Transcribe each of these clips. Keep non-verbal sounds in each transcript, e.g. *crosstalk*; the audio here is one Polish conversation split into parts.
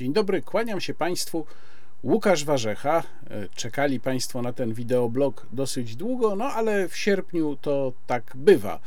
Dzień dobry, kłaniam się Państwu. Łukasz Warzecha. E, czekali Państwo na ten wideoblog dosyć długo, no ale w sierpniu to tak bywa,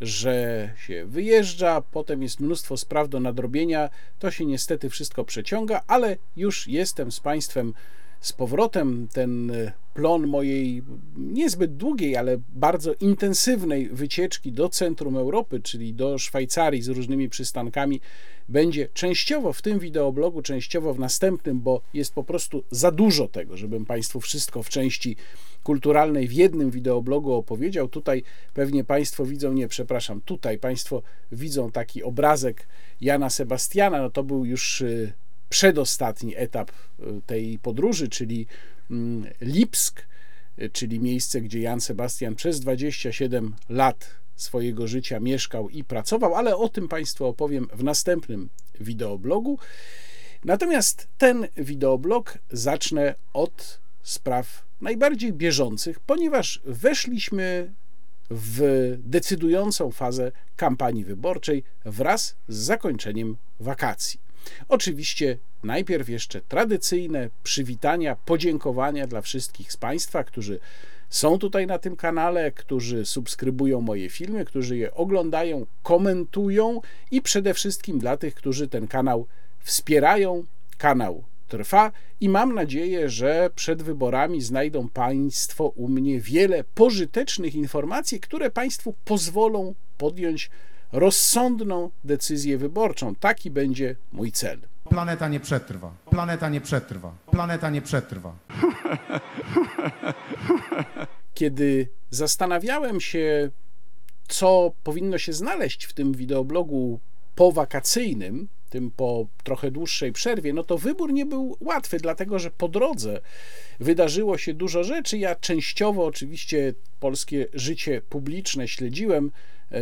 że się wyjeżdża, potem jest mnóstwo spraw do nadrobienia. To się niestety wszystko przeciąga, ale już jestem z Państwem z powrotem ten e, plon mojej niezbyt długiej, ale bardzo intensywnej wycieczki do centrum Europy, czyli do Szwajcarii z różnymi przystankami, będzie częściowo w tym wideoblogu, częściowo w następnym, bo jest po prostu za dużo tego, żebym Państwu wszystko w części kulturalnej w jednym wideoblogu opowiedział. Tutaj pewnie Państwo widzą, nie, przepraszam, tutaj Państwo widzą taki obrazek Jana Sebastiana, no to był już e, przedostatni etap e, tej podróży, czyli Lipsk, e, czyli miejsce, gdzie Jan Sebastian przez 27 lat swojego życia mieszkał i pracował, ale o tym Państwu opowiem w następnym wideoblogu. Natomiast ten wideoblog zacznę od spraw najbardziej bieżących, ponieważ weszliśmy w decydującą fazę kampanii wyborczej wraz z zakończeniem wakacji. Oczywiście najpierw jeszcze tradycyjne przywitania, podziękowania dla wszystkich z Państwa, którzy są tutaj na tym kanale, którzy subskrybują moje filmy, którzy je oglądają, komentują i przede wszystkim dla tych, którzy ten kanał wspierają. Kanał trwa i mam nadzieję, że przed wyborami znajdą Państwo u mnie wiele pożytecznych informacji, które Państwu pozwolą podjąć rozsądną decyzję wyborczą. Taki będzie mój cel. Planeta nie przetrwa. Planeta nie przetrwa. Planeta nie przetrwa. *laughs* Kiedy zastanawiałem się, co powinno się znaleźć w tym wideoblogu powakacyjnym, tym po trochę dłuższej przerwie, no to wybór nie był łatwy, dlatego że po drodze wydarzyło się dużo rzeczy. Ja częściowo oczywiście polskie życie publiczne śledziłem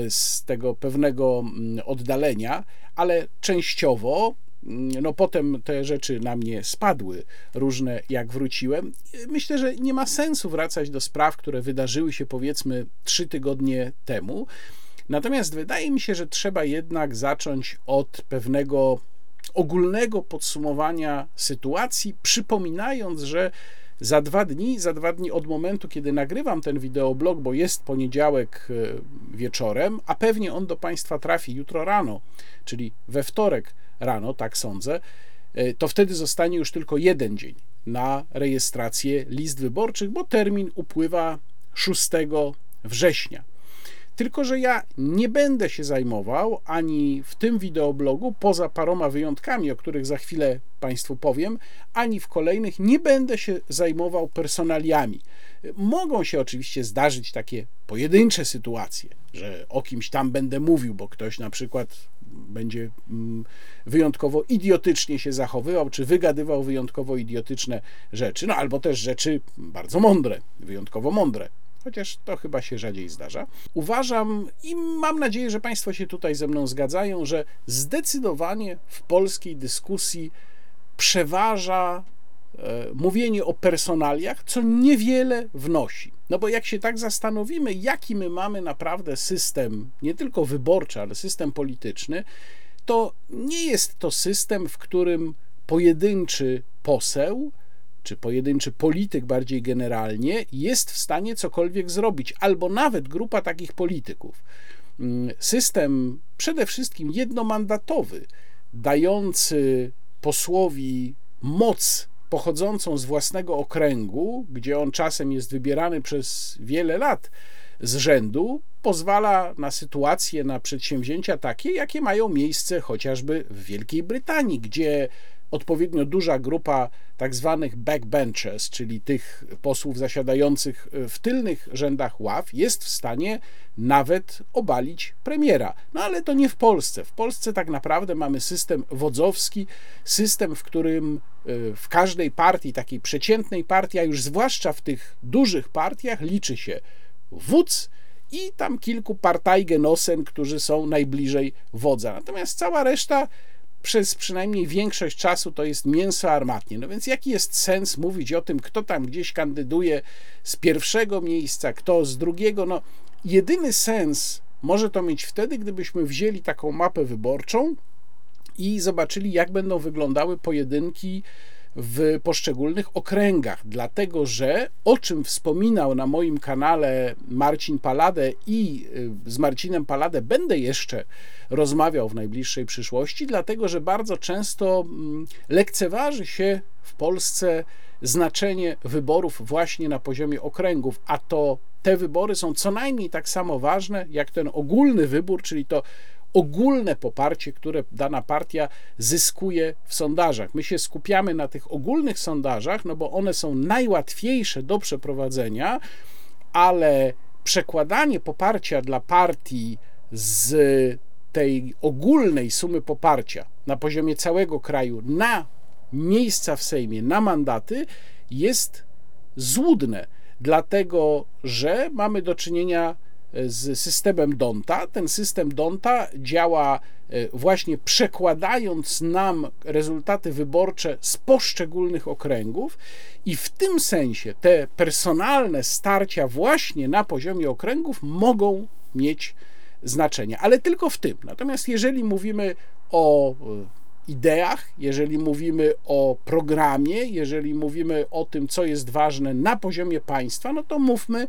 z tego pewnego mm, oddalenia, ale częściowo mm, no potem te rzeczy na mnie spadły, różne jak wróciłem. Myślę, że nie ma sensu wracać do spraw, które wydarzyły się powiedzmy trzy tygodnie temu. Natomiast wydaje mi się, że trzeba jednak zacząć od pewnego ogólnego podsumowania sytuacji, przypominając, że za dwa dni, za dwa dni od momentu, kiedy nagrywam ten wideoblog, bo jest poniedziałek e, wieczorem, a pewnie on do Państwa trafi jutro rano, czyli we wtorek rano, tak sądzę, e, to wtedy zostanie już tylko jeden dzień na rejestrację list wyborczych, bo termin upływa 6 września. Tylko, że ja nie będę się zajmował ani w tym wideoblogu, poza paroma wyjątkami, o których za chwilę Państwu powiem, ani w kolejnych nie będę się zajmował personaliami. Mogą się oczywiście zdarzyć takie pojedyncze sytuacje, że o kimś tam będę mówił, bo ktoś na przykład będzie mm, wyjątkowo idiotycznie się zachowywał, czy wygadywał wyjątkowo idiotyczne rzeczy, no albo też rzeczy bardzo mądre, wyjątkowo mądre chociaż to chyba się rzadziej zdarza. Uważam i mam nadzieję, że Państwo się tutaj ze mną zgadzają, że zdecydowanie w polskiej dyskusji przeważa e, mówienie o personaliach, co niewiele wnosi. No bo jak się tak zastanowimy, jaki my mamy naprawdę system, nie tylko wyborczy, ale system polityczny, to nie jest to system, w którym pojedynczy poseł czy pojedynczy polityk bardziej generalnie jest w stanie cokolwiek zrobić, albo nawet grupa takich polityków. Mm, system przede wszystkim jednomandatowy, dający posłowi moc pochodzącą z własnego okręgu, gdzie on czasem jest wybierany przez wiele lat z rzędu, pozwala na sytuacje, na przedsięwzięcia takie, jakie mają miejsce chociażby w Wielkiej Brytanii, gdzie odpowiednio duża grupa tak zwanych backbenchers, czyli tych posłów zasiadających w tylnych rzędach ław, jest w stanie nawet obalić premiera. No ale to nie w Polsce. W Polsce tak naprawdę mamy system wodzowski, system, w którym y, w każdej partii, takiej przeciętnej partii, a już zwłaszcza w tych dużych partiach, liczy się wódz i tam kilku partajgenosen, którzy są najbliżej wodza. Natomiast cała reszta przez przynajmniej większość czasu to jest mięso armatnie. No więc jaki jest sens mówić o tym, kto tam gdzieś kandyduje z pierwszego miejsca, kto z drugiego? No, jedyny sens może to mieć wtedy, gdybyśmy wzięli taką mapę wyborczą i zobaczyli, jak będą wyglądały pojedynki w poszczególnych okręgach, dlatego że o czym wspominał na moim kanale Marcin Paladę i y, z Marcinem Paladę będę jeszcze rozmawiał w najbliższej przyszłości, dlatego że bardzo często mm, lekceważy się w Polsce znaczenie wyborów właśnie na poziomie okręgów, a to te wybory są co najmniej tak samo ważne jak ten ogólny wybór, czyli to ogólne poparcie, które dana partia zyskuje w sondażach. My się skupiamy na tych ogólnych sondażach, no bo one są najłatwiejsze do przeprowadzenia, ale przekładanie poparcia dla partii z tej ogólnej sumy poparcia na poziomie całego kraju na miejsca w Sejmie, na mandaty jest złudne, dlatego że mamy do czynienia z systemem Donta. Ten system Donta działa e, właśnie przekładając nam rezultaty wyborcze z poszczególnych okręgów, i w tym sensie te personalne starcia właśnie na poziomie okręgów mogą mieć znaczenie, ale tylko w tym. Natomiast jeżeli mówimy o e, ideach, jeżeli mówimy o programie, jeżeli mówimy o tym, co jest ważne na poziomie państwa, no to mówmy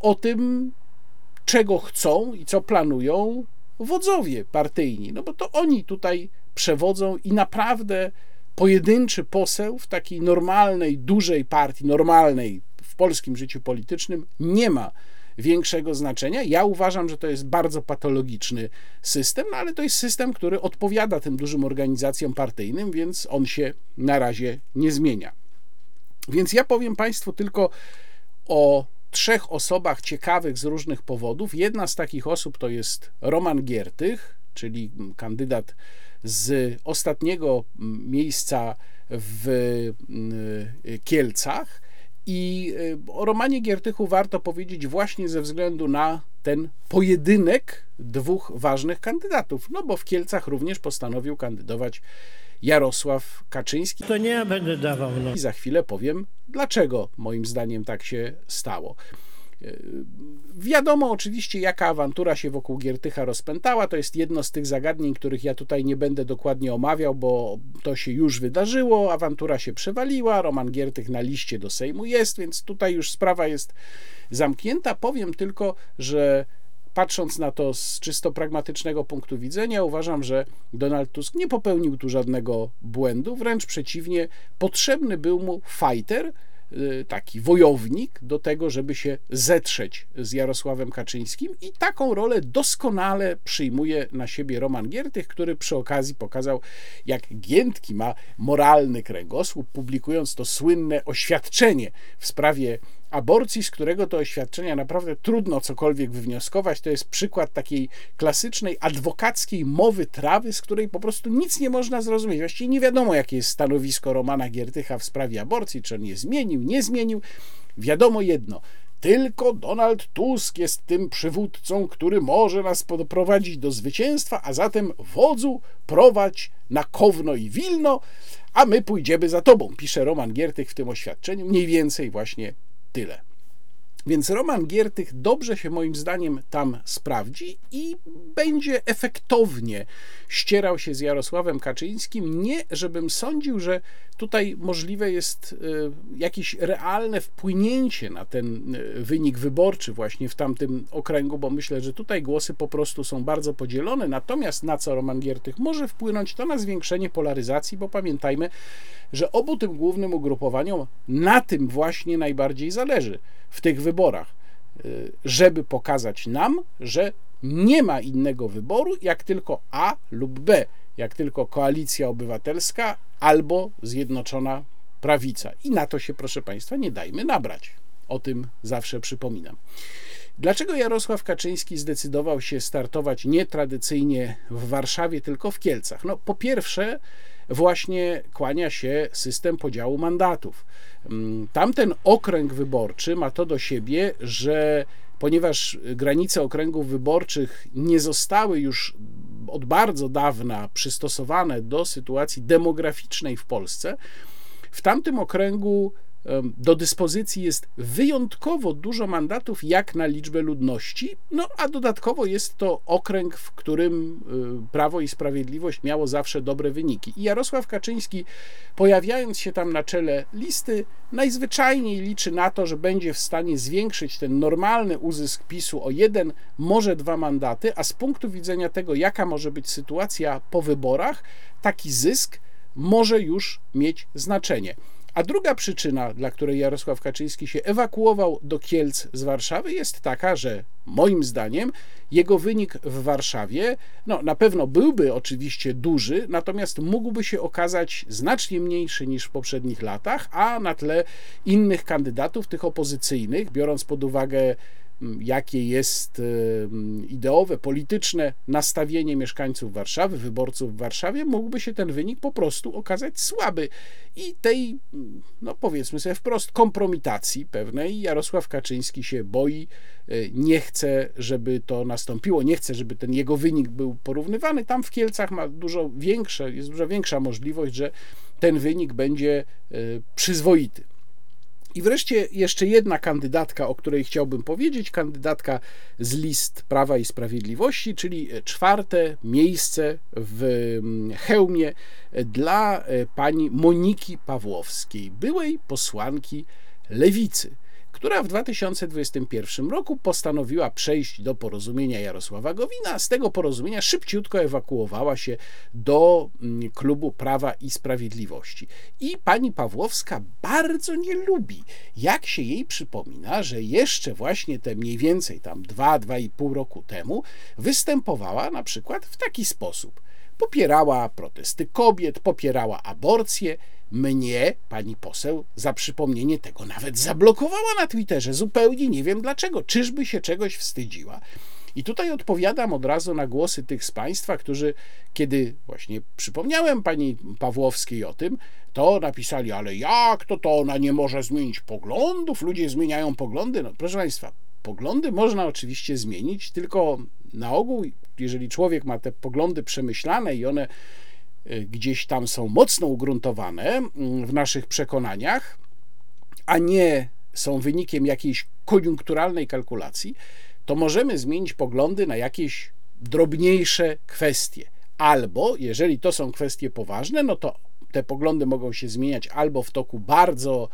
o tym, czego chcą i co planują wodzowie partyjni. No bo to oni tutaj przewodzą i naprawdę pojedynczy poseł w takiej normalnej, dużej partii, normalnej w polskim życiu politycznym nie ma większego znaczenia. Ja uważam, że to jest bardzo patologiczny system, no ale to jest system, który odpowiada tym dużym organizacjom partyjnym, więc on się na razie nie zmienia. Więc ja powiem Państwu tylko o trzech osobach ciekawych z różnych powodów. Jedna z takich osób to jest Roman Giertych, czyli kandydat z ostatniego miejsca w y, Kielcach. I y, o Romanie Giertychu warto powiedzieć właśnie ze względu na ten pojedynek dwóch ważnych kandydatów. No bo w Kielcach również postanowił kandydować Jarosław Kaczyński. To nie ja będę dawał. No. I za chwilę powiem, dlaczego moim zdaniem tak się stało. E, wiadomo oczywiście, jaka awantura się wokół Giertycha rozpętała. To jest jedno z tych zagadnień, których ja tutaj nie będę dokładnie omawiał, bo to się już wydarzyło. Awantura się przewaliła. Roman Giertych na liście do Sejmu jest, więc tutaj już sprawa jest zamknięta. Powiem tylko, że patrząc na to z czysto pragmatycznego punktu widzenia, uważam, że Donald Tusk nie popełnił tu żadnego błędu, wręcz przeciwnie, potrzebny był mu fighter, y, taki wojownik do tego, żeby się zetrzeć z Jarosławem Kaczyńskim i taką rolę doskonale przyjmuje na siebie Roman Giertych, który przy okazji pokazał, jak Giętki ma moralny kręgosłup, publikując to słynne oświadczenie w sprawie aborcji, z którego to oświadczenia naprawdę trudno cokolwiek wywnioskować. To jest przykład takiej klasycznej adwokackiej mowy trawy, z której po prostu nic nie można zrozumieć. Właściwie nie wiadomo, jakie jest stanowisko Romana Giertycha w sprawie aborcji, czy on je zmienił, nie zmienił. Wiadomo jedno, tylko Donald Tusk jest tym przywódcą, który może nas doprowadzić do zwycięstwa, a zatem wodzu prowadź na Kowno i Wilno, a my pójdziemy za tobą, pisze Roman Giertych w tym oświadczeniu. Mniej więcej właśnie tyle. Więc Roman Giertych dobrze się moim zdaniem tam sprawdzi i będzie efektownie ścierał się z Jarosławem Kaczyńskim. Nie, żebym sądził, że tutaj możliwe jest e, jakieś realne wpłynięcie na ten e, wynik wyborczy właśnie w tamtym okręgu, bo myślę, że tutaj głosy po prostu są bardzo podzielone. Natomiast na co Roman Giertych może wpłynąć, to na zwiększenie polaryzacji, bo pamiętajmy, że obu tym głównym ugrupowaniom na tym właśnie najbardziej zależy w tych wyborach, y, żeby pokazać nam, że nie ma innego wyboru, jak tylko A lub B, jak tylko koalicja obywatelska albo zjednoczona prawica. I na to się, proszę Państwa, nie dajmy nabrać. O tym zawsze przypominam. Dlaczego Jarosław Kaczyński zdecydował się startować nietradycyjnie w Warszawie, tylko w Kielcach? No, po pierwsze, właśnie kłania się system podziału mandatów. Mm, tamten okręg wyborczy ma to do siebie, że ponieważ granice okręgów wyborczych nie zostały już od bardzo dawna przystosowane do sytuacji demograficznej w Polsce, w tamtym okręgu do dyspozycji jest wyjątkowo dużo mandatów jak na liczbę ludności, no a dodatkowo jest to okręg, w którym y, Prawo i Sprawiedliwość miało zawsze dobre wyniki. I Jarosław Kaczyński, pojawiając się tam na czele listy, najzwyczajniej liczy na to, że będzie w stanie zwiększyć ten normalny uzysk PiSu o jeden, może dwa mandaty, a z punktu widzenia tego, jaka może być sytuacja po wyborach, taki zysk może już mieć znaczenie. A druga przyczyna, dla której Jarosław Kaczyński się ewakuował do Kielc z Warszawy, jest taka, że moim zdaniem jego wynik w Warszawie no, na pewno byłby oczywiście duży, natomiast mógłby się okazać znacznie mniejszy niż w poprzednich latach, a na tle innych kandydatów, tych opozycyjnych, biorąc pod uwagę jakie jest ideowe, polityczne nastawienie mieszkańców Warszawy, wyborców w Warszawie, mógłby się ten wynik po prostu okazać słaby. I tej, no powiedzmy sobie wprost, kompromitacji pewnej Jarosław Kaczyński się boi, e, nie chce, żeby to nastąpiło, nie chce, żeby ten jego wynik był porównywany. Tam w Kielcach ma dużo większe, jest dużo większa możliwość, że ten wynik będzie e, przyzwoity. I wreszcie jeszcze jedna kandydatka, o której chciałbym powiedzieć, kandydatka z list Prawa i Sprawiedliwości, czyli czwarte miejsce w mm, hełmie dla e, pani Moniki Pawłowskiej, byłej posłanki Lewicy która w 2021 roku postanowiła przejść do porozumienia Jarosława Gowina, z tego porozumienia szybciutko ewakuowała się do mm, klubu Prawa i Sprawiedliwości. I pani Pawłowska bardzo nie lubi, jak się jej przypomina, że jeszcze właśnie te mniej więcej tam 2-2,5 roku temu występowała na przykład w taki sposób. Popierała protesty kobiet, popierała aborcję, mnie pani poseł za przypomnienie tego nawet zablokowała na Twitterze. Zupełnie nie wiem dlaczego. Czyżby się czegoś wstydziła? I tutaj odpowiadam od razu na głosy tych z Państwa, którzy, kiedy właśnie przypomniałem pani Pawłowskiej o tym, to napisali, ale jak to to ona nie może zmienić poglądów? Ludzie zmieniają poglądy. No, proszę Państwa, poglądy można oczywiście zmienić, tylko na ogół, jeżeli człowiek ma te poglądy przemyślane i one Y, gdzieś tam są mocno ugruntowane w naszych przekonaniach, a nie są wynikiem jakiejś koniunkturalnej kalkulacji, to możemy zmienić poglądy na jakieś drobniejsze kwestie. Albo, jeżeli to są kwestie poważne, no to te poglądy mogą się zmieniać albo w toku bardzo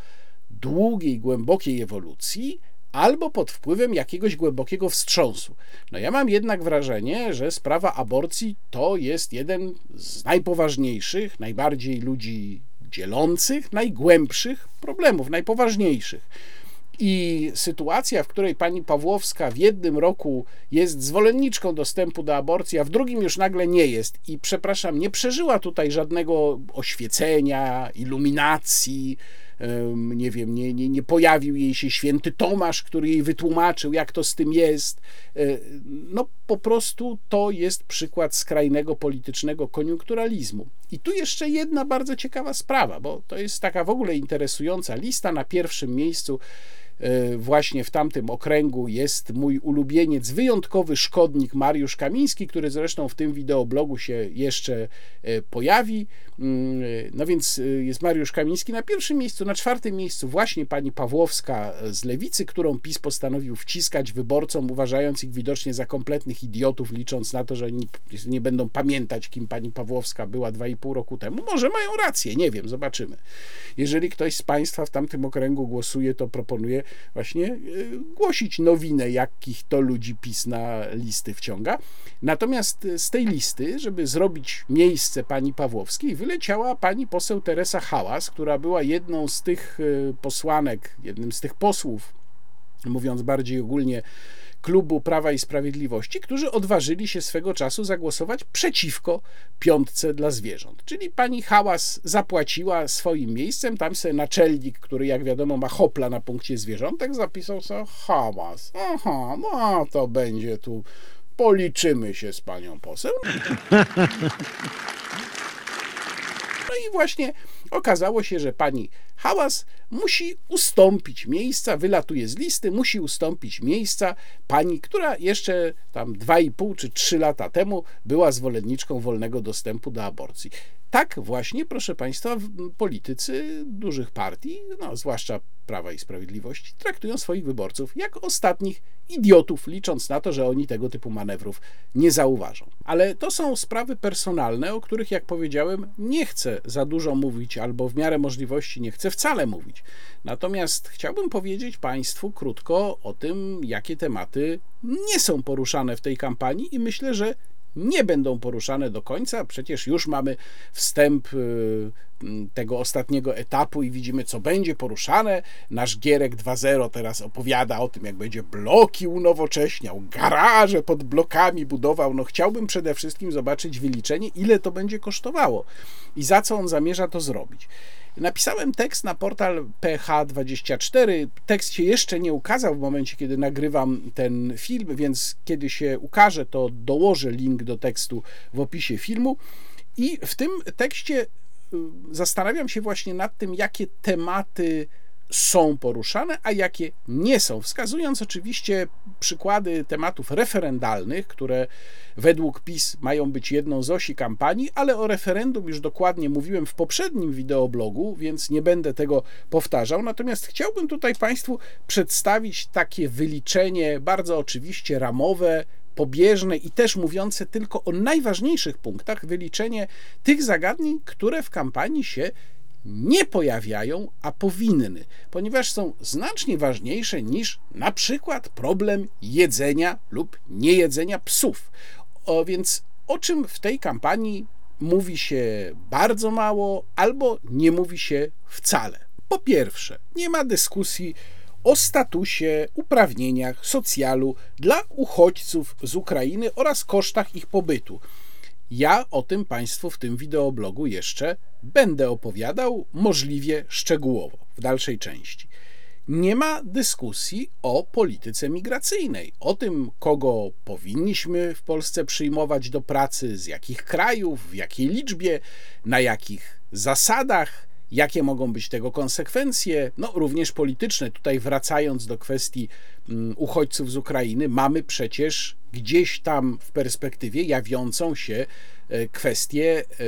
długiej, głębokiej ewolucji, albo pod wpływem jakiegoś głębokiego wstrząsu. No ja mam jednak wrażenie, że sprawa aborcji to jest jeden z najpoważniejszych, najbardziej ludzi dzielących, najgłębszych problemów, najpoważniejszych. I sytuacja, w której pani Pawłowska w jednym roku jest zwolenniczką dostępu do aborcji, a w drugim już nagle nie jest, i przepraszam, nie przeżyła tutaj żadnego oświecenia, iluminacji, nie wiem, nie, nie, nie pojawił jej się święty Tomasz, który jej wytłumaczył, jak to z tym jest. E, no po prostu to jest przykład skrajnego politycznego koniunkturalizmu. I tu jeszcze jedna bardzo ciekawa sprawa, bo to jest taka w ogóle interesująca lista na pierwszym miejscu właśnie w tamtym okręgu jest mój ulubieniec, wyjątkowy szkodnik Mariusz Kamiński, który zresztą w tym wideoblogu się jeszcze e, pojawi. Mm, no więc e, jest Mariusz Kamiński na pierwszym miejscu, na czwartym miejscu właśnie pani Pawłowska z Lewicy, którą PiS postanowił wciskać wyborcom, uważając ich widocznie za kompletnych idiotów, licząc na to, że nie, nie będą pamiętać, kim pani Pawłowska była 2,5 roku temu. Może mają rację, nie wiem, zobaczymy. Jeżeli ktoś z Państwa w tamtym okręgu głosuje, to proponuję właśnie y, głosić nowinę, jakich to ludzi PiS na listy wciąga. Natomiast z tej listy, żeby zrobić miejsce pani Pawłowskiej, wyleciała pani poseł Teresa Hałas, która była jedną z tych y, posłanek, jednym z tych posłów, mówiąc bardziej ogólnie, klubu Prawa i Sprawiedliwości, którzy odważyli się swego czasu zagłosować przeciwko piątce dla zwierząt. Czyli pani Hałas zapłaciła swoim miejscem, tam sobie naczelnik, który jak wiadomo ma hopla na punkcie zwierzątek, zapisał sobie Hałas. Aha, no to będzie tu, policzymy się z panią poseł. *laughs* No i właśnie okazało się, że pani Hałas musi ustąpić miejsca, wylatuje z listy, musi ustąpić miejsca pani, która jeszcze tam 2,5 czy 3 lata temu była zwolenniczką wolnego dostępu do aborcji. Tak właśnie, proszę Państwa, politycy dużych partii, no, zwłaszcza Prawa i Sprawiedliwości, traktują swoich wyborców jak ostatnich idiotów, licząc na to, że oni tego typu manewrów nie zauważą. Ale to są sprawy personalne, o których, jak powiedziałem, nie chcę za dużo mówić, albo w miarę możliwości nie chcę wcale mówić. Natomiast chciałbym powiedzieć Państwu krótko o tym, jakie tematy nie są poruszane w tej kampanii, i myślę, że nie będą poruszane do końca. Przecież już mamy wstęp y, tego ostatniego etapu i widzimy, co będzie poruszane. Nasz Gierek 2.0 teraz opowiada o tym, jak będzie bloki unowocześniał, garaże pod blokami budował. No chciałbym przede wszystkim zobaczyć wyliczenie, ile to będzie kosztowało i za co on zamierza to zrobić. Napisałem tekst na portal PH24. Tekst się jeszcze nie ukazał w momencie, kiedy nagrywam ten film, więc kiedy się ukaże, to dołożę link do tekstu w opisie filmu. I w tym tekście y, zastanawiam się właśnie nad tym, jakie tematy są poruszane, a jakie nie są, wskazując oczywiście przykłady tematów referendalnych, które według PiS mają być jedną z osi kampanii, ale o referendum już dokładnie mówiłem w poprzednim wideoblogu, więc nie będę tego powtarzał. Natomiast chciałbym tutaj Państwu przedstawić takie wyliczenie, bardzo oczywiście ramowe, pobieżne i też mówiące tylko o najważniejszych punktach, wyliczenie tych zagadnień, które w kampanii się nie pojawiają, a powinny, ponieważ są znacznie ważniejsze niż na przykład problem jedzenia lub niejedzenia psów. O, więc o czym w tej kampanii mówi się bardzo mało albo nie mówi się wcale. Po pierwsze, nie ma dyskusji o statusie, uprawnieniach, socjalu dla uchodźców z Ukrainy oraz kosztach ich pobytu. Ja o tym Państwu w tym wideoblogu jeszcze będę opowiadał możliwie szczegółowo w dalszej części. Nie ma dyskusji o polityce migracyjnej, o tym, kogo powinniśmy w Polsce przyjmować do pracy, z jakich krajów, w jakiej liczbie, na jakich zasadach, jakie mogą być tego konsekwencje, no również polityczne. Tutaj wracając do kwestii mm, uchodźców z Ukrainy, mamy przecież gdzieś tam w perspektywie jawiącą się e, kwestię e,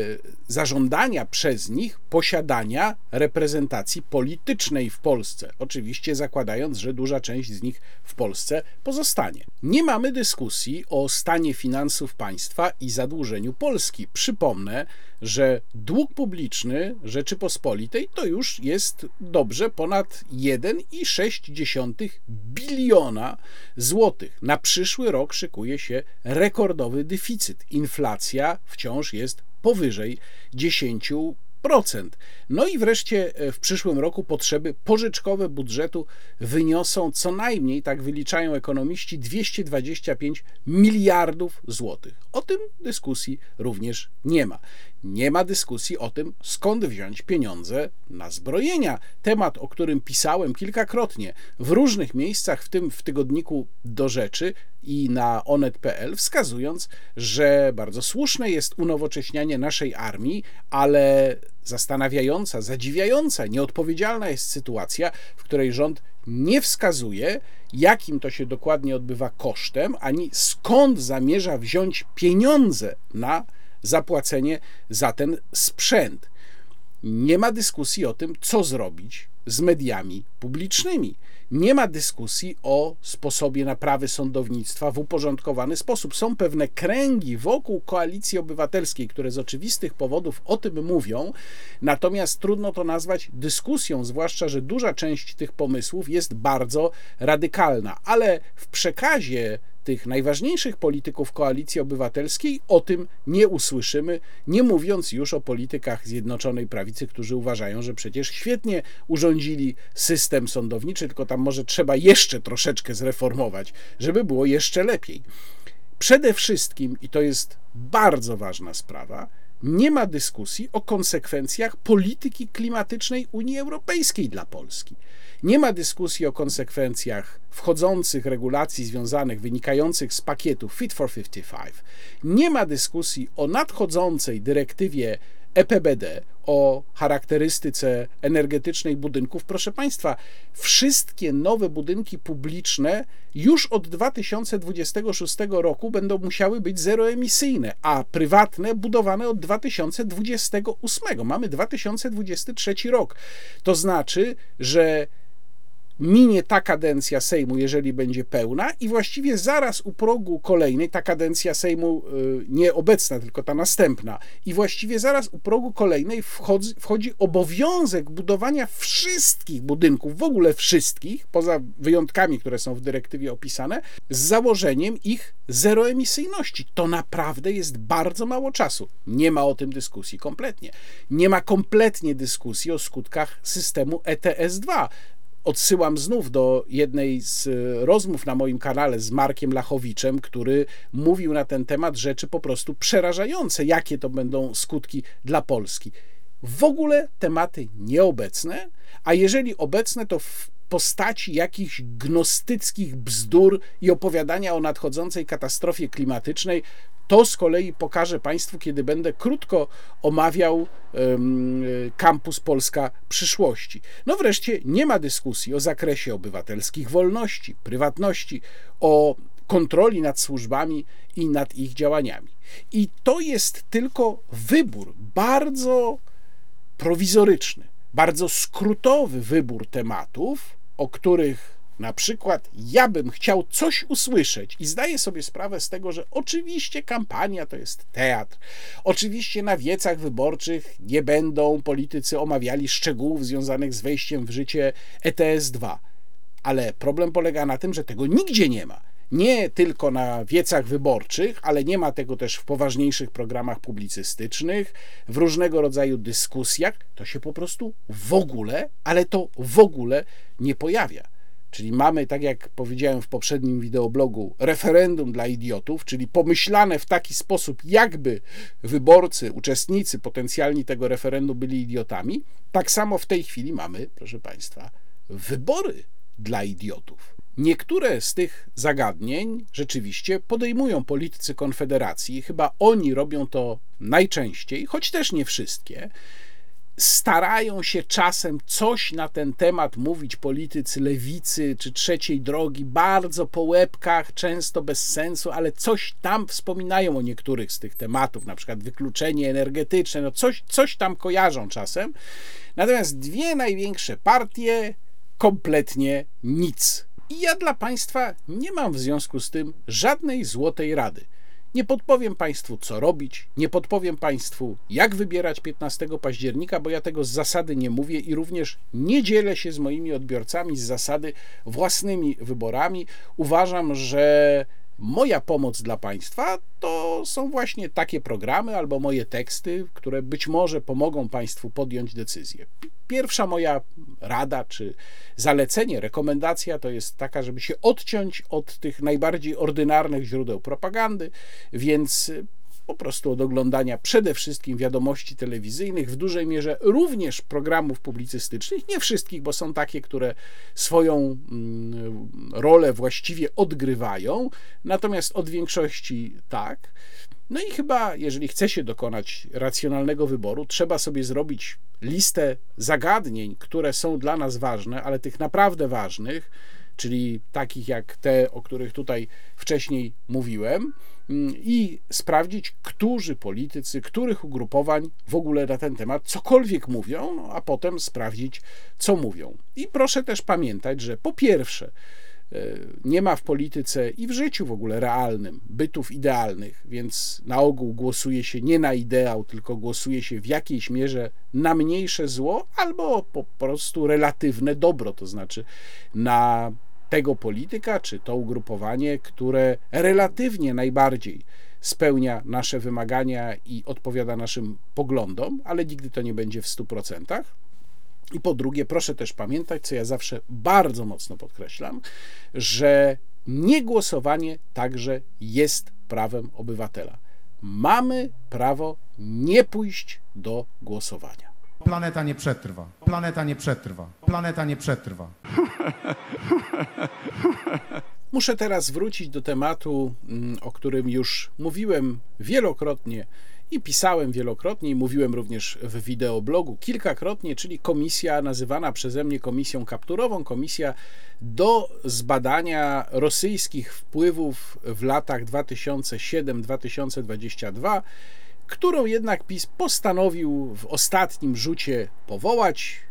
zażądania przez nich posiadania reprezentacji politycznej w Polsce. Oczywiście zakładając, że duża część z nich w Polsce pozostanie. Nie mamy dyskusji o stanie finansów państwa i zadłużeniu Polski. Przypomnę, że dług publiczny Rzeczypospolitej to już jest dobrze ponad 1,6 biliona złotych. Na przyszły rok szykuje się rekordowy deficyt. Inflacja wciąż jest powyżej 10%. No i wreszcie e, w przyszłym roku potrzeby pożyczkowe budżetu wyniosą co najmniej, tak wyliczają ekonomiści, 225 miliardów złotych. O tym dyskusji również nie ma. Nie ma dyskusji o tym, skąd wziąć pieniądze na zbrojenia. Temat, o którym pisałem kilkakrotnie w różnych miejscach, w tym w tygodniku do rzeczy i na onet.pl, wskazując, że bardzo słuszne jest unowocześnianie naszej armii, ale zastanawiająca, zadziwiająca, nieodpowiedzialna jest sytuacja, w której rząd nie wskazuje, jakim to się dokładnie odbywa kosztem, ani skąd zamierza wziąć pieniądze na zapłacenie za ten sprzęt. Nie ma dyskusji o tym, co zrobić z mediami publicznymi. Nie ma dyskusji o sposobie naprawy sądownictwa w uporządkowany sposób. Są pewne kręgi wokół koalicji obywatelskiej, które z oczywistych powodów o tym mówią, natomiast trudno to nazwać dyskusją, zwłaszcza, że duża część tych pomysłów jest bardzo radykalna, ale w przekazie tych najważniejszych polityków koalicji obywatelskiej o tym nie usłyszymy, nie mówiąc już o politykach Zjednoczonej Prawicy, którzy uważają, że przecież świetnie urządzili system sądowniczy, tylko tam może trzeba jeszcze troszeczkę zreformować, żeby było jeszcze lepiej. Przede wszystkim, i to jest bardzo ważna sprawa, nie ma dyskusji o konsekwencjach polityki klimatycznej Unii Europejskiej dla Polski. Nie ma dyskusji o konsekwencjach wchodzących regulacji związanych, wynikających z pakietu Fit for 55. Nie ma dyskusji o nadchodzącej dyrektywie EPBD, o charakterystyce energetycznej budynków. Proszę Państwa, wszystkie nowe budynki publiczne już od 2026 roku będą musiały być zeroemisyjne, a prywatne budowane od 2028. Mamy 2023 rok. To znaczy, że minie ta kadencja Sejmu, jeżeli będzie pełna, i właściwie zaraz u progu kolejnej, ta kadencja Sejmu y, nie obecna, tylko ta następna, i właściwie zaraz u progu kolejnej wchodzi, wchodzi obowiązek budowania wszystkich budynków, w ogóle wszystkich, poza wyjątkami, które są w dyrektywie opisane, z założeniem ich zeroemisyjności. To naprawdę jest bardzo mało czasu. Nie ma o tym dyskusji kompletnie. Nie ma kompletnie dyskusji o skutkach systemu ETS-2 odsyłam znów do jednej z rozmów na moim kanale z Markiem Lachowiczem, który mówił na ten temat rzeczy po prostu przerażające, jakie to będą skutki dla Polski. W ogóle tematy nieobecne, a jeżeli obecne, to w postaci jakichś gnostyckich bzdur i opowiadania o nadchodzącej katastrofie klimatycznej, to z kolei pokażę Państwu, kiedy będę krótko omawiał kampus Polska przyszłości. No wreszcie nie ma dyskusji o zakresie obywatelskich wolności, prywatności, o kontroli nad służbami i nad ich działaniami. I to jest tylko wybór bardzo prowizoryczny, bardzo skrótowy wybór tematów, o których na przykład ja bym chciał coś usłyszeć i zdaję sobie sprawę z tego, że oczywiście kampania to jest teatr. Oczywiście na wiecach wyborczych nie będą politycy omawiali szczegółów związanych z wejściem w życie ETS-2. Ale problem polega na tym, że tego nigdzie nie ma. Nie tylko na wiecach wyborczych, ale nie ma tego też w poważniejszych programach publicystycznych, w różnego rodzaju dyskusjach. To się po prostu w ogóle, ale to w ogóle nie pojawia. Czyli mamy, tak jak powiedziałem w poprzednim wideoblogu, referendum dla idiotów, czyli pomyślane w taki sposób, jakby wyborcy, uczestnicy potencjalni tego referendum byli idiotami. Tak samo w tej chwili mamy, proszę Państwa, wybory dla idiotów. Niektóre z tych zagadnień rzeczywiście podejmują politycy Konfederacji, chyba oni robią to najczęściej, choć też nie wszystkie starają się czasem coś na ten temat mówić politycy lewicy czy trzeciej drogi, bardzo po łebkach, często bez sensu, ale coś tam wspominają o niektórych z tych tematów, na przykład wykluczenie energetyczne, no coś, coś tam kojarzą czasem. Natomiast dwie największe partie kompletnie nic. I ja dla Państwa nie mam w związku z tym żadnej złotej rady. Nie podpowiem Państwu, co robić, nie podpowiem Państwu, jak wybierać 15 października, bo ja tego z zasady nie mówię i również nie dzielę się z moimi odbiorcami z zasady własnymi wyborami. Uważam, że Moja pomoc dla Państwa to są właśnie takie programy albo moje teksty, które być może pomogą Państwu podjąć decyzję. Pierwsza moja rada czy zalecenie, rekomendacja to jest taka, żeby się odciąć od tych najbardziej ordynarnych źródeł propagandy, więc po prostu od oglądania przede wszystkim wiadomości telewizyjnych, w dużej mierze również programów publicystycznych, nie wszystkich, bo są takie, które swoją mm, rolę właściwie odgrywają, natomiast od większości tak. No i chyba, jeżeli chce się dokonać racjonalnego wyboru, trzeba sobie zrobić listę zagadnień, które są dla nas ważne, ale tych naprawdę ważnych, czyli takich jak te, o których tutaj wcześniej mówiłem, i sprawdzić, którzy politycy, których ugrupowań w ogóle na ten temat cokolwiek mówią, no, a potem sprawdzić, co mówią. I proszę też pamiętać, że po pierwsze, e, nie ma w polityce i w życiu w ogóle realnym bytów idealnych, więc na ogół głosuje się nie na ideał, tylko głosuje się w jakiejś mierze na mniejsze zło albo po prostu relatywne dobro, to znaczy na tego polityka, czy to ugrupowanie, które relatywnie najbardziej spełnia nasze wymagania i odpowiada naszym poglądom, ale nigdy to nie będzie w 100%. I po drugie, proszę też pamiętać, co ja zawsze bardzo mocno podkreślam, że niegłosowanie także jest prawem obywatela. Mamy prawo nie pójść do głosowania. Planeta nie przetrwa. Planeta nie przetrwa. Planeta nie przetrwa. *laughs* *laughs* Muszę teraz wrócić do tematu, mm, o którym już mówiłem wielokrotnie i pisałem wielokrotnie i mówiłem również w wideoblogu kilkakrotnie, czyli komisja nazywana przeze mnie komisją kapturową, komisja do zbadania rosyjskich wpływów w latach 2007-2022, którą jednak PiS postanowił w ostatnim rzucie powołać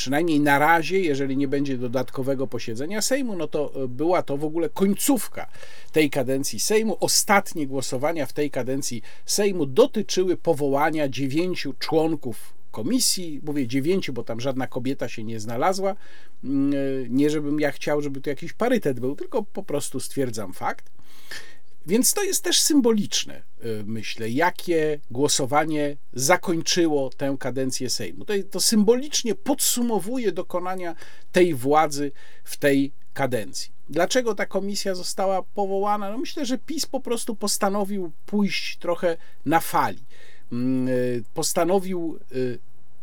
przynajmniej na razie, jeżeli nie będzie dodatkowego posiedzenia Sejmu, no to e, była to w ogóle końcówka tej kadencji Sejmu. Ostatnie głosowania w tej kadencji Sejmu dotyczyły powołania dziewięciu członków komisji. Mówię dziewięciu, bo tam żadna kobieta się nie znalazła. Mm, e, nie, żebym ja chciał, żeby to jakiś parytet był, tylko po prostu stwierdzam fakt. Więc to jest też symboliczne, y, myślę, jakie głosowanie zakończyło tę kadencję Sejmu. To, to symbolicznie podsumowuje dokonania tej władzy w tej kadencji. Dlaczego ta komisja została powołana? No myślę, że PiS po prostu postanowił pójść trochę na fali. Mm, y, postanowił y,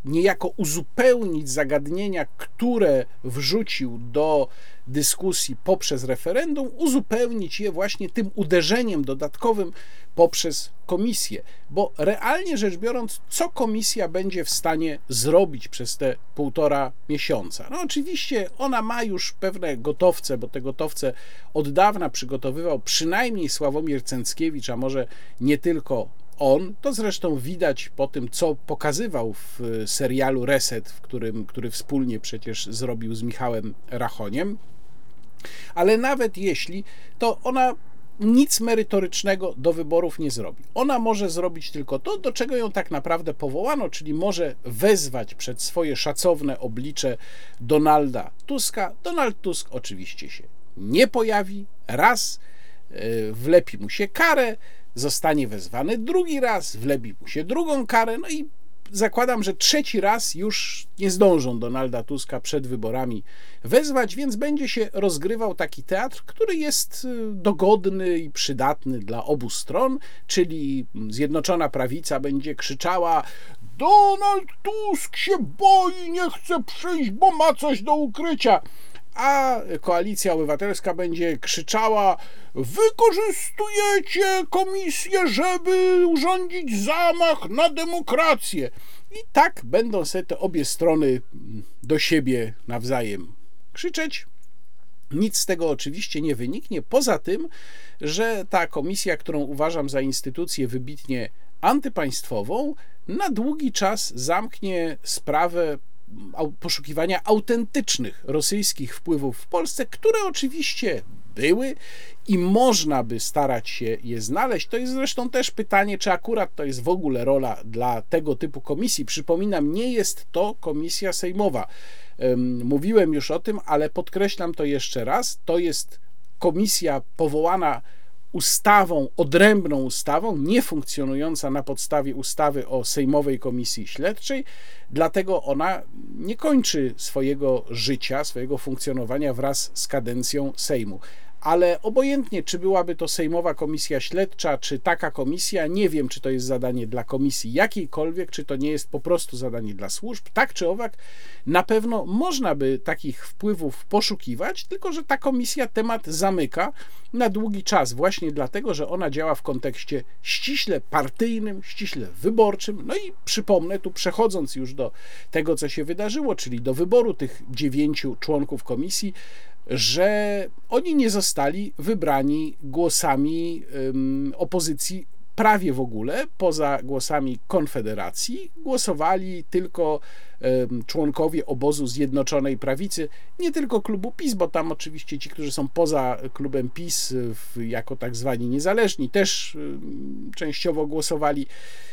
niejako uzupełnić zagadnienia, które wrzucił do dyskusji poprzez referendum, uzupełnić je właśnie tym uderzeniem dodatkowym poprzez komisję. Bo realnie rzecz biorąc, co komisja będzie w stanie zrobić przez te półtora miesiąca? No oczywiście ona ma już pewne gotowce, bo te gotowce od dawna przygotowywał przynajmniej Sławomir Cęckiewicz, a może nie tylko on, to zresztą widać po tym, co pokazywał w serialu Reset, w którym, który wspólnie przecież zrobił z Michałem Rachoniem. Ale nawet jeśli, to ona nic merytorycznego do wyborów nie zrobi. Ona może zrobić tylko to, do czego ją tak naprawdę powołano, czyli może wezwać przed swoje szacowne oblicze Donalda Tuska. Donald Tusk oczywiście się nie pojawi, raz e, wlepi mu się karę, zostanie wezwany drugi raz, wlepi mu się drugą karę, no i zakładam, że trzeci raz już nie zdążą Donalda Tuska przed wyborami wezwać, więc będzie się rozgrywał taki teatr, który jest y, dogodny i przydatny dla obu stron, czyli Zjednoczona Prawica będzie krzyczała Donald Tusk się boi, nie chce przyjść, bo ma coś do ukrycia a koalicja obywatelska będzie krzyczała: Wykorzystujecie komisję, żeby urządzić zamach na demokrację. I tak będą sobie te obie strony do siebie nawzajem krzyczeć. Nic z tego oczywiście nie wyniknie, poza tym, że ta komisja, którą uważam za instytucję wybitnie antypaństwową, na długi czas zamknie sprawę poszukiwania autentycznych rosyjskich wpływów w Polsce, które oczywiście były i można by starać się je znaleźć. To jest zresztą też pytanie, czy akurat to jest w ogóle rola dla tego typu komisji. Przypominam, nie jest to komisja sejmowa. Mówiłem już o tym, ale podkreślam to jeszcze raz. To jest komisja powołana ustawą, odrębną ustawą, niefunkcjonująca na podstawie ustawy o Sejmowej Komisji Śledczej, dlatego ona nie kończy swojego życia, swojego funkcjonowania wraz z kadencją Sejmu ale obojętnie, czy byłaby to Sejmowa Komisja Śledcza, czy taka komisja, nie wiem, czy to jest zadanie dla komisji jakiejkolwiek, czy to nie jest po prostu zadanie dla służb. Tak czy owak, na pewno można by takich wpływów poszukiwać, tylko że ta komisja temat zamyka na długi czas, właśnie dlatego, że ona działa w kontekście ściśle partyjnym, ściśle wyborczym. No i przypomnę, tu przechodząc już do tego, co się wydarzyło, czyli do wyboru tych dziewięciu członków komisji, że oni nie zostali wybrani głosami opozycji prawie w ogóle, poza głosami Konfederacji, głosowali tylko członkowie obozu Zjednoczonej Prawicy, nie tylko klubu PiS, bo tam oczywiście ci, którzy są poza klubem PiS, jako tak zwani niezależni, też częściowo głosowali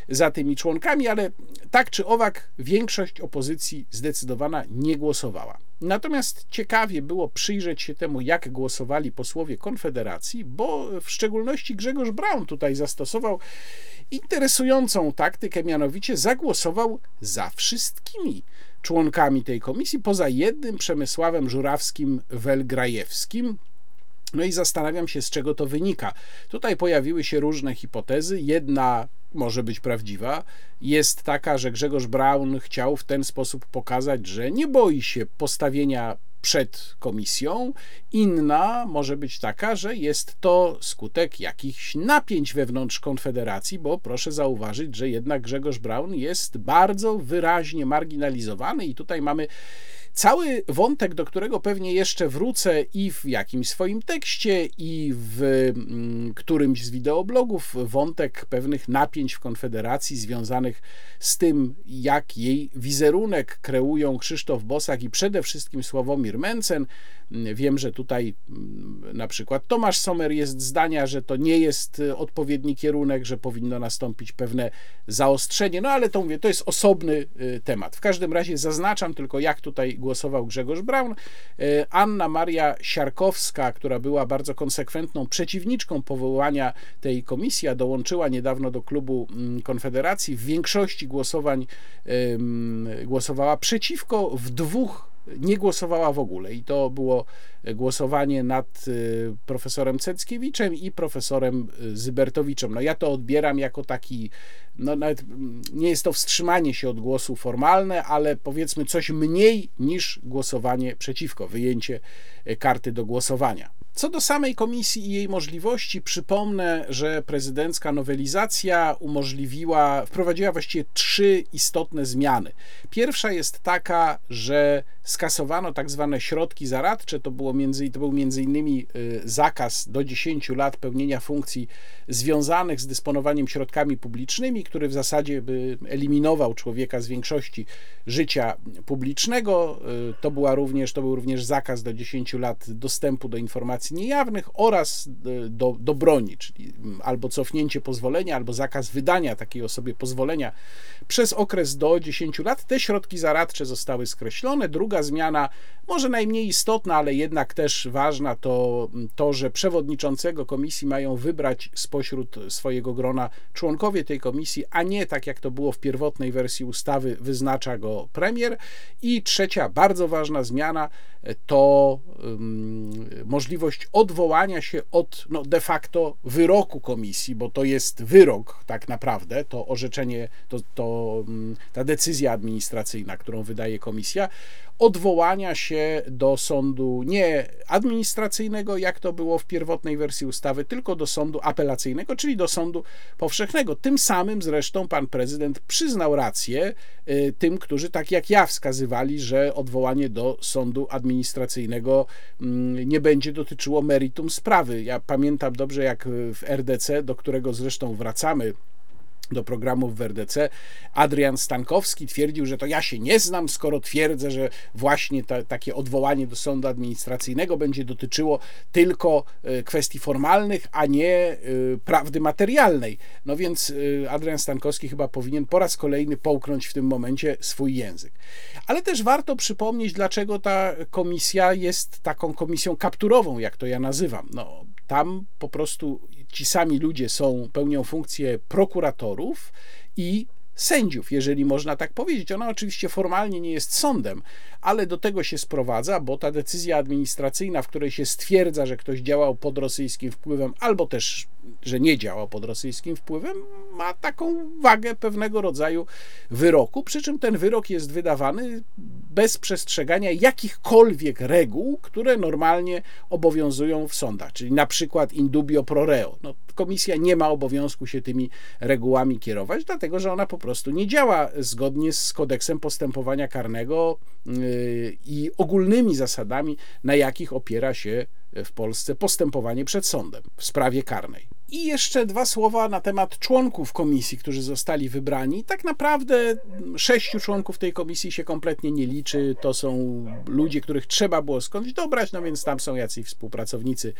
za tymi członkami, ale tak czy owak większość opozycji zdecydowana nie głosowała. Natomiast ciekawie było przyjrzeć się temu, jak głosowali posłowie Konfederacji, bo w szczególności Grzegorz Braun tutaj zastosował interesującą taktykę, mianowicie zagłosował za wszystkimi członkami tej komisji, poza jednym Przemysławem Żurawskim-Welgrajewskim. No i zastanawiam się, z czego to wynika. Tutaj pojawiły się różne hipotezy. Jedna może być prawdziwa, jest taka, że Grzegorz Braun chciał w ten sposób pokazać, że nie boi się postawienia przed komisją. Inna może być taka, że jest to skutek jakichś napięć wewnątrz Konfederacji, bo proszę zauważyć, że jednak Grzegorz Braun jest bardzo wyraźnie marginalizowany i tutaj mamy Cały wątek, do którego pewnie jeszcze wrócę i w jakimś swoim tekście, i w mm, którymś z wideoblogów, wątek pewnych napięć w Konfederacji związanych z tym, jak jej wizerunek kreują Krzysztof Bosak i przede wszystkim Sławomir Mencen. Wiem, że tutaj mm, na przykład Tomasz Sommer jest zdania, że to nie jest y, odpowiedni kierunek, że powinno nastąpić pewne zaostrzenie, no ale to mówię, to jest osobny y, temat. W każdym razie zaznaczam tylko, jak tutaj głosował Grzegorz Braun. Y, Anna Maria Siarkowska, która była bardzo konsekwentną przeciwniczką powołania tej komisji, a dołączyła niedawno do klubu mm, Konfederacji, w większości głosowań głosowała przeciwko w dwóch nie głosowała w ogóle i to było głosowanie nad y, profesorem Ceckiewiczem i profesorem y, Zybertowiczem. No ja to odbieram jako taki, no nawet mm, nie jest to wstrzymanie się od głosu formalne, ale powiedzmy coś mniej niż głosowanie przeciwko, wyjęcie y, karty do głosowania. Co do samej komisji i jej możliwości, przypomnę, że prezydencka nowelizacja umożliwiła, wprowadziła właściwie trzy istotne zmiany. Pierwsza jest taka, że skasowano tak zwane środki zaradcze, to, było między, to był między innymi y, zakaz do 10 lat pełnienia funkcji związanych z dysponowaniem środkami publicznymi, który w zasadzie by eliminował człowieka z większości życia publicznego. Y, to, była również, to był również zakaz do 10 lat dostępu do informacji niejawnych oraz y, do, do broni, czyli mm, albo cofnięcie pozwolenia, albo zakaz wydania takiej osobie pozwolenia przez okres do 10 lat. Te środki zaradcze zostały skreślone. Druga zmiana, może najmniej istotna, ale jednak też ważna, to to, że przewodniczącego komisji mają wybrać spośród swojego grona członkowie tej komisji, a nie tak jak to było w pierwotnej wersji ustawy, wyznacza go premier. I trzecia, bardzo ważna zmiana to um, możliwość odwołania się od no, de facto wyroku komisji, bo to jest wyrok tak naprawdę, to orzeczenie, to, to um, ta decyzja administracyjna, którą wydaje komisja, odwołania się do sądu nie administracyjnego, jak to było w pierwotnej wersji ustawy, tylko do sądu apelacyjnego, czyli do sądu powszechnego. Tym samym zresztą pan prezydent przyznał rację y, tym, którzy tak jak ja wskazywali, że odwołanie do sądu administracyjnego mm, nie będzie dotyczyło meritum sprawy. Ja pamiętam dobrze, jak w RDC, do którego zresztą wracamy do programów w RDC, Adrian Stankowski twierdził, że to ja się nie znam, skoro twierdzę, że właśnie ta, takie odwołanie do sądu administracyjnego będzie dotyczyło tylko e, kwestii formalnych, a nie e, prawdy materialnej. No więc e, Adrian Stankowski chyba powinien po raz kolejny połknąć w tym momencie swój język. Ale też warto przypomnieć, dlaczego ta komisja jest taką komisją kapturową, jak to ja nazywam. No, tam po prostu ci sami ludzie są, pełnią funkcję prokuratorów i sędziów, jeżeli można tak powiedzieć. Ona oczywiście formalnie nie jest sądem, ale do tego się sprowadza, bo ta decyzja administracyjna, w której się stwierdza, że ktoś działał pod rosyjskim wpływem, albo też, że nie działał pod rosyjskim wpływem, ma taką wagę pewnego rodzaju wyroku, przy czym ten wyrok jest wydawany bez przestrzegania jakichkolwiek reguł, które normalnie obowiązują w sądach, czyli na przykład in dubio pro reo. No, komisja nie ma obowiązku się tymi regułami kierować, dlatego że ona po prostu nie działa zgodnie z kodeksem postępowania karnego yy, i ogólnymi zasadami, na jakich opiera się w Polsce postępowanie przed sądem w sprawie karnej. I jeszcze dwa słowa na temat członków komisji, którzy zostali wybrani. Tak naprawdę sześciu członków tej komisji się kompletnie nie liczy. To są ludzie, których trzeba było skądś dobrać, no więc tam są jacyś współpracownicy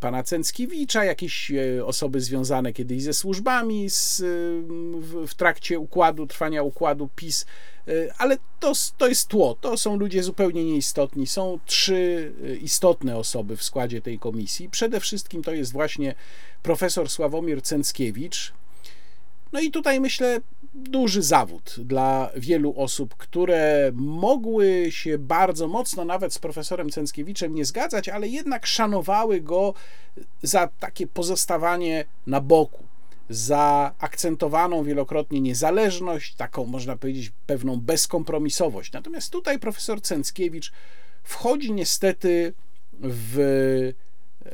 pana Cęckiewicza, jakieś e, osoby związane kiedyś ze służbami z, w trakcie układu, trwania układu PiS, e, ale to, to jest tło, to są ludzie zupełnie nieistotni. Są trzy e, istotne osoby w składzie tej komisji. Przede wszystkim to jest właśnie profesor Sławomir Cęckiewicz. No i tutaj myślę, duży zawód dla wielu osób, które mogły się bardzo mocno nawet z profesorem Cęckiewiczem nie zgadzać, ale jednak szanowały go za takie pozostawanie na boku, za akcentowaną wielokrotnie niezależność, taką można powiedzieć pewną bezkompromisowość. Natomiast tutaj profesor Cęckiewicz wchodzi niestety w e,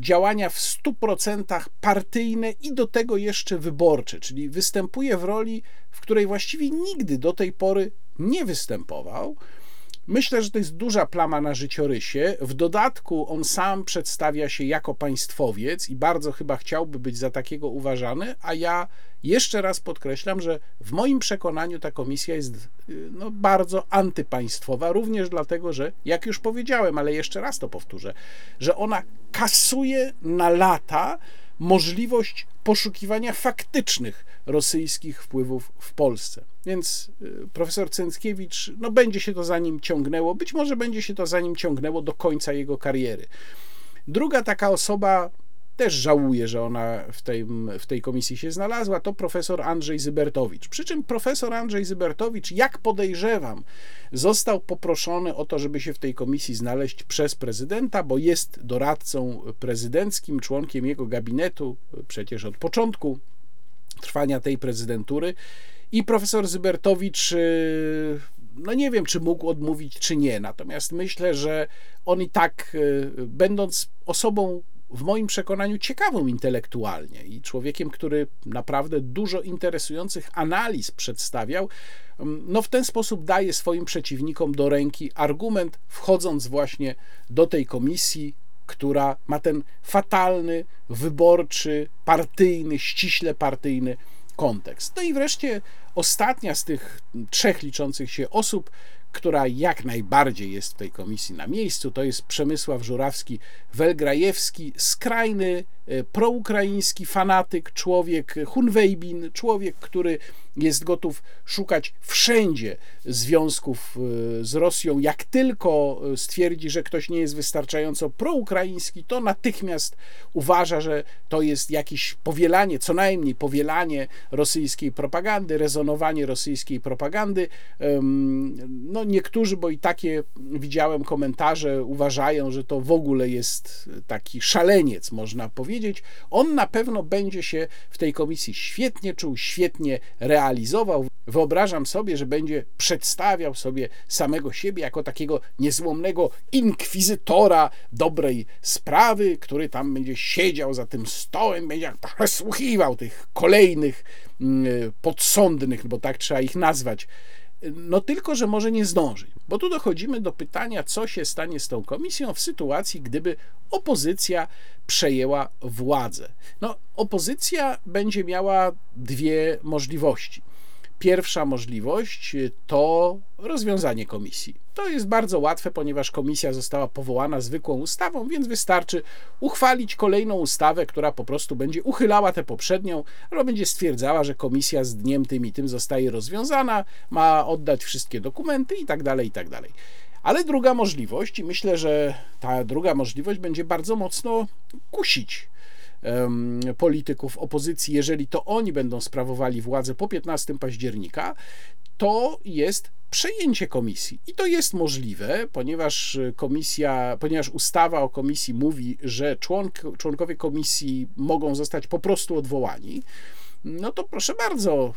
działania w 100% partyjne i do tego jeszcze wyborcze, czyli występuje w roli, w której właściwie nigdy do tej pory nie występował. Myślę, że to jest duża plama na życiorysie. W dodatku on sam przedstawia się jako państwowiec i bardzo chyba chciałby być za takiego uważany, a ja jeszcze raz podkreślam, że w moim przekonaniu ta komisja jest no, bardzo antypaństwowa, również dlatego, że jak już powiedziałem, ale jeszcze raz to powtórzę, że ona kasuje na lata możliwość poszukiwania faktycznych rosyjskich wpływów w Polsce. Więc y, profesor Cęckiewicz, no będzie się to za nim ciągnęło, być może będzie się to za nim ciągnęło do końca jego kariery. Druga taka osoba, też żałuję, że ona w tej, w tej komisji się znalazła, to profesor Andrzej Zybertowicz. Przy czym profesor Andrzej Zybertowicz, jak podejrzewam, został poproszony o to, żeby się w tej komisji znaleźć przez prezydenta, bo jest doradcą prezydenckim, członkiem jego gabinetu przecież od początku trwania tej prezydentury. I profesor Zybertowicz, y, no nie wiem, czy mógł odmówić, czy nie. Natomiast myślę, że on i tak, y, będąc osobą w moim przekonaniu ciekawą intelektualnie i człowiekiem, który naprawdę dużo interesujących analiz przedstawiał, mm, no w ten sposób daje swoim przeciwnikom do ręki argument, wchodząc właśnie do tej komisji, która ma ten fatalny, wyborczy, partyjny, ściśle partyjny kontekst. No i wreszcie ostatnia z tych trzech liczących się osób, która jak najbardziej jest w tej komisji na miejscu, to jest Przemysław Żurawski-Welgrajewski, skrajny proukraiński fanatyk, człowiek Hunwejbin, człowiek, który jest gotów szukać wszędzie związków e, z Rosją. Jak tylko e, stwierdzi, że ktoś nie jest wystarczająco proukraiński, to natychmiast uważa, że to jest jakieś powielanie, co najmniej powielanie rosyjskiej propagandy, rezonowanie rosyjskiej propagandy. No, niektórzy, bo i takie widziałem komentarze, uważają, że to w ogóle jest taki szaleniec, można powiedzieć. On na pewno będzie się w tej komisji świetnie czuł, świetnie realizował. Wyobrażam sobie, że będzie przedstawiał sobie samego siebie jako takiego niezłomnego inkwizytora dobrej sprawy, który tam będzie siedział za tym stołem, będzie przesłuchiwał tych kolejnych mm, podsądnych, bo tak trzeba ich nazwać, no tylko, że może nie zdąży. Bo tu dochodzimy do pytania, co się stanie z tą komisją w sytuacji, gdyby opozycja przejęła władzę. No, opozycja będzie miała dwie możliwości. Pierwsza możliwość to rozwiązanie komisji. To jest bardzo łatwe, ponieważ komisja została powołana zwykłą ustawą, więc wystarczy uchwalić kolejną ustawę, która po prostu będzie uchylała tę poprzednią, albo będzie stwierdzała, że komisja z dniem tym i tym zostaje rozwiązana, ma oddać wszystkie dokumenty i tak dalej, i tak. Ale druga możliwość, i myślę, że ta druga możliwość będzie bardzo mocno kusić polityków opozycji, jeżeli to oni będą sprawowali władzę po 15 października, to jest przejęcie komisji. I to jest możliwe, ponieważ komisja, ponieważ ustawa o komisji mówi, że członk, członkowie komisji mogą zostać po prostu odwołani no to proszę bardzo,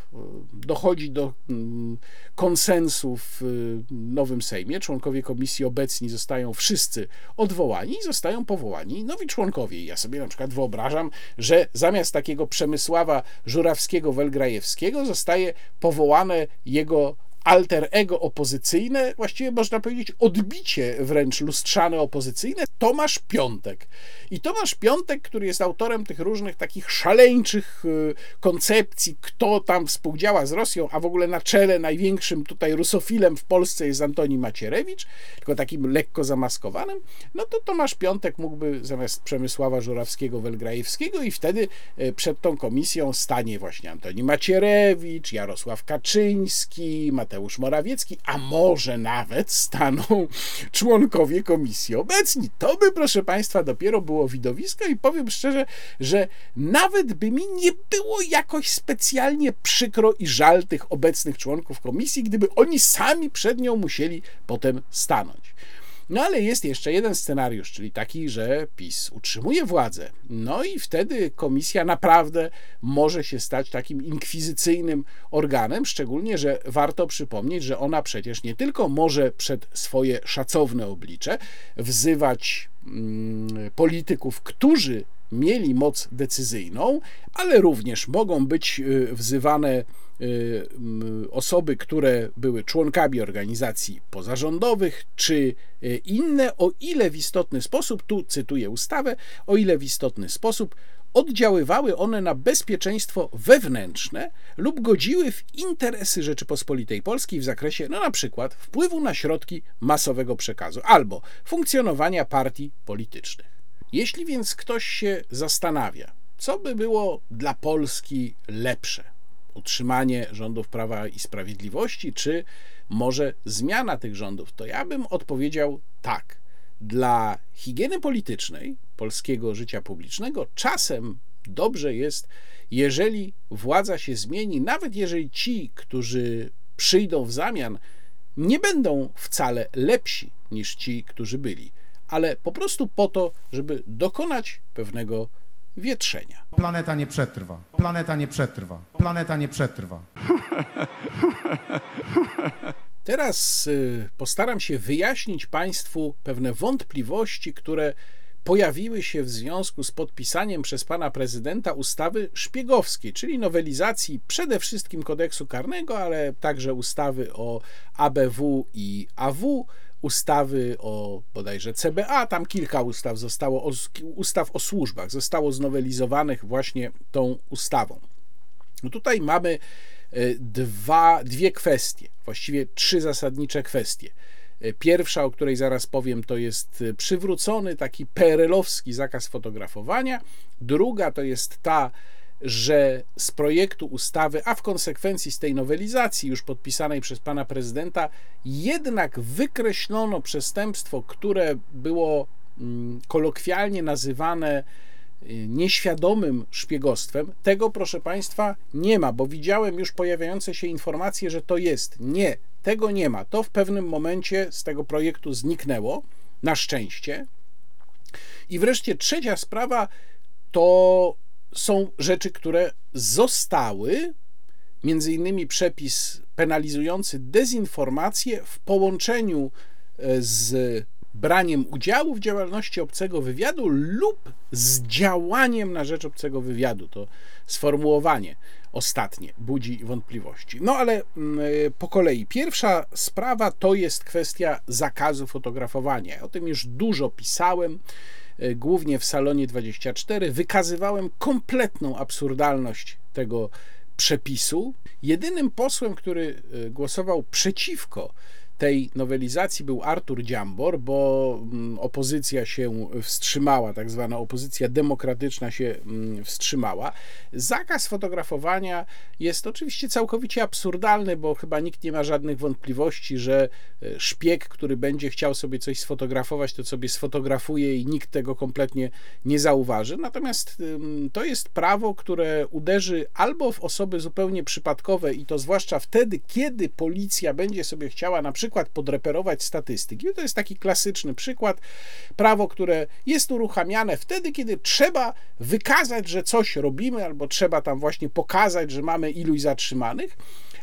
dochodzi do mm, konsensu w y, nowym Sejmie. Członkowie komisji obecni zostają wszyscy odwołani i zostają powołani nowi członkowie. Ja sobie na przykład wyobrażam, że zamiast takiego Przemysława Żurawskiego-Welgrajewskiego zostaje powołane jego alter ego opozycyjne, właściwie można powiedzieć odbicie wręcz lustrzane opozycyjne, Tomasz Piątek. I Tomasz Piątek, który jest autorem tych różnych takich szaleńczych y, koncepcji, kto tam współdziała z Rosją, a w ogóle na czele największym tutaj rusofilem w Polsce jest Antoni Macierewicz, tylko takim lekko zamaskowanym, no to Tomasz Piątek mógłby zamiast Przemysława Żurawskiego-Welgrajewskiego i wtedy y, przed tą komisją stanie właśnie Antoni Macierewicz, Jarosław Kaczyński, Mateusz Morawiecki, a może nawet staną *laughs* członkowie komisji obecni. To by, proszę Państwa, dopiero było widowisko i powiem szczerze, że nawet by mi nie było jakoś specjalnie przykro i żal tych obecnych członków komisji, gdyby oni sami przed nią musieli potem stanąć. No ale jest jeszcze jeden scenariusz, czyli taki, że PiS utrzymuje władzę. No i wtedy komisja naprawdę może się stać takim inkwizycyjnym organem, szczególnie, że warto przypomnieć, że ona przecież nie tylko może przed swoje szacowne oblicze wzywać mm, polityków, którzy mieli moc decyzyjną, ale również mogą być y, wzywane osoby, które były członkami organizacji pozarządowych, czy y, inne, o ile w istotny sposób, tu cytuję ustawę, o ile w istotny sposób oddziaływały one na bezpieczeństwo wewnętrzne lub godziły w interesy Rzeczypospolitej Polskiej w zakresie, no na przykład, wpływu na środki masowego przekazu albo funkcjonowania partii politycznych. Jeśli więc ktoś się zastanawia, co by było dla Polski lepsze, utrzymanie rządów Prawa i Sprawiedliwości, czy może zmiana tych rządów, to ja bym odpowiedział tak. Dla higieny politycznej polskiego życia publicznego czasem dobrze jest, jeżeli władza się zmieni, nawet jeżeli ci, którzy przyjdą w zamian, nie będą wcale lepsi niż ci, którzy byli ale po prostu po to, żeby dokonać pewnego wietrzenia. Planeta nie przetrwa. Planeta nie przetrwa. Planeta nie przetrwa. *laughs* Teraz y, postaram się wyjaśnić Państwu pewne wątpliwości, które pojawiły się w związku z podpisaniem przez pana prezydenta ustawy szpiegowskiej, czyli nowelizacji przede wszystkim kodeksu karnego, ale także ustawy o ABW i AW, ustawy o bodajże CBA, tam kilka ustaw zostało, ustaw o służbach zostało znowelizowanych właśnie tą ustawą. No tutaj mamy e, dwa, dwie kwestie, właściwie trzy zasadnicze kwestie. E, pierwsza, o której zaraz powiem, to jest e, przywrócony taki PRL-owski zakaz fotografowania. Druga to jest ta, że z projektu ustawy, a w konsekwencji z tej nowelizacji już podpisanej przez pana prezydenta, jednak wykreślono przestępstwo, które było mm, kolokwialnie nazywane y, nieświadomym szpiegostwem. Tego, proszę Państwa, nie ma, bo widziałem już pojawiające się informacje, że to jest. Nie, tego nie ma. To w pewnym momencie z tego projektu zniknęło, na szczęście. I wreszcie trzecia sprawa to są rzeczy, które zostały, między innymi przepis penalizujący dezinformację w połączeniu e, z braniem udziału w działalności obcego wywiadu lub z działaniem na rzecz obcego wywiadu. To sformułowanie ostatnie budzi wątpliwości. No ale mm, e, po kolei. Pierwsza sprawa to jest kwestia zakazu fotografowania. O tym już dużo pisałem. E, głównie w salonie 24, wykazywałem kompletną absurdalność tego przepisu. Jedynym posłem, który e, głosował przeciwko tej nowelizacji był Artur Dziambor, bo mm, opozycja się wstrzymała, tak zwana opozycja demokratyczna się mm, wstrzymała. Zakaz fotografowania jest oczywiście całkowicie absurdalny, bo chyba nikt nie ma żadnych wątpliwości, że e, szpieg, który będzie chciał sobie coś sfotografować, to sobie sfotografuje i nikt tego kompletnie nie zauważy. Natomiast to jest prawo, które uderzy albo w osoby zupełnie przypadkowe i to zwłaszcza wtedy, kiedy policja będzie sobie chciała na przykład przykład podreperować statystyki. To jest taki klasyczny przykład. Prawo, które jest uruchamiane wtedy, kiedy trzeba wykazać, że coś robimy, albo trzeba tam właśnie pokazać, że mamy iluś zatrzymanych.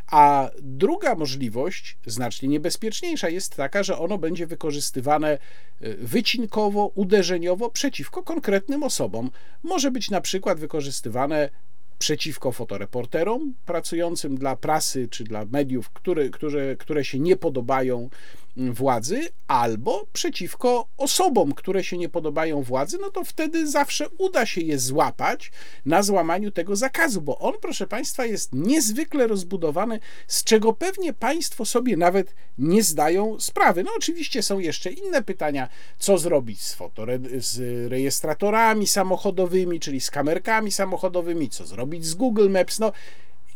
A druga możliwość, znacznie niebezpieczniejsza, jest taka, że ono będzie wykorzystywane y, wycinkowo, uderzeniowo przeciwko konkretnym osobom. Może być na przykład wykorzystywane przeciwko fotoreporterom pracującym dla prasy czy dla mediów, które, które, które się nie podobają władzy, albo przeciwko osobom, które się nie podobają władzy, no to wtedy zawsze uda się je złapać na złamaniu tego zakazu, bo on, proszę Państwa, jest niezwykle rozbudowany, z czego pewnie Państwo sobie nawet nie zdają sprawy. No oczywiście są jeszcze inne pytania, co zrobić z, fotore- z rejestratorami samochodowymi, czyli z kamerkami samochodowymi, co zrobić z Google Maps, no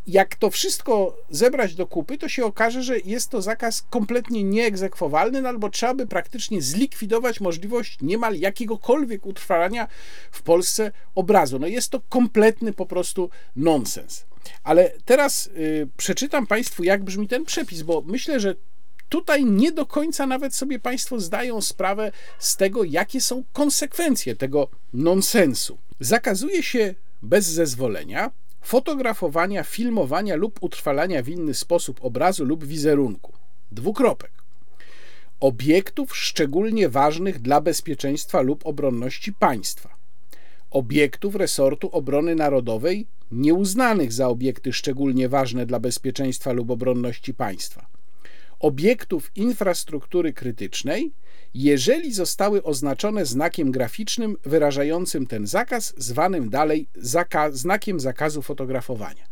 jak to wszystko zebrać do kupy, to się okaże, że jest to zakaz kompletnie nieegzekwowalny, no albo trzeba by praktycznie zlikwidować możliwość niemal jakiegokolwiek utrwalania w Polsce obrazu. No jest to kompletny po prostu nonsens. Ale teraz y, przeczytam Państwu, jak brzmi ten przepis, bo myślę, że tutaj nie do końca nawet sobie Państwo zdają sprawę z tego, jakie są konsekwencje tego nonsensu. Zakazuje się bez zezwolenia fotografowania, filmowania lub utrwalania w inny sposób obrazu lub wizerunku. Dwukropek. Obiektów szczególnie ważnych dla bezpieczeństwa lub obronności państwa. Obiektów resortu obrony narodowej nieuznanych za obiekty szczególnie ważne dla bezpieczeństwa lub obronności państwa. Obiektów infrastruktury krytycznej, jeżeli zostały oznaczone znakiem graficznym wyrażającym ten zakaz, zwanym dalej zaka znakiem zakazu fotografowania.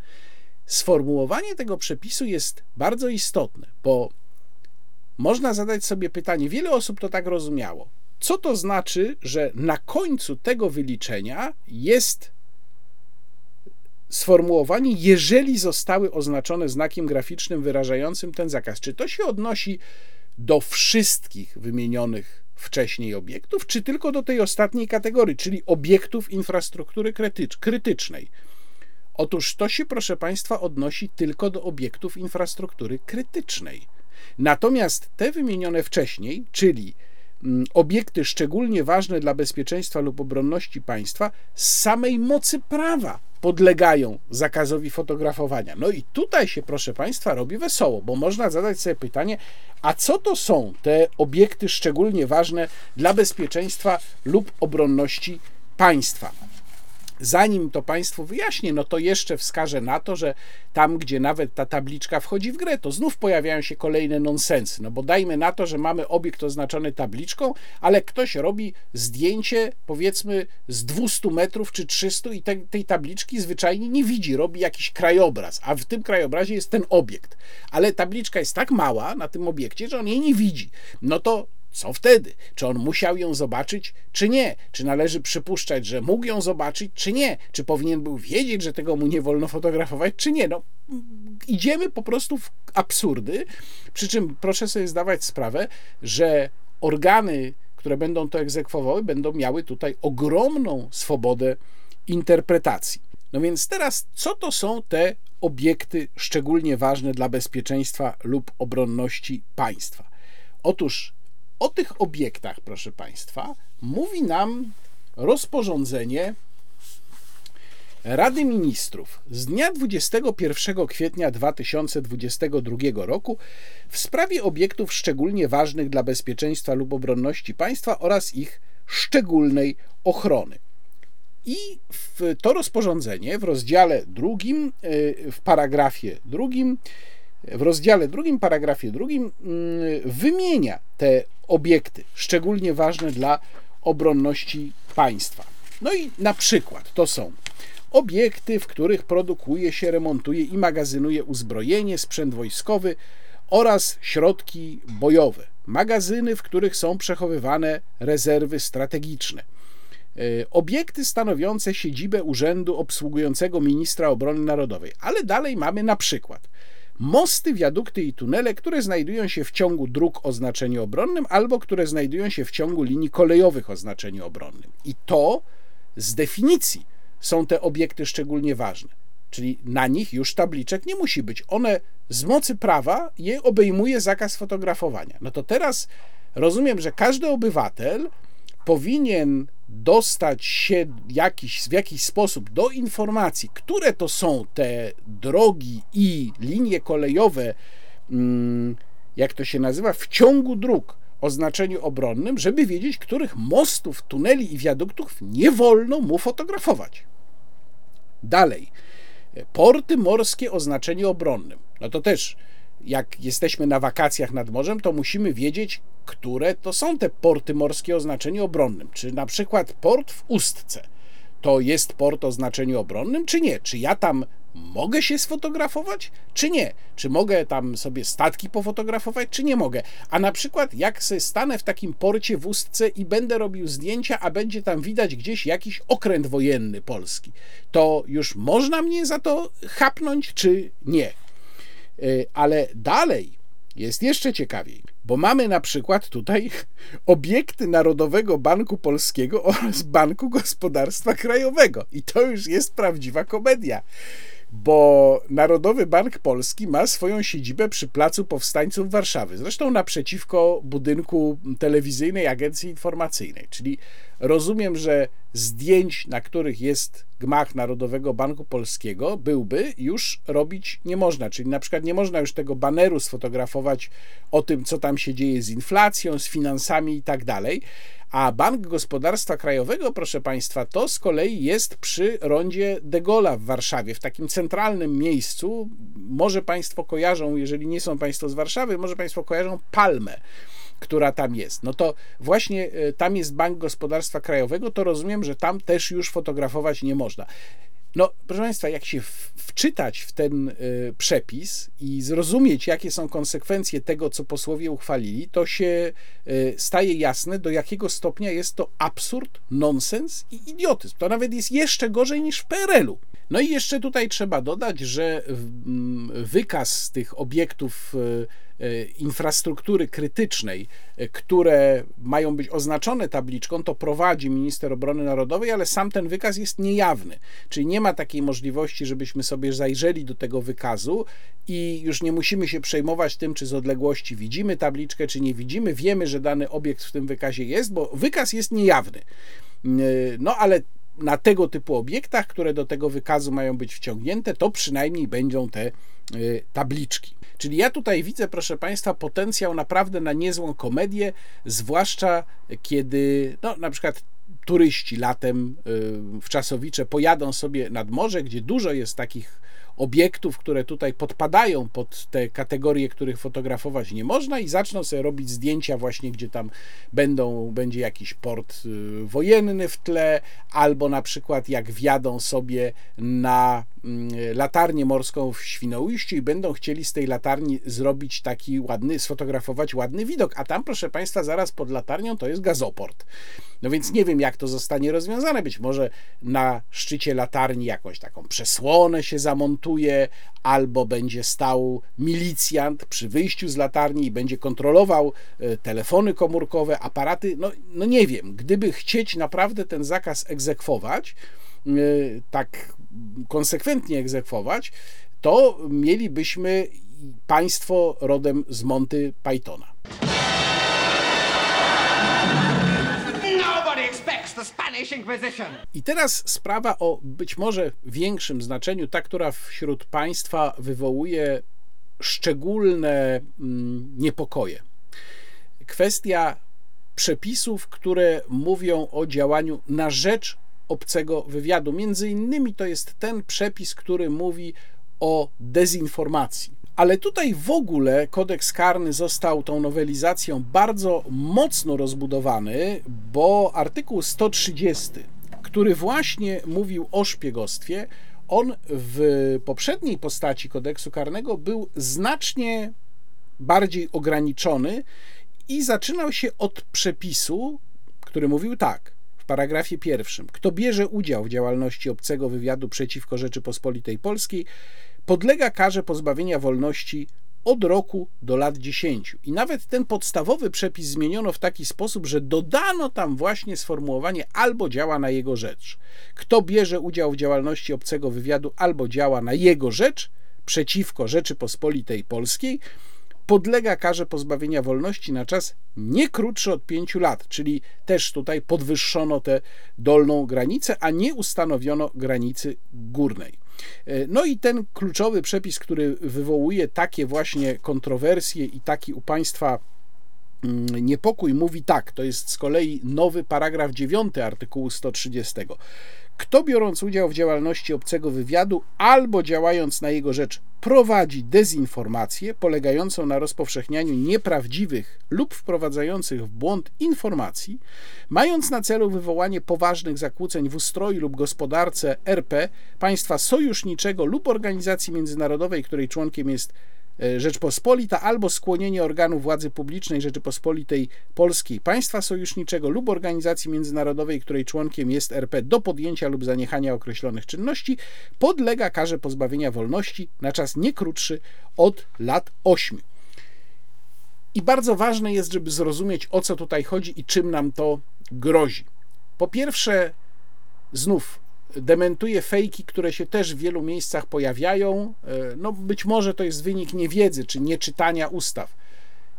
Sformułowanie tego przepisu jest bardzo istotne, bo można zadać sobie pytanie, wiele osób to tak rozumiało. Co to znaczy, że na końcu tego wyliczenia jest sformułowanie, jeżeli zostały oznaczone znakiem graficznym wyrażającym ten zakaz? Czy to się odnosi do wszystkich wymienionych wcześniej obiektów, czy tylko do tej ostatniej kategorii, czyli obiektów infrastruktury krytycznej? Otóż to się, proszę Państwa, odnosi tylko do obiektów infrastruktury krytycznej. Natomiast te wymienione wcześniej, czyli obiekty szczególnie ważne dla bezpieczeństwa lub obronności państwa, z samej mocy prawa podlegają zakazowi fotografowania. No i tutaj się, proszę Państwa, robi wesoło, bo można zadać sobie pytanie, a co to są te obiekty szczególnie ważne dla bezpieczeństwa lub obronności państwa? Zanim to Państwu wyjaśnię, no to jeszcze wskażę na to, że tam, gdzie nawet ta tabliczka wchodzi w grę, to znów pojawiają się kolejne nonsensy. No bo dajmy na to, że mamy obiekt oznaczony tabliczką, ale ktoś robi zdjęcie powiedzmy z 200 metrów czy 300 i te, tej tabliczki zwyczajnie nie widzi, robi jakiś krajobraz, a w tym krajobrazie jest ten obiekt. Ale tabliczka jest tak mała na tym obiekcie, że on jej nie widzi. No to co wtedy? Czy on musiał ją zobaczyć, czy nie? Czy należy przypuszczać, że mógł ją zobaczyć, czy nie? Czy powinien był wiedzieć, że tego mu nie wolno fotografować, czy nie? No, idziemy po prostu w absurdy. Przy czym proszę sobie zdawać sprawę, że organy, które będą to egzekwowały, będą miały tutaj ogromną swobodę interpretacji. No więc teraz, co to są te obiekty szczególnie ważne dla bezpieczeństwa lub obronności państwa? Otóż o tych obiektach, proszę Państwa, mówi nam rozporządzenie Rady Ministrów z dnia 21 kwietnia 2022 roku w sprawie obiektów szczególnie ważnych dla bezpieczeństwa lub obronności państwa oraz ich szczególnej ochrony. I to rozporządzenie w rozdziale drugim, y, w paragrafie drugim, w rozdziale drugim, paragrafie drugim y, wymienia te obiekty, szczególnie ważne dla obronności państwa. No i na przykład to są obiekty, w których produkuje się, remontuje i magazynuje uzbrojenie, sprzęt wojskowy oraz środki bojowe, magazyny, w których są przechowywane rezerwy strategiczne. E, obiekty stanowiące siedzibę urzędu obsługującego ministra obrony narodowej, ale dalej mamy na przykład mosty, wiadukty i tunele, które znajdują się w ciągu dróg o znaczeniu obronnym albo które znajdują się w ciągu linii kolejowych o znaczeniu obronnym. I to z definicji są te obiekty szczególnie ważne. Czyli na nich już tabliczek nie musi być. One z mocy prawa je obejmuje zakaz fotografowania. No to teraz rozumiem, że każdy obywatel powinien dostać się jakiś, w jakiś sposób do informacji, które to są te drogi i linie kolejowe, mm, jak to się nazywa, w ciągu dróg o znaczeniu obronnym, żeby wiedzieć, których mostów, tuneli i wiaduktów nie wolno mu fotografować. Dalej, porty morskie o znaczeniu obronnym. No to też jak jesteśmy na wakacjach nad morzem, to musimy wiedzieć, które to są te porty morskie o znaczeniu obronnym. Czy na przykład port w Ustce to jest port o znaczeniu obronnym, czy nie? Czy ja tam mogę się sfotografować, czy nie? Czy mogę tam sobie statki pofotografować, czy nie mogę? A na przykład, jak sobie stanę w takim porcie w Ustce i będę robił zdjęcia, a będzie tam widać gdzieś jakiś okręt wojenny polski, to już można mnie za to chapnąć, czy nie? Y, ale dalej jest jeszcze ciekawiej, bo mamy na przykład tutaj *laughs* obiekty Narodowego Banku Polskiego oraz Banku Gospodarstwa Krajowego. I to już jest prawdziwa komedia. bo Narodowy Bank Polski ma swoją siedzibę przy Placu Powstańców Warszawy, zresztą naprzeciwko budynku telewizyjnej agencji informacyjnej. Czyli rozumiem, że zdjęć, na których jest gmach Narodowego Banku Polskiego, byłby już robić nie można. Czyli na przykład nie można już tego baneru sfotografować o tym, co tam się dzieje z inflacją, z finansami i tak dalej. A Bank Gospodarstwa Krajowego, proszę Państwa, to z kolei jest przy rondzie De Gaulle'a w Warszawie, w takim centralnym miejscu. Może Państwo kojarzą, jeżeli nie są Państwo z Warszawy, może Państwo kojarzą Palmę która tam jest. No to właśnie e, tam jest Bank Gospodarstwa Krajowego, to rozumiem, że tam też już fotografować nie można. No, proszę Państwa, jak się wczytać w ten y, przepis i zrozumieć, jakie są konsekwencje tego, co posłowie uchwalili, to się y, staje jasne, do jakiego stopnia jest to absurd, nonsens i idiotyzm. To nawet jest jeszcze gorzej niż w PRL-u. No i jeszcze tutaj trzeba dodać, że wykaz tych obiektów y, E, infrastruktury krytycznej, e, które mają być oznaczone tabliczką, to prowadzi minister obrony narodowej, ale sam ten wykaz jest niejawny. Czyli nie ma takiej możliwości, żebyśmy sobie zajrzeli do tego wykazu i już nie musimy się przejmować tym, czy z odległości widzimy tabliczkę, czy nie widzimy. Wiemy, że dany obiekt w tym wykazie jest, bo wykaz jest niejawny. E, no ale na tego typu obiektach, które do tego wykazu mają być wciągnięte, to przynajmniej będą te tabliczki. Czyli ja tutaj widzę, proszę Państwa, potencjał naprawdę na niezłą komedię, zwłaszcza kiedy, no, na przykład turyści latem y, w Czasowicze pojadą sobie nad morze, gdzie dużo jest takich obiektów, które tutaj podpadają pod te kategorie, których fotografować nie można i zaczną sobie robić zdjęcia właśnie, gdzie tam będą, będzie jakiś port y, wojenny w tle, albo na przykład jak wjadą sobie na latarnię morską w Świnoujściu i będą chcieli z tej latarni zrobić taki ładny, sfotografować ładny widok, a tam proszę Państwa zaraz pod latarnią to jest gazoport. No więc nie wiem jak to zostanie rozwiązane, być może na szczycie latarni jakąś taką przesłonę się zamontuje, albo będzie stał milicjant przy wyjściu z latarni i będzie kontrolował e, telefony komórkowe, aparaty. No, no nie wiem, gdyby chcieć naprawdę ten zakaz egzekwować, tak konsekwentnie egzekwować, to mielibyśmy państwo rodem z Monty Pythona. I teraz sprawa o być może większym znaczeniu, ta, która wśród państwa wywołuje szczególne mm, niepokoje. Kwestia przepisów, które mówią o działaniu na rzecz obcego wywiadu. Między innymi to jest ten przepis, który mówi o dezinformacji. Ale tutaj w ogóle kodeks karny został tą nowelizacją bardzo mocno rozbudowany, bo artykuł 130, który właśnie mówił o szpiegostwie, on w poprzedniej postaci kodeksu karnego był znacznie bardziej ograniczony i zaczynał się od przepisu, który mówił tak paragrafie pierwszym: Kto bierze udział w działalności obcego wywiadu przeciwko Rzeczypospolitej Polskiej, podlega karze pozbawienia wolności od roku do lat 10. I nawet ten podstawowy przepis zmieniono w taki sposób, że dodano tam właśnie sformułowanie albo działa na jego rzecz. Kto bierze udział w działalności obcego wywiadu albo działa na jego rzecz przeciwko Rzeczypospolitej Polskiej, podlega karze pozbawienia wolności na czas nie krótszy od 5 lat, czyli też tutaj podwyższono tę dolną granicę, a nie ustanowiono granicy górnej. E, no i ten kluczowy przepis, który wywołuje takie właśnie kontrowersje i taki u państwa mm, niepokój, mówi tak, to jest z kolei nowy paragraf 9 artykułu 130. Kto biorąc udział w działalności obcego wywiadu albo działając na jego rzecz prowadzi dezinformację polegającą na rozpowszechnianiu nieprawdziwych lub wprowadzających w błąd informacji, mając na celu wywołanie poważnych zakłóceń w ustroju lub gospodarce RP, państwa sojuszniczego lub organizacji międzynarodowej, której członkiem jest Rzeczpospolita albo skłonienie organu władzy publicznej Rzeczypospolitej Polskiej, państwa sojuszniczego lub organizacji międzynarodowej, której członkiem jest RP do podjęcia lub zaniechania określonych czynności, podlega karze pozbawienia wolności na czas nie krótszy od lat 8. I bardzo ważne jest, żeby zrozumieć o co tutaj chodzi i czym nam to grozi. Po pierwsze, znów dementuje fejki, które się też w wielu miejscach pojawiają. E, no być może to jest wynik niewiedzy czy nieczytania ustaw.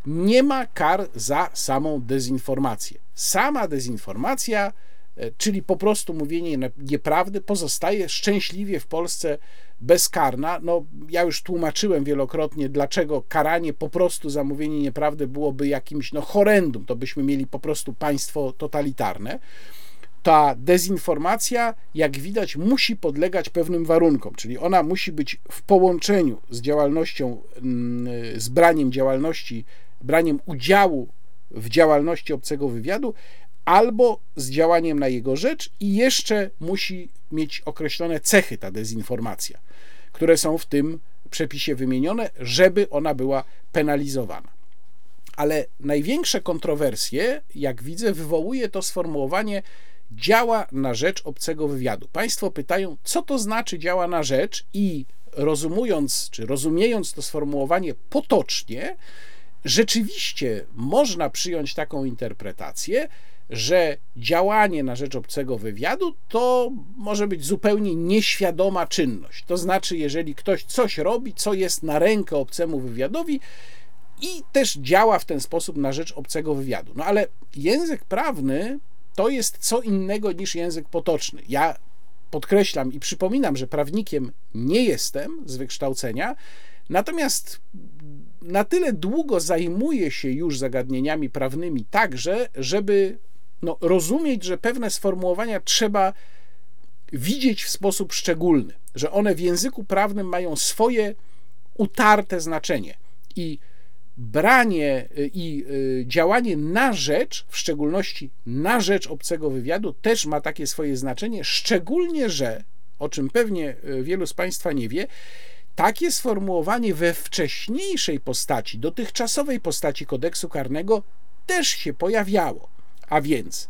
Nie ma kar za samą dezinformację. Sama dezinformacja, e, czyli po prostu mówienie nieprawdy, pozostaje szczęśliwie w Polsce bezkarna. No, ja już tłumaczyłem wielokrotnie, dlaczego karanie po prostu za mówienie nieprawdy byłoby jakimś no, horrendum. To byśmy mieli po prostu państwo totalitarne ta dezinformacja, jak widać, musi podlegać pewnym warunkom, czyli ona musi być w połączeniu z działalnością, mm, z braniem działalności, braniem udziału w działalności obcego wywiadu, albo z działaniem na jego rzecz i jeszcze musi mieć określone cechy ta dezinformacja, które są w tym przepisie wymienione, żeby ona była penalizowana. Ale największe kontrowersje, jak widzę, wywołuje to sformułowanie działa na rzecz obcego wywiadu. Państwo pytają, co to znaczy działa na rzecz i rozumując, czy rozumiejąc to sformułowanie potocznie, rzeczywiście można przyjąć taką interpretację, że działanie na rzecz obcego wywiadu to może być zupełnie nieświadoma czynność. To znaczy, jeżeli ktoś coś robi, co jest na rękę obcemu wywiadowi, i też działa w ten sposób na rzecz obcego wywiadu. No ale język prawny to jest co innego niż język potoczny. Ja podkreślam i przypominam, że prawnikiem nie jestem z wykształcenia, natomiast na tyle długo zajmuję się już zagadnieniami prawnymi także, żeby no, rozumieć, że pewne sformułowania trzeba widzieć w sposób szczególny, że one w języku prawnym mają swoje utarte znaczenie i branie y, i y, działanie na rzecz, w szczególności na rzecz obcego wywiadu, też ma takie swoje znaczenie, szczególnie, że, o czym pewnie y, wielu z Państwa nie wie, takie sformułowanie we wcześniejszej postaci, dotychczasowej postaci kodeksu karnego też się pojawiało. A więc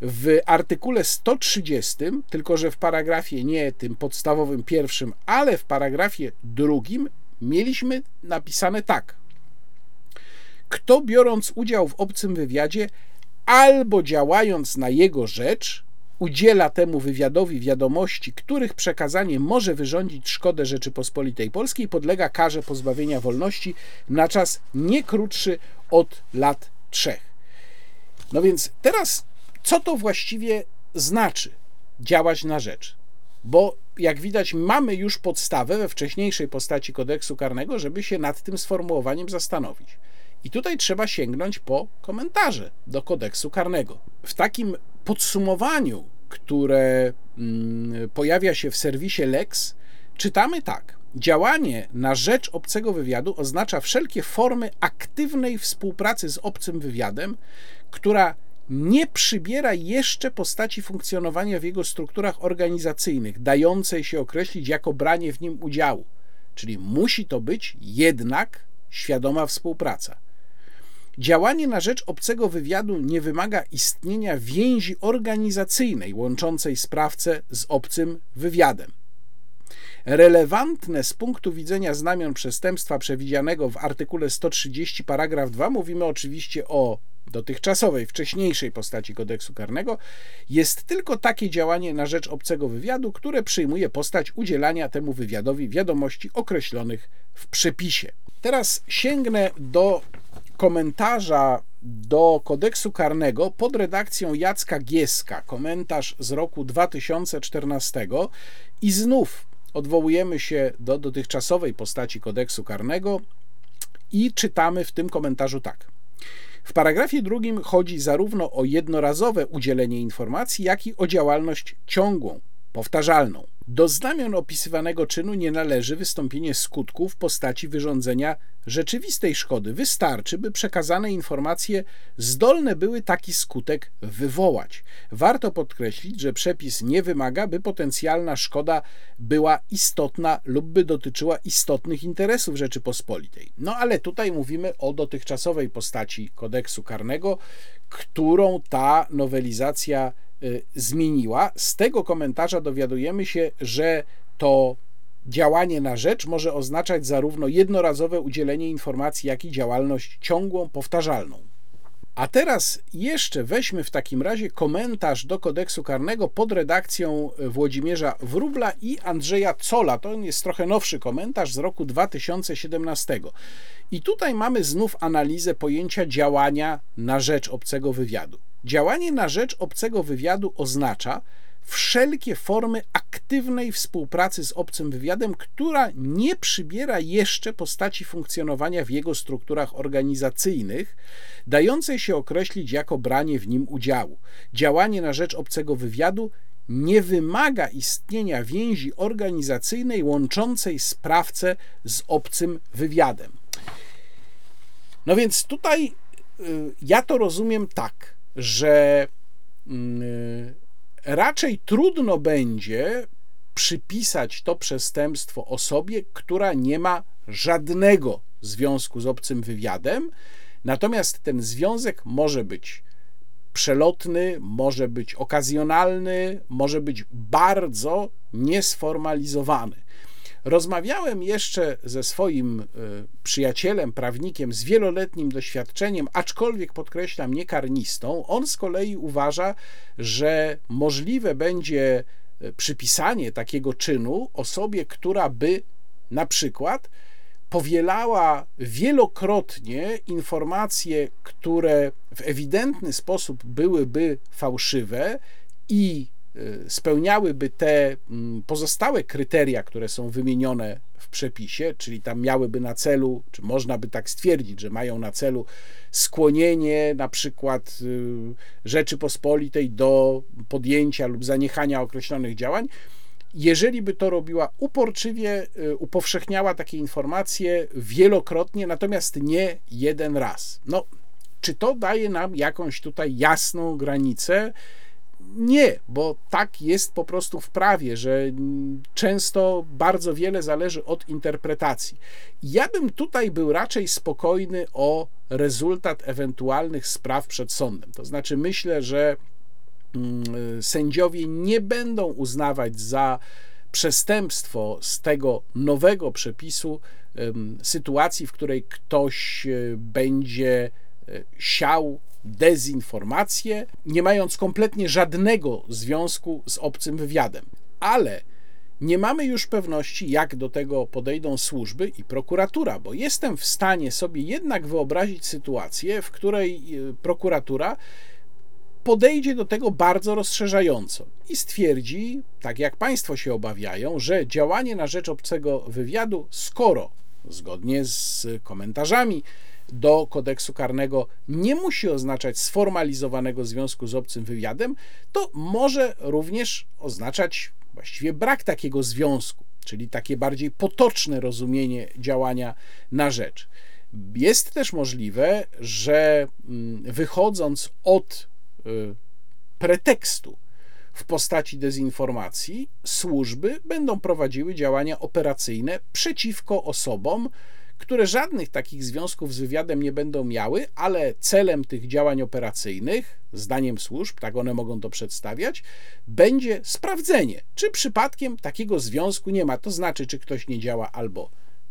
w artykule 130, tylko że w paragrafie nie tym podstawowym pierwszym, ale w paragrafie drugim, mieliśmy napisane tak kto biorąc udział w obcym wywiadzie albo działając na jego rzecz, udziela temu wywiadowi wiadomości, których przekazanie może wyrządzić szkodę Rzeczypospolitej Polskiej, podlega karze pozbawienia wolności na czas nie krótszy od lat trzech. No więc teraz, co to właściwie znaczy działać na rzecz? Bo jak widać, mamy już podstawę we wcześniejszej postaci kodeksu karnego, żeby się nad tym sformułowaniem zastanowić. I tutaj trzeba sięgnąć po komentarze do kodeksu karnego. W takim podsumowaniu, które mm, pojawia się w serwisie Lex, czytamy tak. Działanie na rzecz obcego wywiadu oznacza wszelkie formy aktywnej współpracy z obcym wywiadem, która nie przybiera jeszcze postaci funkcjonowania w jego strukturach organizacyjnych, dającej się określić jako branie w nim udziału. Czyli musi to być jednak świadoma współpraca. Działanie na rzecz obcego wywiadu nie wymaga istnienia więzi organizacyjnej łączącej sprawcę z obcym wywiadem. Relewantne z punktu widzenia znamion przestępstwa przewidzianego w artykule 130 paragraf 2 mówimy oczywiście o dotychczasowej, wcześniejszej postaci kodeksu karnego, jest tylko takie działanie na rzecz obcego wywiadu, które przyjmuje postać udzielania temu wywiadowi wiadomości określonych w przepisie. Teraz sięgnę do komentarza do kodeksu karnego pod redakcją Jacka Gieska, komentarz z roku 2014 i znów odwołujemy się do dotychczasowej postaci kodeksu karnego i czytamy w tym komentarzu tak. W paragrafie drugim chodzi zarówno o jednorazowe udzielenie informacji, jak i o działalność ciągłą, powtarzalną. Do znamion opisywanego czynu nie należy wystąpienie skutków w postaci wyrządzenia rzeczywistej szkody. Wystarczy, by przekazane informacje zdolne były taki skutek wywołać. Warto podkreślić, że przepis nie wymaga, by potencjalna szkoda była istotna lub by dotyczyła istotnych interesów Rzeczypospolitej. No ale tutaj mówimy o dotychczasowej postaci kodeksu karnego, którą ta nowelizacja zmieniła. Z tego komentarza dowiadujemy się, że to działanie na rzecz może oznaczać zarówno jednorazowe udzielenie informacji, jak i działalność ciągłą, powtarzalną. A teraz jeszcze weźmy w takim razie komentarz do kodeksu karnego pod redakcją Włodzimierza Wróbla i Andrzeja Cola. To jest trochę nowszy komentarz z roku 2017. I tutaj mamy znów analizę pojęcia działania na rzecz obcego wywiadu. Działanie na rzecz obcego wywiadu oznacza, wszelkie formy aktywnej współpracy z obcym wywiadem, która nie przybiera jeszcze postaci funkcjonowania w jego strukturach organizacyjnych, dającej się określić jako branie w nim udziału. Działanie na rzecz obcego wywiadu nie wymaga istnienia więzi organizacyjnej łączącej sprawcę z obcym wywiadem. No więc tutaj y, ja to rozumiem tak, że y, raczej trudno będzie przypisać to przestępstwo osobie, która nie ma żadnego związku z obcym wywiadem, natomiast ten związek może być przelotny, może być okazjonalny, może być bardzo niesformalizowany. Rozmawiałem jeszcze ze swoim e, przyjacielem, prawnikiem z wieloletnim doświadczeniem, aczkolwiek podkreślam, nie karnistą. On z kolei uważa, że możliwe będzie e, przypisanie takiego czynu osobie, która by na przykład powielała wielokrotnie informacje, które w ewidentny sposób byłyby fałszywe i spełniałyby te mm, pozostałe kryteria, które są wymienione w przepisie, czyli tam miałyby na celu, czy można by tak stwierdzić, że mają na celu skłonienie na przykład y, Rzeczypospolitej do podjęcia lub zaniechania określonych działań, jeżeli by to robiła uporczywie, y, upowszechniała takie informacje wielokrotnie, natomiast nie jeden raz. No, czy to daje nam jakąś tutaj jasną granicę? Nie, bo tak jest po prostu w prawie, że często bardzo wiele zależy od interpretacji. Ja bym tutaj był raczej spokojny o rezultat ewentualnych spraw przed sądem. To znaczy, myślę, że mm, sędziowie nie będą uznawać za przestępstwo z tego nowego przepisu sytuacji, w której ktoś e, będzie e, siał dezinformację, nie mając kompletnie żadnego związku z obcym wywiadem. Ale nie mamy już pewności, jak do tego podejdą służby i prokuratura, bo jestem w stanie sobie jednak wyobrazić sytuację, w której e, prokuratura podejdzie do tego bardzo rozszerzająco i stwierdzi, tak jak Państwo się obawiają, że działanie na rzecz obcego wywiadu, skoro zgodnie z komentarzami do kodeksu karnego nie musi oznaczać sformalizowanego związku z obcym wywiadem, to może również oznaczać właściwie brak takiego związku, czyli takie bardziej potoczne rozumienie działania na rzecz. Jest też możliwe, że mm, wychodząc od y, pretekstu w postaci dezinformacji, służby będą prowadziły działania operacyjne przeciwko osobom, które żadnych takich związków z wywiadem nie będą miały, ale celem tych działań operacyjnych, zdaniem służb, tak one mogą to przedstawiać, będzie sprawdzenie, czy przypadkiem takiego związku nie ma. To znaczy, czy ktoś nie działa albo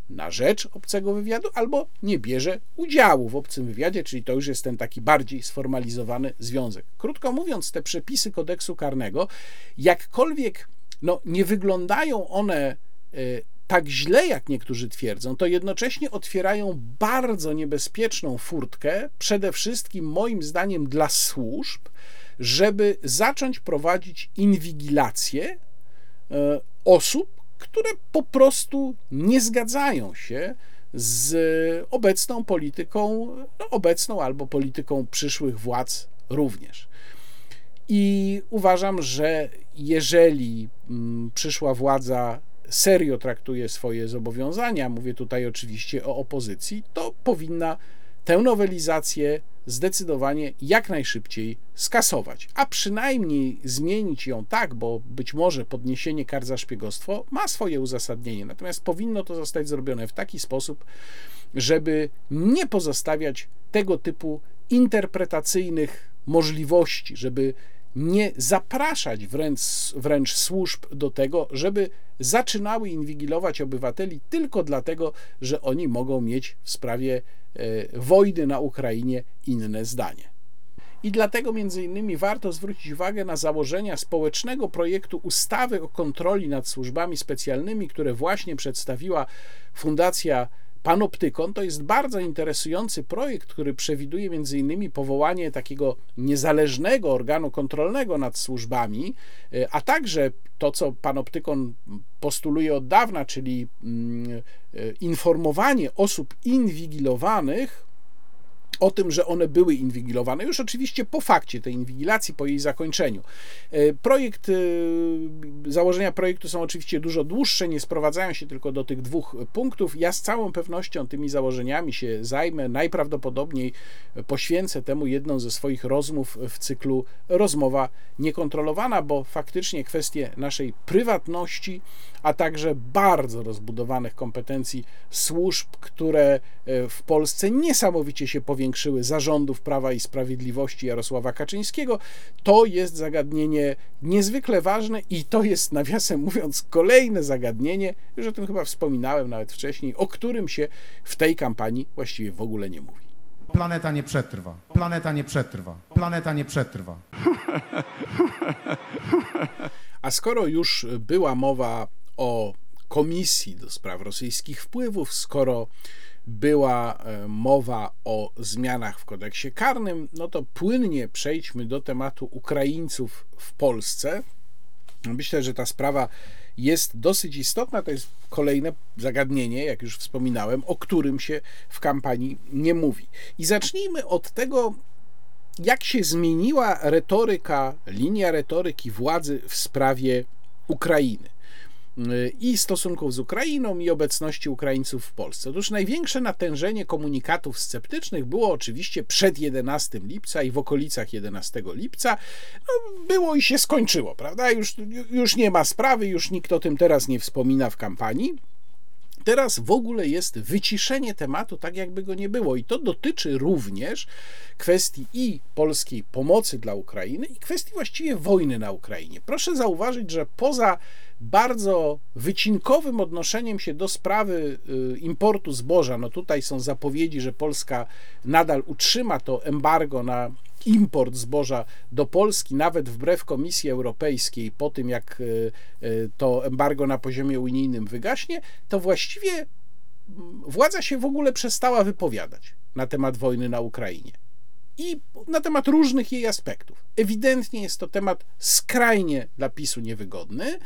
na rzecz obcego wywiadu, albo nie bierze udziału w obcym wywiadzie, czyli to już jest ten taki bardziej sformalizowany związek. Krótko mówiąc, te przepisy kodeksu karnego, jakkolwiek no, nie wyglądają one y, tak źle, jak niektórzy twierdzą, to jednocześnie otwierają bardzo niebezpieczną furtkę, przede wszystkim moim zdaniem dla służb, żeby zacząć prowadzić inwigilację e, osób, które po prostu nie zgadzają się z obecną polityką, no obecną albo polityką przyszłych władz również. I uważam, że jeżeli mm, przyszła władza serio traktuje swoje zobowiązania, mówię tutaj oczywiście o opozycji, to powinna tę nowelizację zdecydowanie jak najszybciej skasować, a przynajmniej zmienić ją tak, bo być może podniesienie kar za szpiegostwo ma swoje uzasadnienie, natomiast powinno to zostać zrobione w taki sposób, żeby nie pozostawiać tego typu interpretacyjnych możliwości, żeby nie zapraszać wręcz, wręcz służb do tego, żeby zaczynały inwigilować obywateli tylko dlatego, że oni mogą mieć w sprawie e, wojny na Ukrainie inne zdanie. i dlatego między innymi warto zwrócić uwagę na założenia społecznego projektu ustawy o kontroli nad służbami specjalnymi, które właśnie przedstawiła Fundacja Panoptykon to jest bardzo interesujący projekt, który przewiduje między innymi powołanie takiego niezależnego organu kontrolnego nad służbami, a także to, co Panoptykon postuluje od dawna, czyli mm, informowanie osób inwigilowanych o tym, że one były inwigilowane, już oczywiście po fakcie tej inwigilacji, po jej zakończeniu. E, projekt, e, założenia projektu są oczywiście dużo dłuższe, nie sprowadzają się tylko do tych dwóch punktów. Ja z całą pewnością tymi założeniami się zajmę. Najprawdopodobniej poświęcę temu jedną ze swoich rozmów w cyklu Rozmowa Niekontrolowana, bo faktycznie kwestie naszej prywatności, a także bardzo rozbudowanych kompetencji służb, które e, w Polsce niesamowicie się powiększyły, powiększyły zarządów Prawa i Sprawiedliwości Jarosława Kaczyńskiego. To jest zagadnienie niezwykle ważne i to jest, nawiasem mówiąc, kolejne zagadnienie, już o tym chyba wspominałem nawet wcześniej, o którym się w tej kampanii właściwie w ogóle nie mówi. Planeta nie przetrwa. Planeta nie przetrwa. Planeta nie przetrwa. A skoro już była mowa o komisji do spraw rosyjskich wpływów, skoro była e, mowa o zmianach w kodeksie karnym, no to płynnie przejdźmy do tematu Ukraińców w Polsce. Myślę, że ta sprawa jest dosyć istotna. To jest kolejne zagadnienie, jak już wspominałem, o którym się w kampanii nie mówi. I zacznijmy od tego, jak się zmieniła retoryka, linia retoryki władzy w sprawie Ukrainy i stosunków z Ukrainą i obecności Ukraińców w Polsce. Otóż największe natężenie komunikatów sceptycznych było oczywiście przed 11 lipca i w okolicach 11 lipca. No, było i się skończyło, prawda? Już, już nie ma sprawy, już nikt o tym teraz nie wspomina w kampanii. Teraz w ogóle jest wyciszenie tematu, tak jakby go nie było, i to dotyczy również kwestii i polskiej pomocy dla Ukrainy, i kwestii właściwie wojny na Ukrainie. Proszę zauważyć, że poza bardzo wycinkowym odnoszeniem się do sprawy y, importu zboża, no tutaj są zapowiedzi, że Polska nadal utrzyma to embargo na import zboża do Polski, nawet wbrew Komisji Europejskiej, po tym jak y, y, to embargo na poziomie unijnym wygaśnie, to właściwie władza się w ogóle przestała wypowiadać na temat wojny na Ukrainie i na temat różnych jej aspektów. Ewidentnie jest to temat skrajnie dla PiSu niewygodny.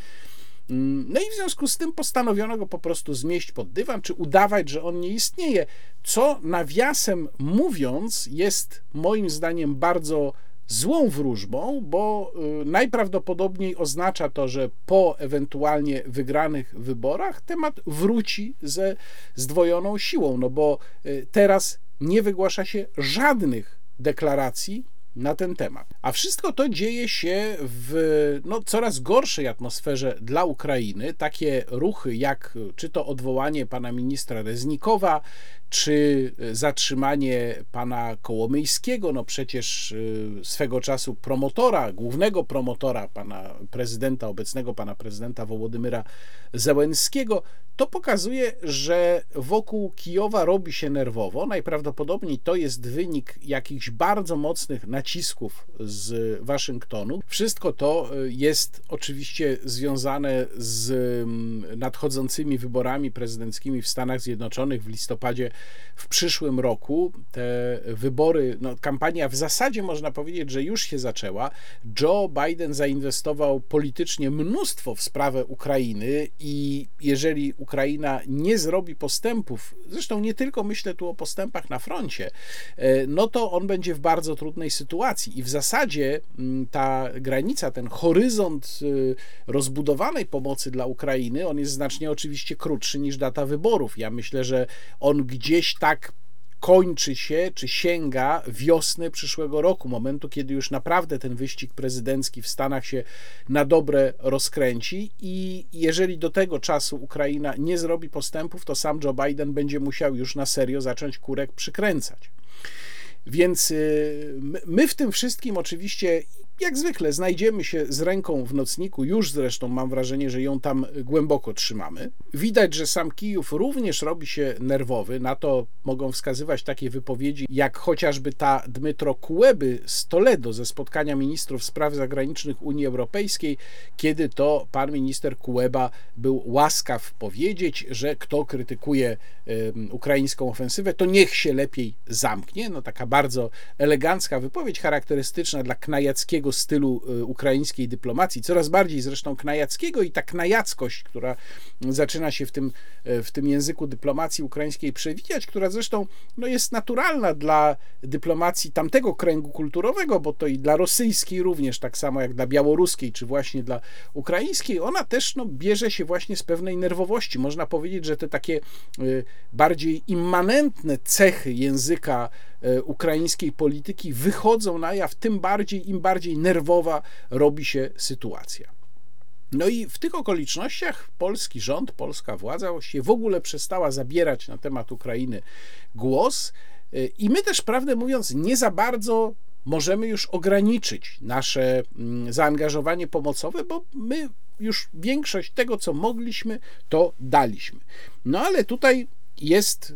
Mm, no i w związku z tym postanowiono go po prostu zmieść pod dywan, czy udawać, że on nie istnieje, co nawiasem mówiąc jest moim zdaniem bardzo złą wróżbą, bo y, najprawdopodobniej oznacza to, że po ewentualnie wygranych wyborach temat wróci ze zdwojoną siłą, no bo y, teraz nie wygłasza się żadnych deklaracji na ten temat. A wszystko to dzieje się w no, coraz gorszej atmosferze dla Ukrainy. Takie ruchy jak czy to odwołanie pana ministra Reznikowa, czy zatrzymanie pana Kołomyjskiego, no przecież y, swego czasu promotora, głównego promotora pana prezydenta, obecnego pana prezydenta Wołodymyra Zełenskiego, to pokazuje, że wokół Kijowa robi się nerwowo. Najprawdopodobniej to jest wynik jakichś bardzo mocnych nacisków z Waszyngtonu. Wszystko to y, jest oczywiście związane z mm, nadchodzącymi wyborami prezydenckimi w Stanach Zjednoczonych w listopadzie w przyszłym roku. Te wybory, no, kampania w zasadzie można powiedzieć, że już się zaczęła. Joe Biden zainwestował politycznie mnóstwo w sprawę Ukrainy i jeżeli Ukraina nie zrobi postępów, zresztą nie tylko myślę tu o postępach na froncie, e, no to on będzie w bardzo trudnej sytuacji i w zasadzie mm, ta granica, ten horyzont y, rozbudowanej pomocy dla Ukrainy, on jest znacznie oczywiście krótszy niż data wyborów. Ja myślę, że on gdzieś tak kończy się, czy sięga wiosny przyszłego roku, momentu, kiedy już naprawdę ten wyścig prezydencki w Stanach się na dobre rozkręci i jeżeli do tego czasu Ukraina nie zrobi postępów, to sam Joe Biden będzie musiał już na serio zacząć kurek przykręcać. Więc y, my w tym wszystkim oczywiście jak zwykle znajdziemy się z ręką w nocniku, już zresztą mam wrażenie, że ją tam głęboko trzymamy. Widać, że sam Kijów również robi się nerwowy. Na to mogą wskazywać takie wypowiedzi, jak chociażby ta Dmytro Kuleby z Toledo ze spotkania ministrów spraw zagranicznych Unii Europejskiej, kiedy to pan minister Kuleba był łaskaw powiedzieć, że kto krytykuje ukraińską ofensywę, to niech się lepiej zamknie. No taka bardzo elegancka wypowiedź, charakterystyczna dla knajackiego stylu y, ukraińskiej dyplomacji, coraz bardziej zresztą knajackiego i ta knajackość, która zaczyna się w tym, y, w tym języku dyplomacji ukraińskiej przewijać, która zresztą no, jest naturalna dla dyplomacji tamtego kręgu kulturowego, bo to i dla rosyjskiej również, tak samo jak dla białoruskiej, czy właśnie dla ukraińskiej, ona też no, bierze się właśnie z pewnej nerwowości. Można powiedzieć, że te takie y, bardziej immanentne cechy języka E, ukraińskiej polityki wychodzą na jaw, tym bardziej, im bardziej nerwowa robi się sytuacja. No i w tych okolicznościach polski rząd, polska władza właściwie w ogóle przestała zabierać na temat Ukrainy głos. E, I my też, prawdę mówiąc, nie za bardzo możemy już ograniczyć nasze mm, zaangażowanie pomocowe, bo my już większość tego, co mogliśmy, to daliśmy. No ale tutaj jest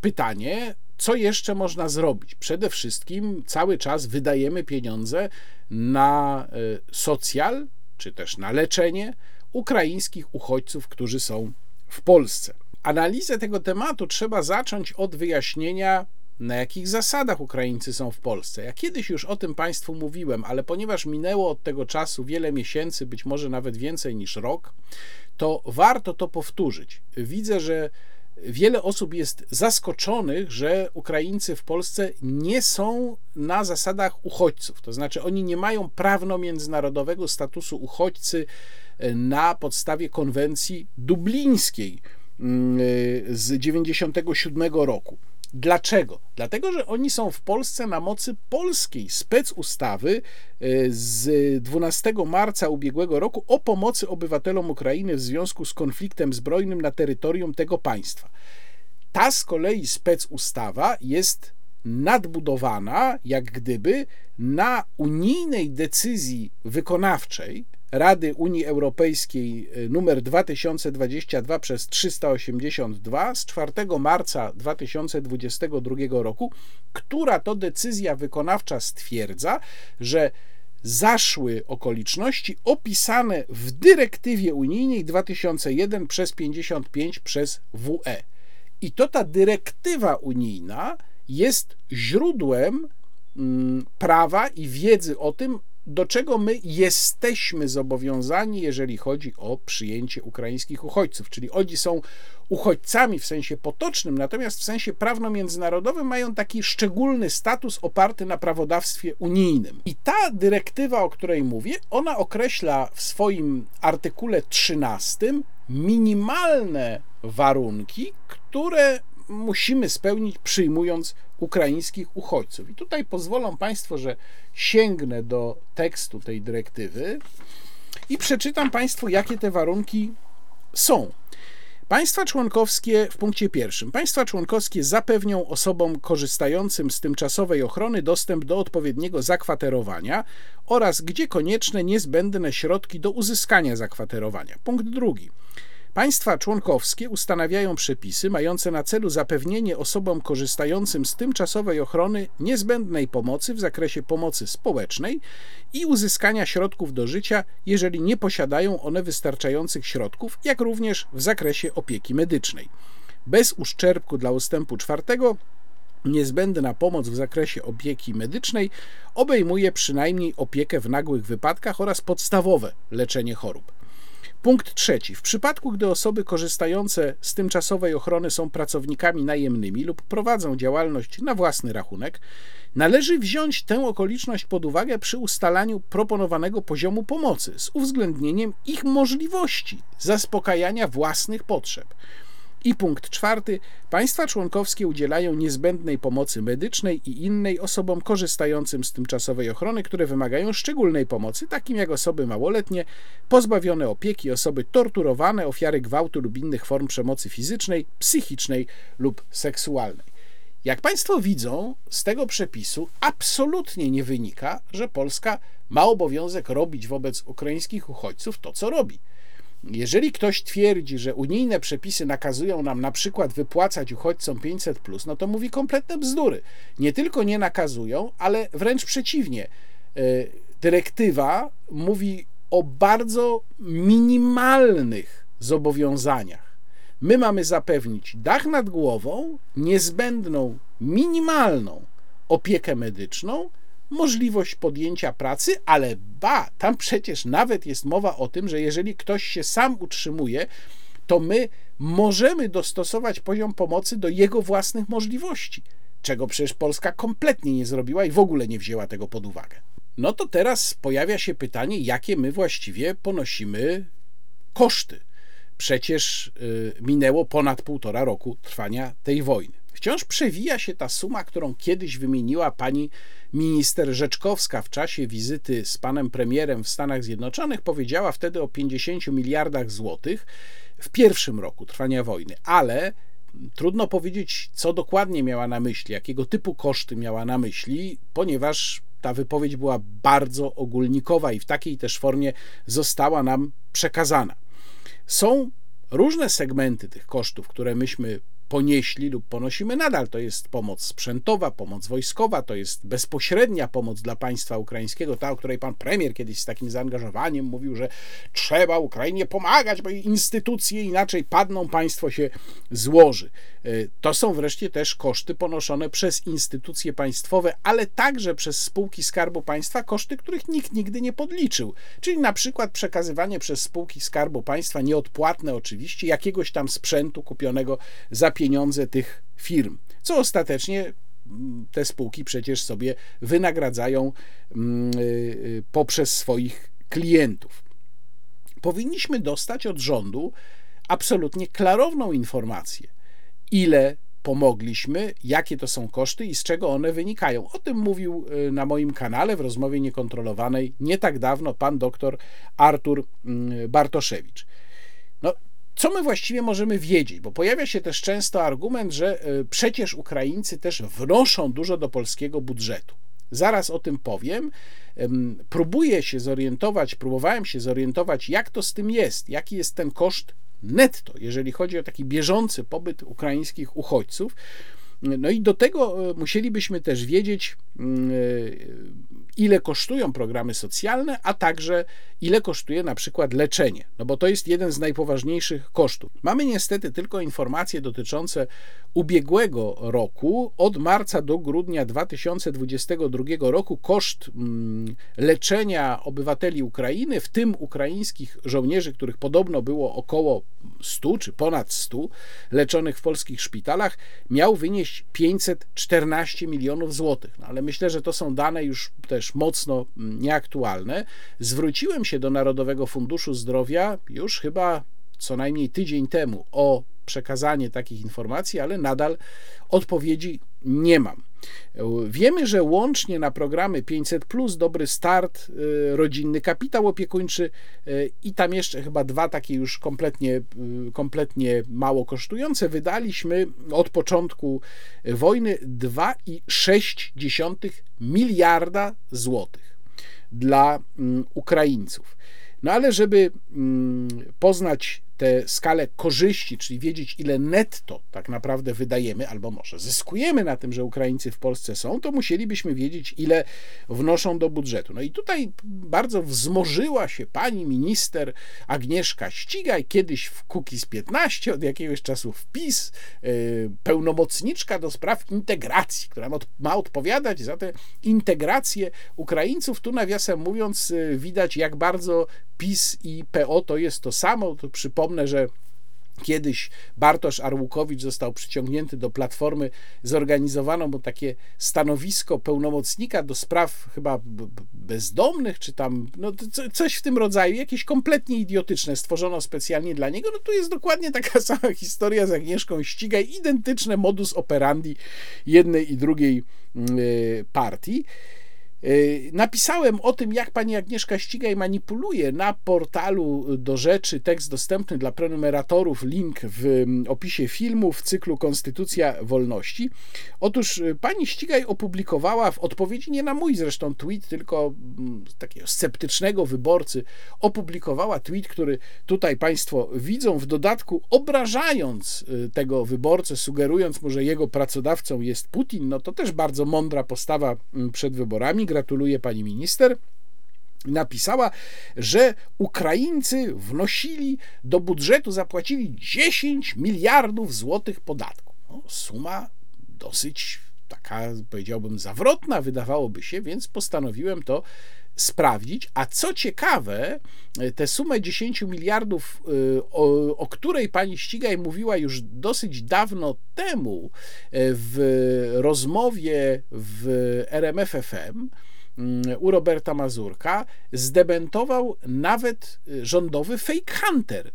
pytanie, co jeszcze można zrobić? Przede wszystkim cały czas wydajemy pieniądze na e, socjal, czy też na leczenie ukraińskich uchodźców, którzy są w Polsce. Analizę tego tematu trzeba zacząć od wyjaśnienia, na jakich zasadach Ukraińcy są w Polsce. Ja kiedyś już o tym Państwu mówiłem, ale ponieważ minęło od tego czasu wiele miesięcy, być może nawet więcej niż rok, to warto to powtórzyć. Widzę, że wiele osób jest zaskoczonych, że Ukraińcy w Polsce nie są na zasadach uchodźców. To znaczy, oni nie mają prawno-międzynarodowego statusu uchodźcy e, na podstawie konwencji dublińskiej mm, e, z 1997 roku. Dlaczego? Dlatego, że oni są w Polsce na mocy polskiej specustawy e, z 12 marca ubiegłego roku o pomocy obywatelom Ukrainy w związku z konfliktem zbrojnym na terytorium tego państwa. Ta z kolei specustawa jest nadbudowana, jak gdyby, na unijnej decyzji wykonawczej Rady Unii Europejskiej y, numer 2022 przez 382 z 4 marca 2022 roku, która to decyzja wykonawcza stwierdza, że zaszły okoliczności opisane w dyrektywie unijnej 2001 przez 55 przez WE. I to ta dyrektywa unijna jest źródłem mm, prawa i wiedzy o tym, do czego my jesteśmy zobowiązani, jeżeli chodzi o przyjęcie ukraińskich uchodźców. Czyli oni są uchodźcami w sensie potocznym, natomiast w sensie prawno-międzynarodowym mają taki szczególny status oparty na prawodawstwie unijnym. I ta dyrektywa, o której mówię, ona określa w swoim artykule 13 minimalne warunki, które musimy spełnić, przyjmując ukraińskich uchodźców. I tutaj pozwolą Państwo, że sięgnę do tekstu tej dyrektywy i przeczytam Państwu, jakie te warunki są. Państwa członkowskie w punkcie pierwszym. Państwa członkowskie zapewnią osobom korzystającym z tymczasowej ochrony dostęp do odpowiedniego zakwaterowania oraz, gdzie konieczne, niezbędne środki do uzyskania zakwaterowania. Punkt drugi. Państwa członkowskie ustanawiają przepisy mające na celu zapewnienie osobom korzystającym z tymczasowej ochrony niezbędnej pomocy w zakresie pomocy społecznej i uzyskania środków do życia, jeżeli nie posiadają one wystarczających środków, jak również w zakresie opieki medycznej. Bez uszczerbku dla ustępu czwartego Niezbędna pomoc w zakresie opieki medycznej obejmuje przynajmniej opiekę w nagłych wypadkach oraz podstawowe leczenie chorób. Punkt trzeci. W przypadku, gdy osoby korzystające z tymczasowej ochrony są pracownikami najemnymi lub prowadzą działalność na własny rachunek, należy wziąć tę okoliczność pod uwagę przy ustalaniu proponowanego poziomu pomocy z uwzględnieniem ich możliwości zaspokajania własnych potrzeb. I punkt czwarty. Państwa członkowskie udzielają niezbędnej pomocy medycznej i innej osobom korzystającym z tymczasowej ochrony, które wymagają szczególnej pomocy, takim jak osoby małoletnie, pozbawione opieki, osoby torturowane, ofiary gwałtu lub innych form przemocy fizycznej, psychicznej lub seksualnej. Jak Państwo widzą, z tego przepisu absolutnie nie wynika, że Polska ma obowiązek robić wobec ukraińskich uchodźców to, co robi. Jeżeli ktoś twierdzi, że unijne przepisy nakazują nam na przykład wypłacać uchodźcom 500, no to mówi kompletne bzdury. Nie tylko nie nakazują, ale wręcz przeciwnie. E, dyrektywa mówi o bardzo minimalnych zobowiązaniach. My mamy zapewnić dach nad głową, niezbędną, minimalną opiekę medyczną możliwość podjęcia pracy, ale ba, tam przecież nawet jest mowa o tym, że jeżeli ktoś się sam utrzymuje, to my możemy dostosować poziom pomocy do jego własnych możliwości, czego przecież Polska kompletnie nie zrobiła i w ogóle nie wzięła tego pod uwagę. No to teraz pojawia się pytanie, jakie my właściwie ponosimy koszty. Przecież y, minęło ponad półtora roku trwania tej wojny. Wciąż przewija się ta suma, którą kiedyś wymieniła pani minister Rzeczkowska w czasie wizyty z panem premierem w Stanach Zjednoczonych. Powiedziała wtedy o 50 miliardach złotych w pierwszym roku trwania wojny, ale trudno powiedzieć, co dokładnie miała na myśli, jakiego typu koszty miała na myśli, ponieważ ta wypowiedź była bardzo ogólnikowa i w takiej też formie została nam przekazana. Są różne segmenty tych kosztów, które myśmy ponieśli lub ponosimy nadal. To jest pomoc sprzętowa, pomoc wojskowa, to jest bezpośrednia pomoc dla państwa ukraińskiego, ta, o której pan premier kiedyś z takim zaangażowaniem mówił, że trzeba Ukrainie pomagać, bo instytucje inaczej padną, państwo się złoży. E, to są wreszcie też koszty ponoszone przez instytucje państwowe, ale także przez spółki Skarbu Państwa, koszty, których nikt nigdy nie podliczył. Czyli na przykład przekazywanie przez spółki Skarbu Państwa, nieodpłatne oczywiście, jakiegoś tam sprzętu kupionego za pieniądze tych firm, co ostatecznie mm, te spółki przecież sobie wynagradzają mm, y, y, poprzez swoich klientów. Powinniśmy dostać od rządu absolutnie klarowną informację, ile pomogliśmy, jakie to są koszty i z czego one wynikają. O tym mówił y, na moim kanale w rozmowie niekontrolowanej nie tak dawno pan doktor Artur mm, Bartoszewicz. No, co my właściwie możemy wiedzieć? Bo pojawia się też często argument, że e, przecież Ukraińcy też wnoszą dużo do polskiego budżetu. Zaraz o tym powiem. Próbuję się zorientować, próbowałem się zorientować, jak to z tym jest, jaki jest ten koszt netto, jeżeli chodzi o taki bieżący pobyt ukraińskich uchodźców. No i do tego e, musielibyśmy też wiedzieć, mm, e, ile kosztują programy socjalne, a także ile kosztuje na przykład leczenie, no bo to jest jeden z najpoważniejszych kosztów. Mamy niestety tylko informacje dotyczące ubiegłego roku. Od marca do grudnia 2022 roku koszt mm, leczenia obywateli Ukrainy, w tym ukraińskich żołnierzy, których podobno było około 100 czy ponad 100 leczonych w polskich szpitalach, miał wynieść 514 milionów złotych. No ale myślę, że to są dane już też mocno mm, nieaktualne. Zwróciłem się do Narodowego Funduszu Zdrowia już chyba co najmniej tydzień temu o przekazanie takich informacji, ale nadal odpowiedzi nie mam. Wiemy, że łącznie na programy 500, Dobry Start, y, Rodzinny Kapitał Opiekuńczy y, i tam jeszcze chyba dwa takie już kompletnie, y, kompletnie mało kosztujące, wydaliśmy od początku wojny 2,6 miliarda złotych dla mm, Ukraińców. No ale żeby mm, poznać tę skalę korzyści, czyli wiedzieć, ile netto tak naprawdę wydajemy, albo może zyskujemy na tym, że Ukraińcy w Polsce są, to musielibyśmy wiedzieć, ile wnoszą do budżetu. No i tutaj bardzo wzmożyła się pani minister Agnieszka Ścigaj, kiedyś w Kukiz 15, od jakiegoś czasu wpis, yy, pełnomocniczka do spraw integracji, która ma odpowiadać za tę integrację Ukraińców. Tu nawiasem mówiąc, yy, widać, jak bardzo PiS i PO to jest to samo. To przypomnę, że Kiedyś Bartosz Arłukowicz został przyciągnięty do platformy, zorganizowano mu takie stanowisko pełnomocnika do spraw chyba bezdomnych, czy tam no, coś w tym rodzaju, jakieś kompletnie idiotyczne, stworzono specjalnie dla niego. No tu jest dokładnie taka *laughs* sama historia z Agnieszką Ścigaj, identyczne modus operandi jednej i drugiej mm, y, partii. Napisałem o tym, jak pani Agnieszka Ścigaj manipuluje na portalu do rzeczy, tekst dostępny dla prenumeratorów, link w opisie filmu w cyklu Konstytucja Wolności. Otóż pani Ścigaj opublikowała w odpowiedzi nie na mój zresztą tweet, tylko takiego sceptycznego wyborcy, opublikowała tweet, który tutaj państwo widzą, w dodatku obrażając tego wyborcę, sugerując mu, że jego pracodawcą jest Putin, no to też bardzo mądra postawa przed wyborami. Gratuluję pani minister napisała, że Ukraińcy wnosili do budżetu, zapłacili 10 miliardów złotych podatku. No, suma dosyć taka, powiedziałbym, zawrotna wydawałoby się, więc postanowiłem to sprawdzić. A co ciekawe, tę sumę 10 miliardów, y, o, o, której pani Ścigaj mówiła już dosyć dawno temu y, w rozmowie w RMFFM, y, u Roberta Mazurka, zdebentował nawet rządowy fake hunter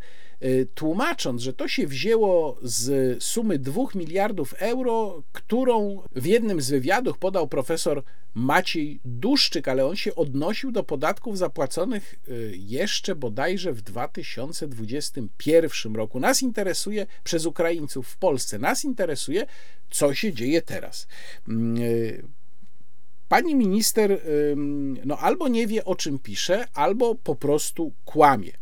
tłumacząc, że to się wzięło z sumy 2 miliardów euro, którą w jednym z wywiadów podał profesor Maciej Duszczyk, ale on się odnosił do podatków zapłaconych y, jeszcze bodajże w 2021 roku. Nas interesuje przez Ukraińców w Polsce, nas interesuje, co się dzieje teraz. Mm, y, pani minister no, albo nie wie, o czym pisze, albo po prostu kłamie.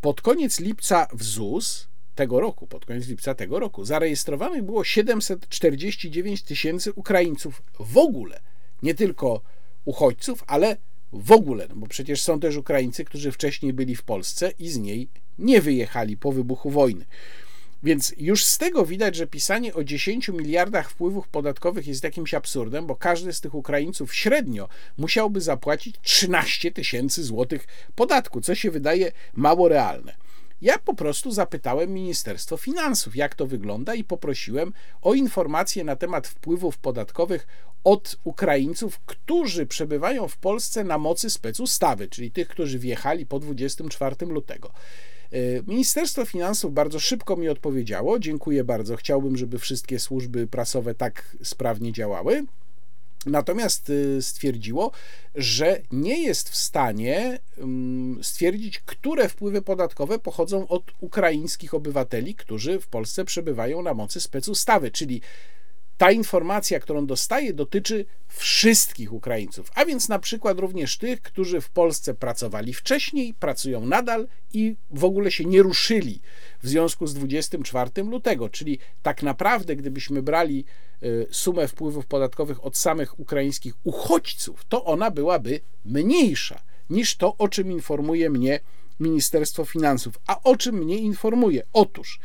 Pod koniec lipca w ZUS tego roku, pod koniec lipca tego roku, zarejestrowanych było 749 tysięcy Ukraińców w ogóle nie tylko uchodźców, ale w ogóle, no bo przecież są też Ukraińcy, którzy wcześniej byli w Polsce i z niej nie wyjechali po wybuchu wojny. Więc już z tego widać, że pisanie o 10 miliardach wpływów podatkowych jest jakimś absurdem, bo każdy z tych Ukraińców średnio musiałby zapłacić 13 tysięcy złotych podatku, co się wydaje mało realne. Ja po prostu zapytałem Ministerstwo Finansów, jak to wygląda, i poprosiłem o informacje na temat wpływów podatkowych od Ukraińców, którzy przebywają w Polsce na mocy specustawy, czyli tych, którzy wjechali po 24 lutego. E, Ministerstwo Finansów bardzo szybko mi odpowiedziało. Dziękuję bardzo. Chciałbym, żeby wszystkie służby prasowe tak sprawnie działały. Natomiast y, stwierdziło, że nie jest w stanie mm, stwierdzić, które wpływy podatkowe pochodzą od ukraińskich obywateli, którzy w Polsce przebywają na mocy specustawy, czyli ta informacja, którą dostaję, dotyczy wszystkich Ukraińców, a więc na przykład również tych, którzy w Polsce pracowali wcześniej, pracują nadal i w ogóle się nie ruszyli w związku z 24 lutego. Czyli tak naprawdę, gdybyśmy brali y, sumę wpływów podatkowych od samych ukraińskich uchodźców, to ona byłaby mniejsza niż to, o czym informuje mnie Ministerstwo Finansów. A o czym mnie informuje? Otóż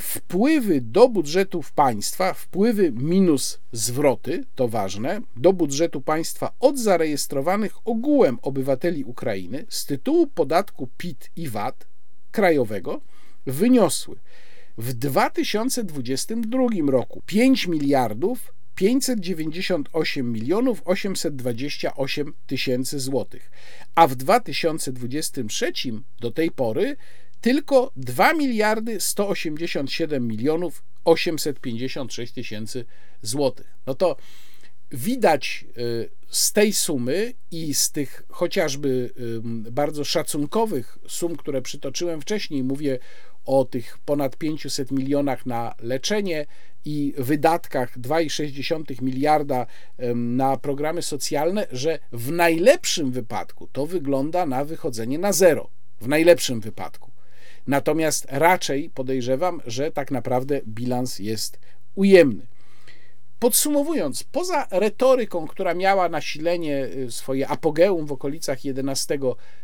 wpływy do budżetów państwa, wpływy minus zwroty, to ważne, do budżetu państwa od zarejestrowanych ogółem obywateli Ukrainy z tytułu podatku PIT i VAT krajowego wyniosły w 2022 roku 5 miliardów 598 milionów 828 tysięcy złotych, a w 2023 do tej pory tylko 2 miliardy 187 milionów 856 tysięcy złotych. No to widać y, z tej sumy i z tych chociażby bardzo szacunkowych sum, które przytoczyłem wcześniej, mówię o tych ponad 500 milionach na leczenie i wydatkach 2,6 miliarda na programy socjalne, że w najlepszym wypadku to wygląda na wychodzenie na zero. W najlepszym wypadku. Natomiast raczej podejrzewam, że tak naprawdę bilans jest ujemny. Podsumowując, poza retoryką, która miała nasilenie y, swoje apogeum w okolicach 11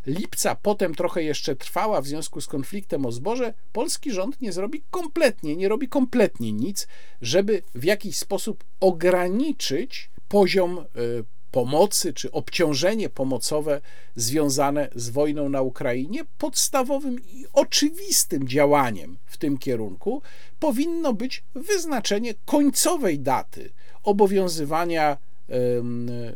lipca, potem trochę jeszcze trwała w związku z konfliktem o zboże, polski rząd nie zrobi kompletnie, nie robi kompletnie nic, żeby w jakiś sposób ograniczyć poziom y, pomocy czy obciążenie pomocowe związane z wojną na Ukrainie, podstawowym i oczywistym działaniem w tym kierunku powinno być wyznaczenie końcowej daty obowiązywania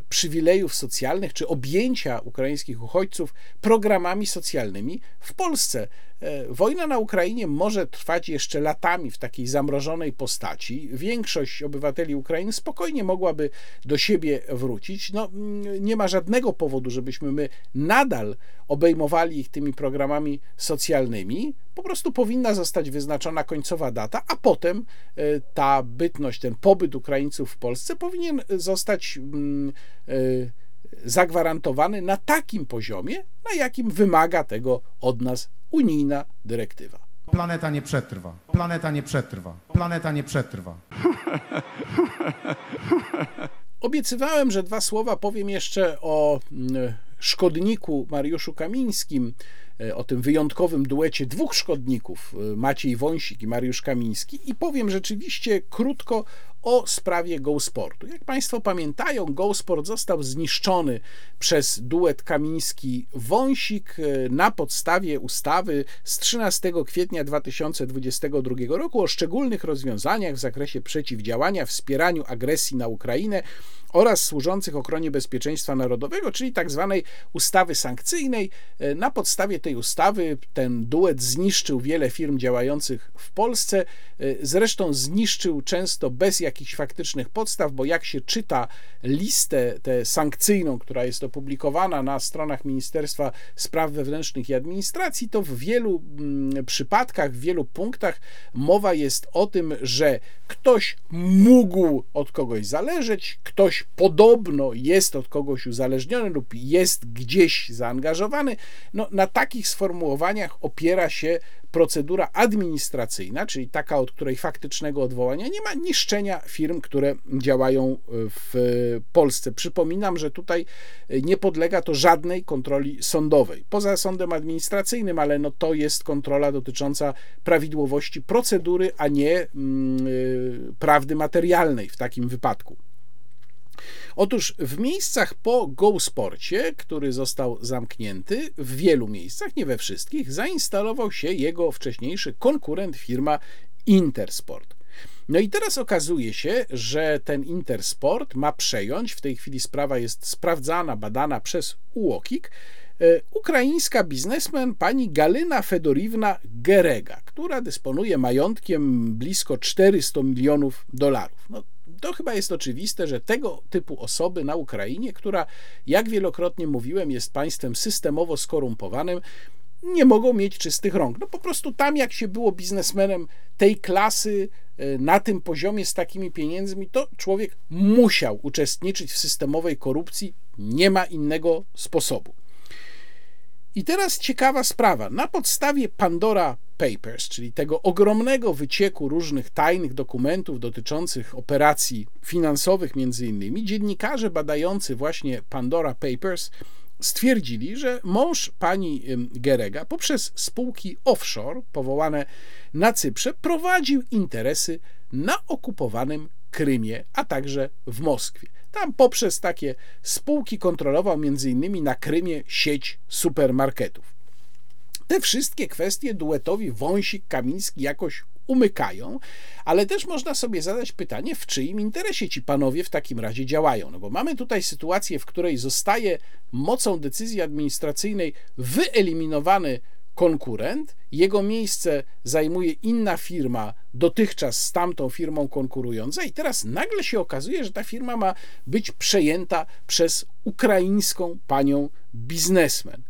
przywilejów socjalnych czy objęcia ukraińskich uchodźców programami socjalnymi w Polsce. E, wojna na Ukrainie może trwać jeszcze latami w takiej zamrożonej postaci. Większość obywateli Ukrainy spokojnie mogłaby do siebie wrócić. No, mm, nie ma żadnego powodu, żebyśmy my nadal obejmowali ich tymi programami socjalnymi. Po prostu powinna zostać wyznaczona końcowa data, a potem e, ta bytność, ten pobyt Ukraińców w Polsce powinien zostać mm, e, zagwarantowany na takim poziomie, na jakim wymaga tego od nas unijna dyrektywa. Planeta nie przetrwa. Planeta nie przetrwa. Planeta nie przetrwa. *laughs* Obiecywałem, że dwa słowa powiem jeszcze o mm, szkodniku Mariuszu Kamińskim, e, o tym wyjątkowym duecie dwóch szkodników, e, Maciej Wąsik i Mariusz Kamiński, i powiem rzeczywiście krótko o sprawie GoSportu. Jak Państwo pamiętają, GoSport został zniszczony przez duet Kamiński-Wąsik e, na podstawie ustawy z 13 kwietnia 2022 roku o szczególnych rozwiązaniach w zakresie przeciwdziałania wspieraniu agresji na Ukrainę oraz służących ochronie bezpieczeństwa narodowego, czyli tak zwanej ustawy sankcyjnej. E, na podstawie tej ustawy ten duet zniszczył wiele firm działających w Polsce, e, zresztą zniszczył często bez jakichś faktycznych podstaw, bo jak się czyta listę tę sankcyjną, która jest opublikowana na stronach Ministerstwa Spraw Wewnętrznych i Administracji, to w wielu mm, przypadkach, w wielu punktach mowa jest o tym, że ktoś mógł od kogoś zależeć, ktoś podobno jest od kogoś uzależniony lub jest gdzieś zaangażowany. No, na takich sformułowaniach opiera się procedura administracyjna, czyli taka, od której faktycznego odwołania nie ma, niszczenia firm, które działają w Polsce. Przypominam, że tutaj nie podlega to żadnej kontroli sądowej. Poza sądem administracyjnym, ale no to jest kontrola dotycząca prawidłowości procedury, a nie mm, y, prawdy materialnej w takim wypadku. Otóż w miejscach po GoSporcie, który został zamknięty, w wielu miejscach, nie we wszystkich, zainstalował się jego wcześniejszy konkurent firma Intersport. No i teraz okazuje się, że ten Intersport ma przejąć, w tej chwili sprawa jest sprawdzana, badana przez UOKiK, e, ukraińska biznesmen pani Galyna Fedoriwna Gerega, która dysponuje majątkiem blisko 400 milionów dolarów. No, to chyba jest oczywiste, że tego typu osoby na Ukrainie, która, jak wielokrotnie mówiłem, jest państwem systemowo skorumpowanym, nie mogą mieć czystych rąk. No po prostu tam, jak się było biznesmenem tej klasy, e, na tym poziomie z takimi pieniędzmi, to człowiek musiał uczestniczyć w systemowej korupcji. Nie ma innego sposobu. I teraz ciekawa sprawa. Na podstawie Pandora Papers, czyli tego ogromnego wycieku różnych tajnych dokumentów dotyczących operacji finansowych, między innymi, dziennikarze badający właśnie Pandora Papers stwierdzili, że mąż pani Gerega poprzez spółki offshore powołane na Cyprze prowadził interesy na okupowanym Krymie, a także w Moskwie. Tam poprzez takie spółki kontrolował m.in. na Krymie sieć supermarketów. Te wszystkie kwestie duetowi Wąsik-Kamiński jakoś umykają, ale też można sobie zadać pytanie, w czyim interesie ci panowie w takim razie działają. No bo mamy tutaj sytuację, w której zostaje mocą decyzji administracyjnej wyeliminowany konkurent, jego miejsce zajmuje inna firma, dotychczas z tamtą firmą konkurująca, i teraz nagle się okazuje, że ta firma ma być przejęta przez ukraińską panią biznesmen.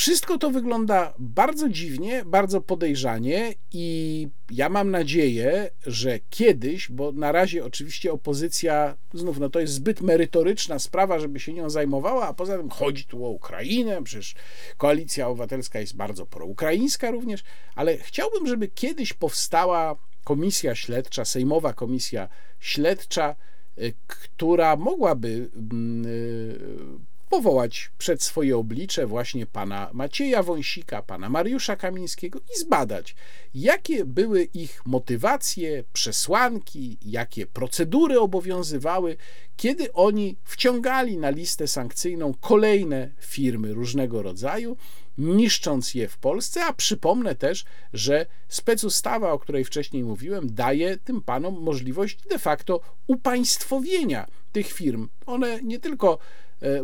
Wszystko to wygląda bardzo dziwnie, bardzo podejrzanie i ja mam nadzieję, że kiedyś, bo na razie oczywiście opozycja, znów, no to jest zbyt merytoryczna sprawa, żeby się nią zajmowała, a poza tym chodzi tu o Ukrainę, przecież koalicja obywatelska jest bardzo proukraińska również, ale chciałbym, żeby kiedyś powstała komisja śledcza, sejmowa komisja śledcza, y, która mogłaby mm, y, powołać przed swoje oblicze właśnie pana Macieja Wąsika, pana Mariusza Kamińskiego i zbadać, jakie były ich motywacje, przesłanki, jakie procedury obowiązywały, kiedy oni wciągali na listę sankcyjną kolejne firmy różnego rodzaju, niszcząc je w Polsce, a przypomnę też, że specustawa, o której wcześniej mówiłem, daje tym panom możliwość de facto upaństwowienia tych firm. One nie tylko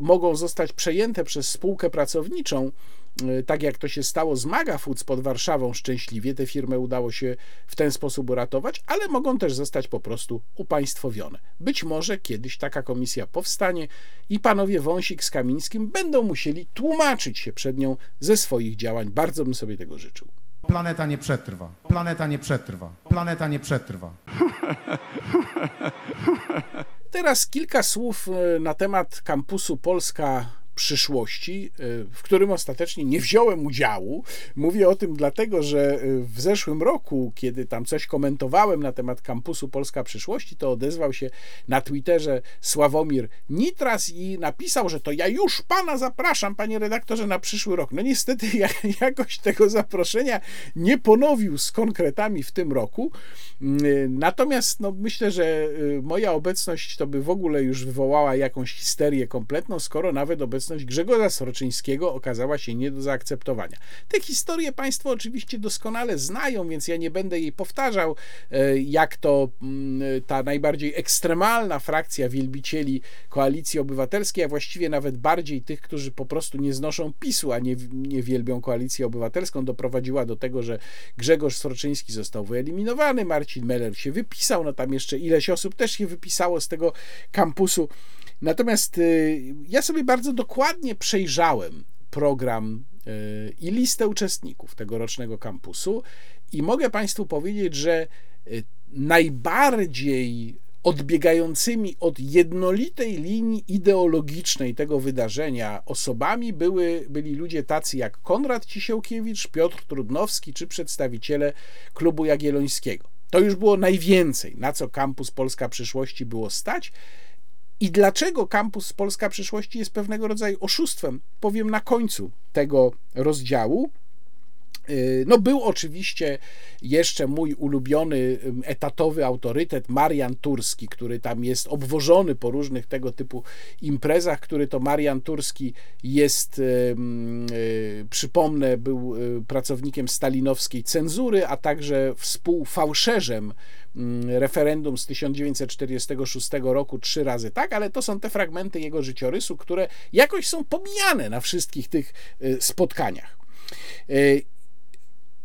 mogą zostać przejęte przez spółkę pracowniczą, e, tak jak to się stało z Maga Foods pod Warszawą szczęśliwie, tę firmę udało się w ten sposób uratować, ale mogą też zostać po prostu upaństwowione. Być może kiedyś taka komisja powstanie i panowie Wąsik z Kamińskim będą musieli tłumaczyć się przed nią ze swoich działań. Bardzo bym sobie tego życzył. Planeta nie przetrwa. Planeta nie przetrwa. Planeta nie przetrwa. *laughs* Teraz kilka słów e, na temat kampusu Polska przyszłości, e, w którym ostatecznie nie wziąłem udziału. Mówię o tym dlatego, że e, w zeszłym roku, kiedy tam coś komentowałem na temat kampusu Polska przyszłości, to odezwał się na Twitterze Sławomir Nitras i napisał, że to ja już pana zapraszam, panie redaktorze, na przyszły rok. No niestety *laughs* jakoś tego zaproszenia nie ponowił z konkretami w tym roku. Mm, natomiast no, myślę, że moja obecność to by w ogóle już wywołała jakąś histerię kompletną, skoro nawet obecność obecność Grzegorza Soroczyńskiego okazała się nie do zaakceptowania. Tę historię Państwo oczywiście doskonale znają, więc ja nie będę jej powtarzał, e, jak to mm, ta najbardziej ekstremalna frakcja wielbicieli koalicji obywatelskiej, a właściwie nawet bardziej tych, którzy po prostu nie znoszą PiSu, a nie, nie wielbią koalicję obywatelską, doprowadziła do tego, że Grzegorz Soroczyński został wyeliminowany, Marcin Meller się wypisał, no tam jeszcze ileś osób też się wypisało z tego kampusu. Natomiast y, ja sobie bardzo dokładnie przejrzałem program y, i listę uczestników tegorocznego kampusu i mogę Państwu powiedzieć, że y, najbardziej odbiegającymi od jednolitej linii ideologicznej tego wydarzenia osobami były, byli ludzie tacy jak Konrad Cisiełkiewicz, Piotr Trudnowski czy przedstawiciele klubu Jagiellońskiego. To już było najwięcej, na co kampus Polska Przyszłości było stać. I dlaczego kampus Polska Przyszłości jest pewnego rodzaju oszustwem, powiem na końcu tego rozdziału. Y, no, był oczywiście jeszcze mój ulubiony etatowy autorytet Marian Turski, który tam jest obwożony po różnych tego typu imprezach, który to Marian Turski jest, y, przypomnę, był y, pracownikiem stalinowskiej cenzury, a także współfałszerzem referendum z 1946 roku trzy razy tak, ale to są te fragmenty jego życiorysu, które jakoś są pomijane na wszystkich tych spotkaniach.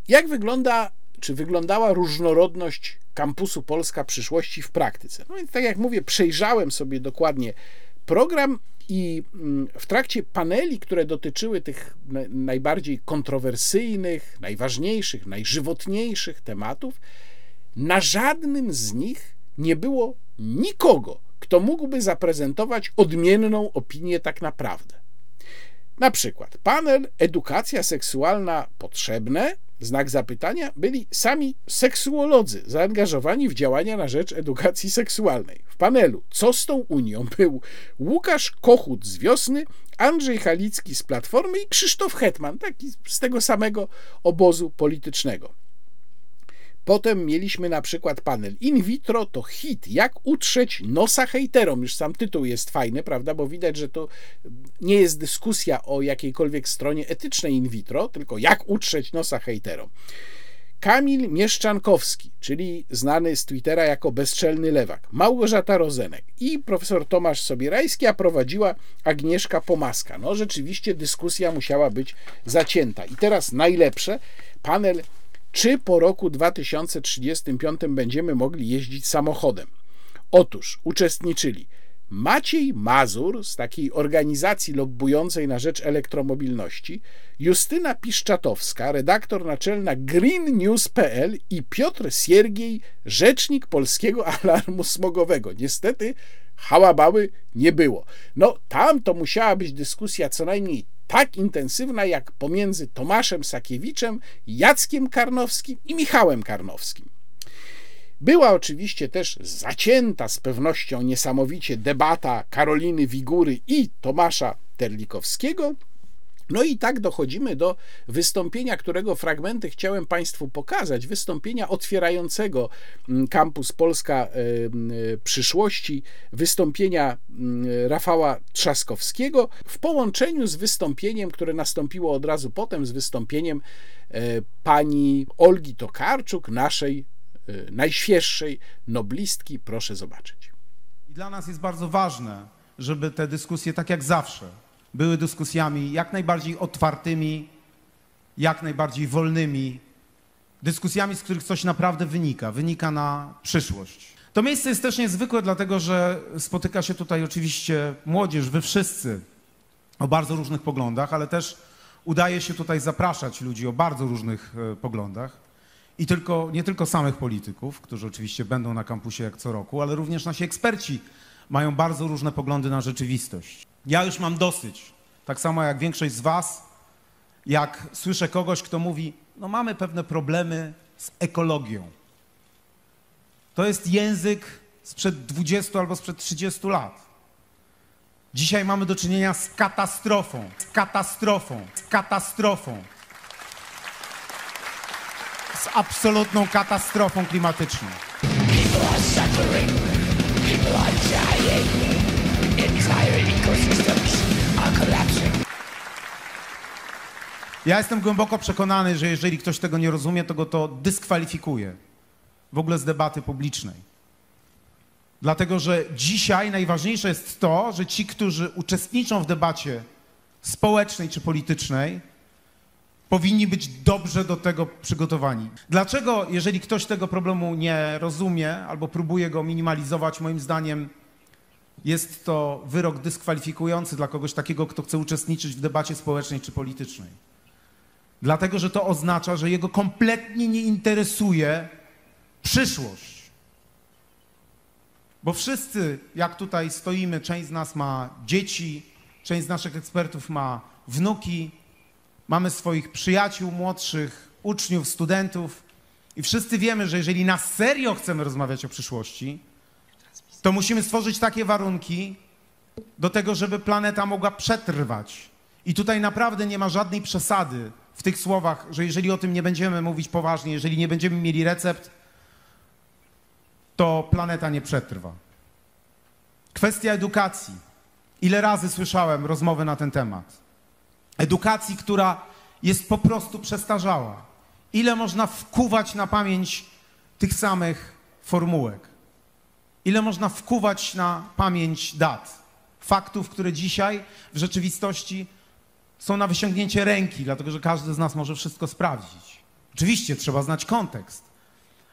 Jak wygląda, czy wyglądała różnorodność kampusu Polska przyszłości w praktyce? No więc, tak jak mówię, przejrzałem sobie dokładnie program i mm, w trakcie paneli, które dotyczyły tych najbardziej kontrowersyjnych, najważniejszych, najżywotniejszych tematów, na żadnym z nich nie było nikogo, kto mógłby zaprezentować odmienną opinię tak naprawdę. Na przykład panel Edukacja seksualna potrzebne znak zapytania byli sami seksuolodzy zaangażowani w działania na rzecz edukacji seksualnej. W panelu Co z tą Unią *laughs* był Łukasz Kochut z Wiosny, Andrzej Halicki z Platformy i Krzysztof Hetman, taki z tego samego obozu politycznego. Potem mieliśmy na przykład panel in vitro to hit. Jak utrzeć nosa hejterom? Już sam tytuł jest fajny, prawda? Bo widać, że to nie jest dyskusja o jakiejkolwiek stronie etycznej in vitro, tylko jak utrzeć nosa hejterom. Kamil Mieszczankowski, czyli znany z Twittera jako bezczelny lewak, Małgorzata Rozenek i profesor Tomasz Sobierajski, a prowadziła Agnieszka Pomaska. No rzeczywiście dyskusja musiała być zacięta. I teraz najlepsze, panel czy po roku 2035 będziemy mogli jeździć samochodem? Otóż uczestniczyli Maciej Mazur z takiej organizacji lobbującej na rzecz elektromobilności, Justyna Piszczatowska, redaktor naczelna greennews.pl i Piotr Siergiej, rzecznik Polskiego *laughs* Alarmu Smogowego. Niestety hałabały nie było. No tam to musiała być dyskusja co najmniej tak intensywna jak pomiędzy Tomaszem Sakiewiczem, Jackiem Karnowskim i Michałem Karnowskim. Była oczywiście też zacięta z pewnością niesamowicie debata Karoliny Wigury i Tomasza Terlikowskiego, no i tak dochodzimy do wystąpienia, którego fragmenty chciałem Państwu pokazać. Wystąpienia otwierającego mm, kampus Polska e, przyszłości, wystąpienia Rafała Trzaskowskiego w połączeniu z wystąpieniem, które nastąpiło od razu potem, z wystąpieniem e, pani Olgi Tokarczuk, naszej e, najświeższej noblistki. Proszę zobaczyć. Dla nas jest bardzo ważne, żeby te dyskusje, tak jak zawsze, były dyskusjami jak najbardziej otwartymi, jak najbardziej wolnymi, dyskusjami, z których coś naprawdę wynika, wynika na przyszłość. To miejsce jest też niezwykłe, dlatego że spotyka się tutaj oczywiście młodzież, wy wszyscy o bardzo różnych poglądach, ale też udaje się tutaj zapraszać ludzi o bardzo różnych e, poglądach. I tylko, nie tylko samych polityków, którzy oczywiście będą na kampusie jak co roku, ale również nasi eksperci mają bardzo różne poglądy na rzeczywistość. Ja już mam dosyć, tak samo jak większość z Was, jak słyszę kogoś, kto mówi, no mamy pewne problemy z ekologią. To jest język sprzed 20 albo sprzed 30 lat. Dzisiaj mamy do czynienia z katastrofą, z katastrofą, z katastrofą. Z absolutną katastrofą klimatyczną. Ja jestem głęboko przekonany, że jeżeli ktoś tego nie rozumie, to go to dyskwalifikuje w ogóle z debaty publicznej. Dlatego, że dzisiaj najważniejsze jest to, że ci, którzy uczestniczą w debacie społecznej czy politycznej, powinni być dobrze do tego przygotowani. Dlaczego, jeżeli ktoś tego problemu nie rozumie albo próbuje go minimalizować, moim zdaniem jest to wyrok dyskwalifikujący dla kogoś takiego, kto chce uczestniczyć w debacie społecznej czy politycznej. Dlatego, że to oznacza, że jego kompletnie nie interesuje przyszłość. Bo wszyscy, jak tutaj stoimy, część z nas ma dzieci, część z naszych ekspertów ma wnuki, mamy swoich przyjaciół młodszych, uczniów, studentów i wszyscy wiemy, że jeżeli na serio chcemy rozmawiać o przyszłości, to musimy stworzyć takie warunki do tego, żeby planeta mogła przetrwać. I tutaj naprawdę nie ma żadnej przesady w tych słowach, że jeżeli o tym nie będziemy mówić poważnie, jeżeli nie będziemy mieli recept, to planeta nie przetrwa. Kwestia edukacji. Ile razy słyszałem rozmowy na ten temat? Edukacji, która jest po prostu przestarzała. Ile można wkuwać na pamięć tych samych formułek? Ile można wkuwać na pamięć dat? Faktów, które dzisiaj w rzeczywistości są na wyciągnięcie ręki, dlatego że każdy z nas może wszystko sprawdzić. Oczywiście trzeba znać kontekst,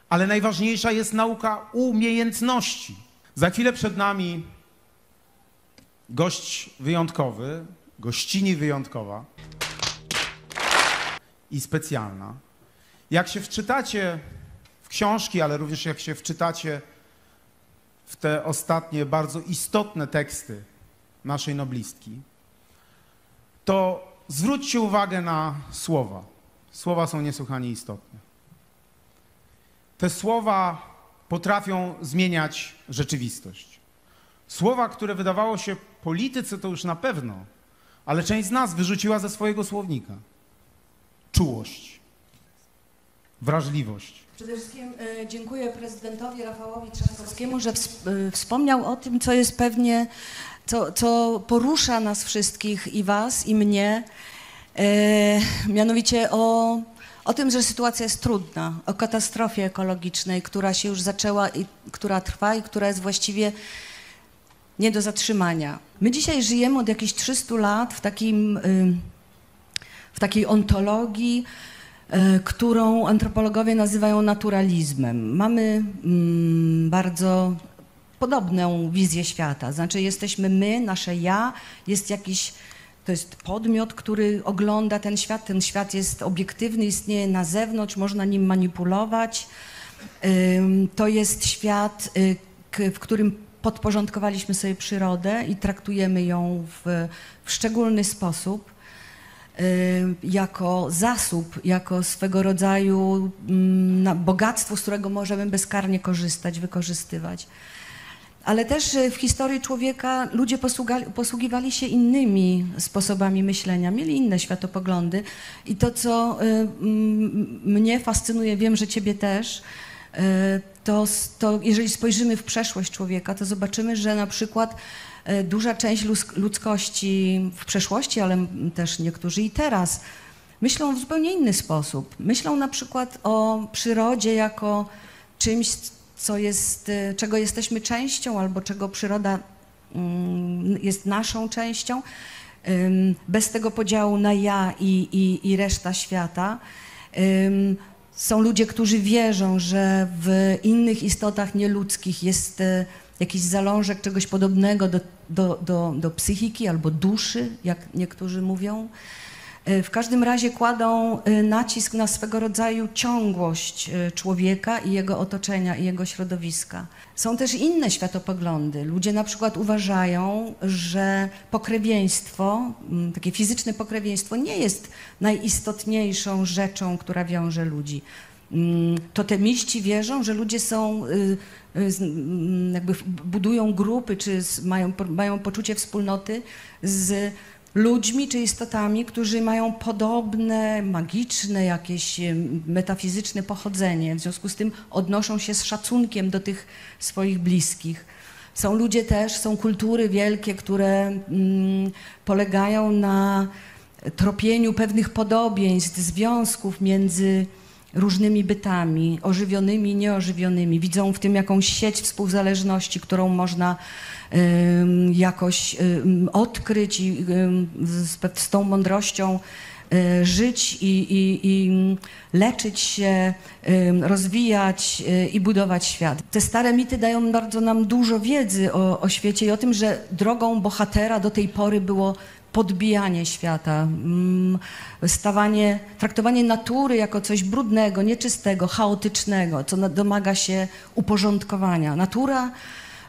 ale najważniejsza jest nauka umiejętności. Za chwilę przed nami gość wyjątkowy, gościni wyjątkowa i specjalna. Jak się wczytacie w książki, ale również jak się wczytacie w te ostatnie bardzo istotne teksty naszej noblistki, to zwróćcie uwagę na słowa. Słowa są niesłychanie istotne. Te słowa potrafią zmieniać rzeczywistość. Słowa, które wydawało się polityce, to już na pewno, ale część z nas wyrzuciła ze swojego słownika. Czułość, wrażliwość. Przede wszystkim e, dziękuję prezydentowi Rafałowi Trzaskowskiemu, że e, wspomniał o tym, co jest pewnie, co, co porusza nas wszystkich i was, i mnie, e, mianowicie o, o tym, że sytuacja jest trudna, o katastrofie ekologicznej, która się już zaczęła i która trwa i która jest właściwie nie do zatrzymania. My dzisiaj żyjemy od jakichś 300 lat w takim, y, w takiej ontologii, którą antropologowie nazywają naturalizmem. Mamy mm, bardzo podobną wizję świata. Znaczy jesteśmy my, nasze ja, jest jakiś, to jest podmiot, który ogląda ten świat. Ten świat jest obiektywny, istnieje na zewnątrz, można nim manipulować. To jest świat, y, w którym podporządkowaliśmy sobie przyrodę i traktujemy ją w, w szczególny sposób jako zasób, jako swego rodzaju mm, bogactwo, z którego możemy bezkarnie korzystać, wykorzystywać. Ale też y, w historii człowieka ludzie posługiwali się innymi sposobami myślenia, mieli inne światopoglądy. I to, co y, mnie fascynuje, wiem, że ciebie też, y, to, to jeżeli spojrzymy w przeszłość człowieka, to zobaczymy, że na przykład y, duża część ludzkości w przeszłości, ale też niektórzy i teraz, myślą w zupełnie inny sposób. Myślą na przykład o przyrodzie jako czymś, co jest, y, czego jesteśmy częścią albo czego przyroda mm, jest naszą częścią, bez tego podziału na ja i, i, i reszta świata. Są ludzie, którzy wierzą, że w innych istotach nieludzkich jest y, jakiś zalążek czegoś podobnego do, do, do, do psychiki albo duszy, jak niektórzy mówią. Y, W każdym razie kładą y, nacisk na swego rodzaju ciągłość y, człowieka i jego otoczenia, i jego środowiska. Są też inne światopoglądy. Ludzie na przykład uważają, że pokrewieństwo, takie fizyczne pokrewieństwo nie jest najistotniejszą rzeczą, która wiąże ludzi. Mm, Totemiści wierzą, że ludzie są, y, y, mm, jakby budują grupy, czy mają, mają poczucie wspólnoty z ludźmi czy istotami, którzy mają podobne, magiczne, jakieś em, metafizyczne pochodzenie. W związku z tym odnoszą się z szacunkiem do tych swoich bliskich. Są ludzie też, są kultury wielkie, które mm, polegają na tropieniu pewnych podobieństw, związków między różnymi bytami, ożywionymi nieożywionymi. Widzą w tym jakąś sieć współzależności, którą można jakoś odkryć i z, z tą mądrością y, żyć i, i, i leczyć się, rozwijać y, i budować świat. Te stare mity dają bardzo nam dużo wiedzy o, o świecie i o tym, że drogą bohatera do tej pory było podbijanie świata, mm, stawanie, traktowanie natury jako coś brudnego, nieczystego, chaotycznego, co domaga się uporządkowania. Natura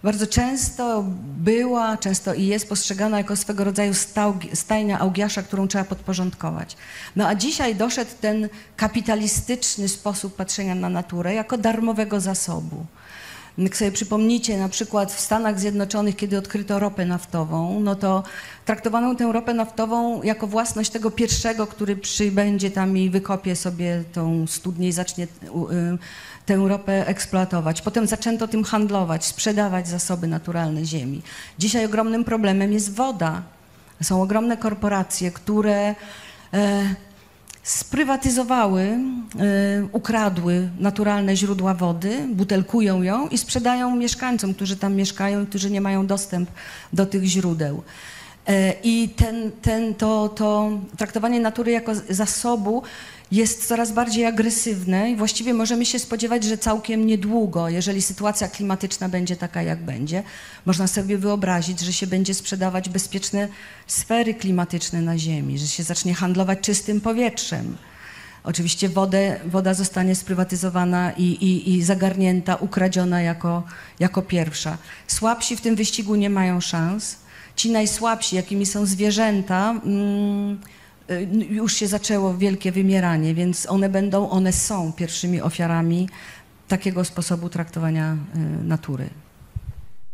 bardzo często była, często i jest postrzegana jako swego rodzaju stajnia Augiasza, którą trzeba podporządkować. No a dzisiaj doszedł ten kapitalistyczny sposób patrzenia na naturę jako darmowego zasobu. Jak sobie przypomnicie, na przykład w Stanach Zjednoczonych, kiedy odkryto ropę naftową, no to traktowano tę ropę naftową jako własność tego pierwszego, który przybędzie tam i wykopie sobie tą studnię i zacznie y, tę ropę eksploatować. Potem zaczęto tym handlować, sprzedawać zasoby naturalne ziemi. Dzisiaj ogromnym problemem jest woda. Są ogromne korporacje, które e, sprywatyzowały, y, ukradły naturalne źródła wody, butelkują ją i sprzedają mieszkańcom, którzy tam mieszkają i którzy nie mają dostęp do tych źródeł. E, I ten, ten, to, to traktowanie natury jako zasobu jest coraz bardziej agresywne i właściwie możemy się spodziewać, że całkiem niedługo, jeżeli sytuacja klimatyczna będzie taka, jak będzie, można sobie wyobrazić, że się będzie sprzedawać bezpieczne sfery klimatyczne na Ziemi, że się zacznie handlować czystym powietrzem. Oczywiście wodę, woda zostanie sprywatyzowana i, i, i zagarnięta, ukradziona jako, jako pierwsza. Słabsi w tym wyścigu nie mają szans. Ci najsłabsi, jakimi są zwierzęta, mm, już się zaczęło wielkie wymieranie, więc one będą, one są pierwszymi ofiarami takiego sposobu traktowania y, natury.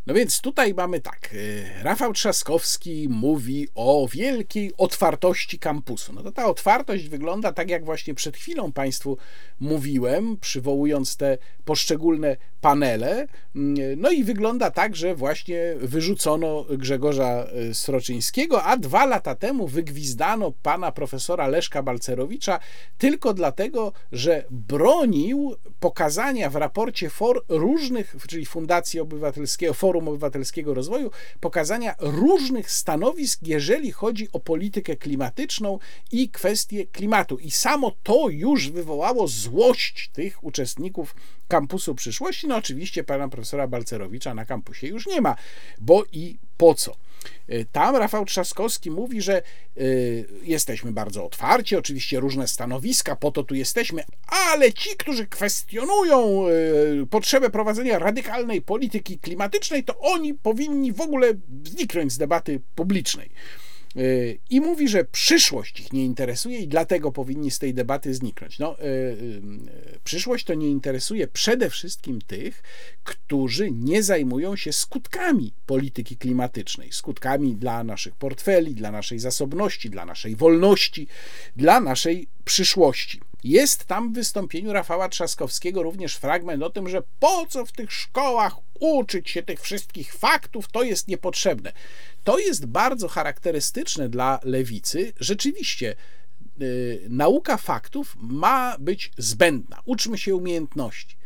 No więc tutaj mamy tak. y, Rafał Trzaskowski mówi o wielkiej otwartości kampusu. No to ta otwartość wygląda tak, jak właśnie przed chwilą Państwu mówiłem, przywołując te poszczególne panele. Mm, No i wygląda tak, że właśnie wyrzucono Grzegorza y, Sroczyńskiego, a dwa lata temu wygwizdano pana profesora Leszka Balcerowicza tylko dlatego, że bronił pokazania w raporcie for różnych, czyli Fundacji Obywatelskiego, Forum Obywatelskiego Rozwoju, pokazania różnych stanowisk, jeżeli chodzi o politykę klimatyczną i kwestie klimatu. I samo to już wywołało złość tych uczestników kampusu przyszłości. No oczywiście pana profesora Balcerowicza na kampusie już nie ma, bo i po co? Y, Tam Rafał Trzaskowski mówi, że y, jesteśmy bardzo otwarci, oczywiście różne stanowiska, po to tu jesteśmy, ale ci, którzy kwestionują y, potrzebę prowadzenia radykalnej polityki klimatycznej, to oni powinni w ogóle zniknąć z debaty publicznej. Y, I mówi, że przyszłość ich nie interesuje i dlatego powinni z tej debaty zniknąć. No, y, y, przyszłość to nie interesuje przede wszystkim tych, którzy nie zajmują się skutkami polityki klimatycznej, skutkami dla naszych portfeli, dla naszej zasobności, dla naszej wolności, dla naszej przyszłości. Jest tam w wystąpieniu Rafała Trzaskowskiego również fragment o tym, że po co w tych szkołach uczyć się tych wszystkich faktów, to jest niepotrzebne. To jest bardzo charakterystyczne dla lewicy. Rzeczywiście, y, nauka faktów ma być zbędna. Uczmy się umiejętności.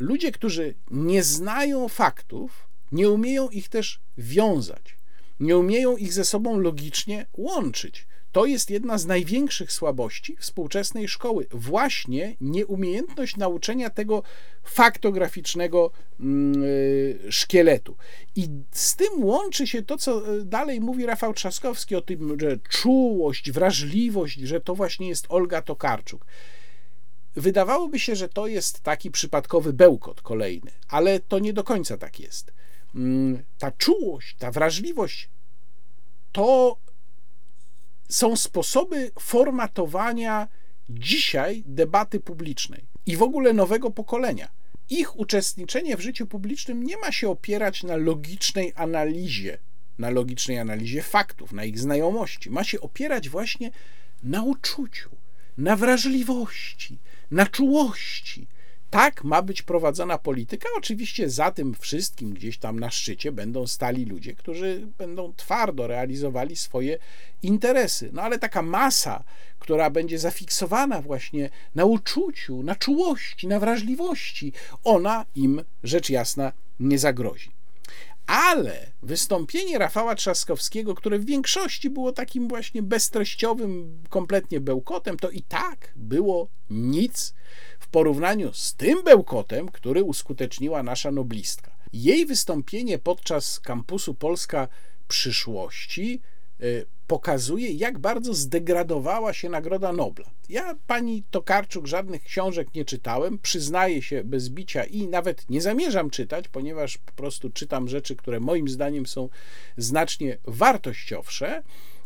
Ludzie, którzy nie znają faktów, nie umieją ich też wiązać, nie umieją ich ze sobą logicznie łączyć. To jest jedna z największych słabości współczesnej szkoły. Właśnie nieumiejętność nauczenia tego faktograficznego mm, y, szkieletu. I z tym łączy się to, co y, dalej mówi Rafał Trzaskowski o tym, że czułość, wrażliwość, że to właśnie jest Olga Tokarczuk. Wydawałoby się, że to jest taki przypadkowy bełkot kolejny, ale to nie do końca tak jest. Mm, ta czułość, ta wrażliwość to są sposoby formatowania dzisiaj debaty publicznej i w ogóle nowego pokolenia. Ich uczestniczenie w życiu publicznym nie ma się opierać na logicznej analizie, na logicznej analizie faktów, na ich znajomości. Ma się opierać właśnie na uczuciu, na wrażliwości, na czułości, tak ma być prowadzona polityka. Oczywiście za tym wszystkim gdzieś tam na szczycie będą stali ludzie, którzy będą twardo realizowali swoje interesy. No ale taka masa, która będzie zafiksowana właśnie na uczuciu, na czułości, na wrażliwości, ona im rzecz jasna nie zagrozi. Ale wystąpienie Rafała Trzaskowskiego, które w większości było takim właśnie beztreściowym, kompletnie bełkotem, to i tak było nic w porównaniu z tym bełkotem, który uskuteczniła nasza noblistka. Jej wystąpienie podczas kampusu Polska przyszłości y, pokazuje, jak bardzo zdegradowała się Nagroda Nobla. Ja pani Tokarczuk żadnych książek nie czytałem, przyznaję się bez bicia i nawet nie zamierzam czytać, ponieważ po prostu czytam rzeczy, które moim zdaniem są znacznie wartościowsze.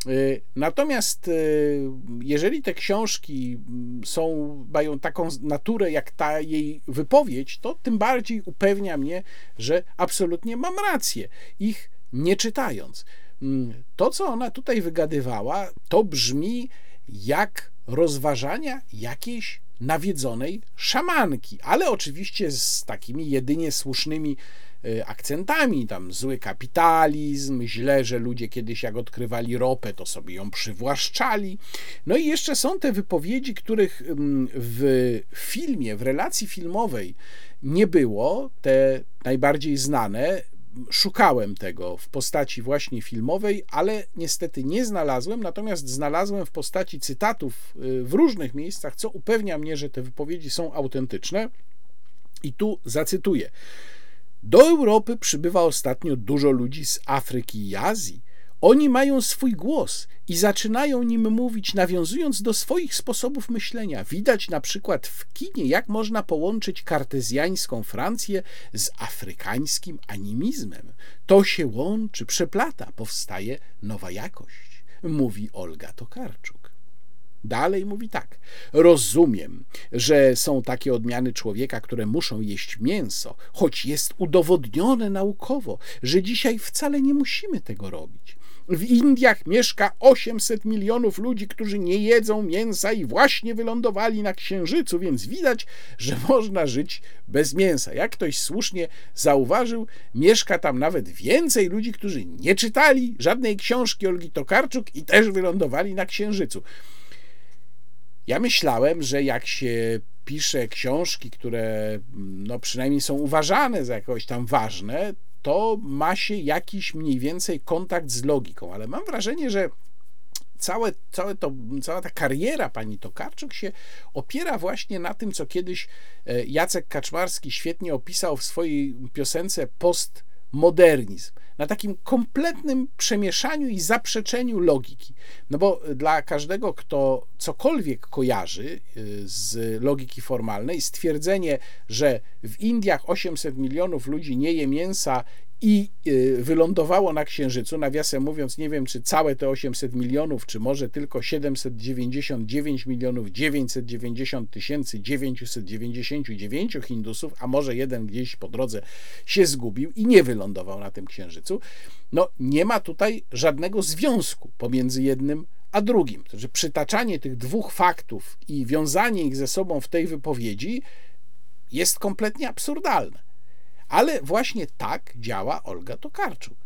Y, natomiast y, jeżeli te książki mm, są, mają taką naturę jak ta jej wypowiedź, to tym bardziej upewnia mnie, że absolutnie mam rację, ich nie czytając. Mm, to, co ona tutaj wygadywała, to brzmi jak rozważania jakiejś nawiedzonej szamanki, ale oczywiście z takimi jedynie słusznymi e, akcentami, tam zły kapitalizm, źle, że ludzie kiedyś jak odkrywali ropę, to sobie ją przywłaszczali. No i jeszcze są te wypowiedzi, których mm, w filmie, w relacji filmowej nie było, te najbardziej znane, szukałem tego w postaci właśnie filmowej, ale niestety nie znalazłem, natomiast znalazłem w postaci cytatów y, w różnych miejscach, co upewnia mnie, że te wypowiedzi są autentyczne. I tu zacytuję. Do Europy przybywa ostatnio dużo ludzi z Afryki i Azji. Oni mają swój głos i zaczynają nim mówić, nawiązując do swoich sposobów myślenia. Widać na przykład w kinie, jak można połączyć kartezjańską Francję z afrykańskim animizmem. To się łączy, przeplata, powstaje nowa jakość, mówi Olga Tokarczuk. Dalej mówi tak. Rozumiem, że są takie odmiany człowieka, które muszą jeść mięso, choć jest udowodnione naukowo, że dzisiaj wcale nie musimy tego robić. W Indiach mieszka 800 milionów ludzi, którzy nie jedzą mięsa i właśnie wylądowali na Księżycu, więc widać, że można żyć bez mięsa. Jak ktoś słusznie zauważył, mieszka tam nawet więcej ludzi, którzy nie czytali żadnej książki Olgi Tokarczuk i też wylądowali na Księżycu. Ja myślałem, że jak się pisze książki, które no przynajmniej są uważane za jakoś tam ważne, to ma się jakiś mniej więcej kontakt z logiką, ale mam wrażenie, że całe, całe to, cała ta kariera pani Tokarczuk się opiera właśnie na tym, co kiedyś e, Jacek Kaczmarski świetnie opisał w swojej piosence Postmodernizm na takim kompletnym przemieszaniu i zaprzeczeniu logiki. No bo dla każdego, kto cokolwiek kojarzy y, z logiki formalnej, stwierdzenie, że w Indiach 800 milionów ludzi nie je mięsa i y, wylądowało na Księżycu. Nawiasem mówiąc, nie wiem, czy całe te 800 milionów, czy może tylko 799 milionów 990 tysięcy 999 Hindusów, a może jeden gdzieś po drodze się zgubił i nie wylądował na tym Księżycu. No, nie ma tutaj żadnego związku pomiędzy jednym a drugim. To znaczy, przytaczanie tych dwóch faktów i wiązanie ich ze sobą w tej wypowiedzi jest kompletnie absurdalne. Ale właśnie tak działa Olga Tokarczuk.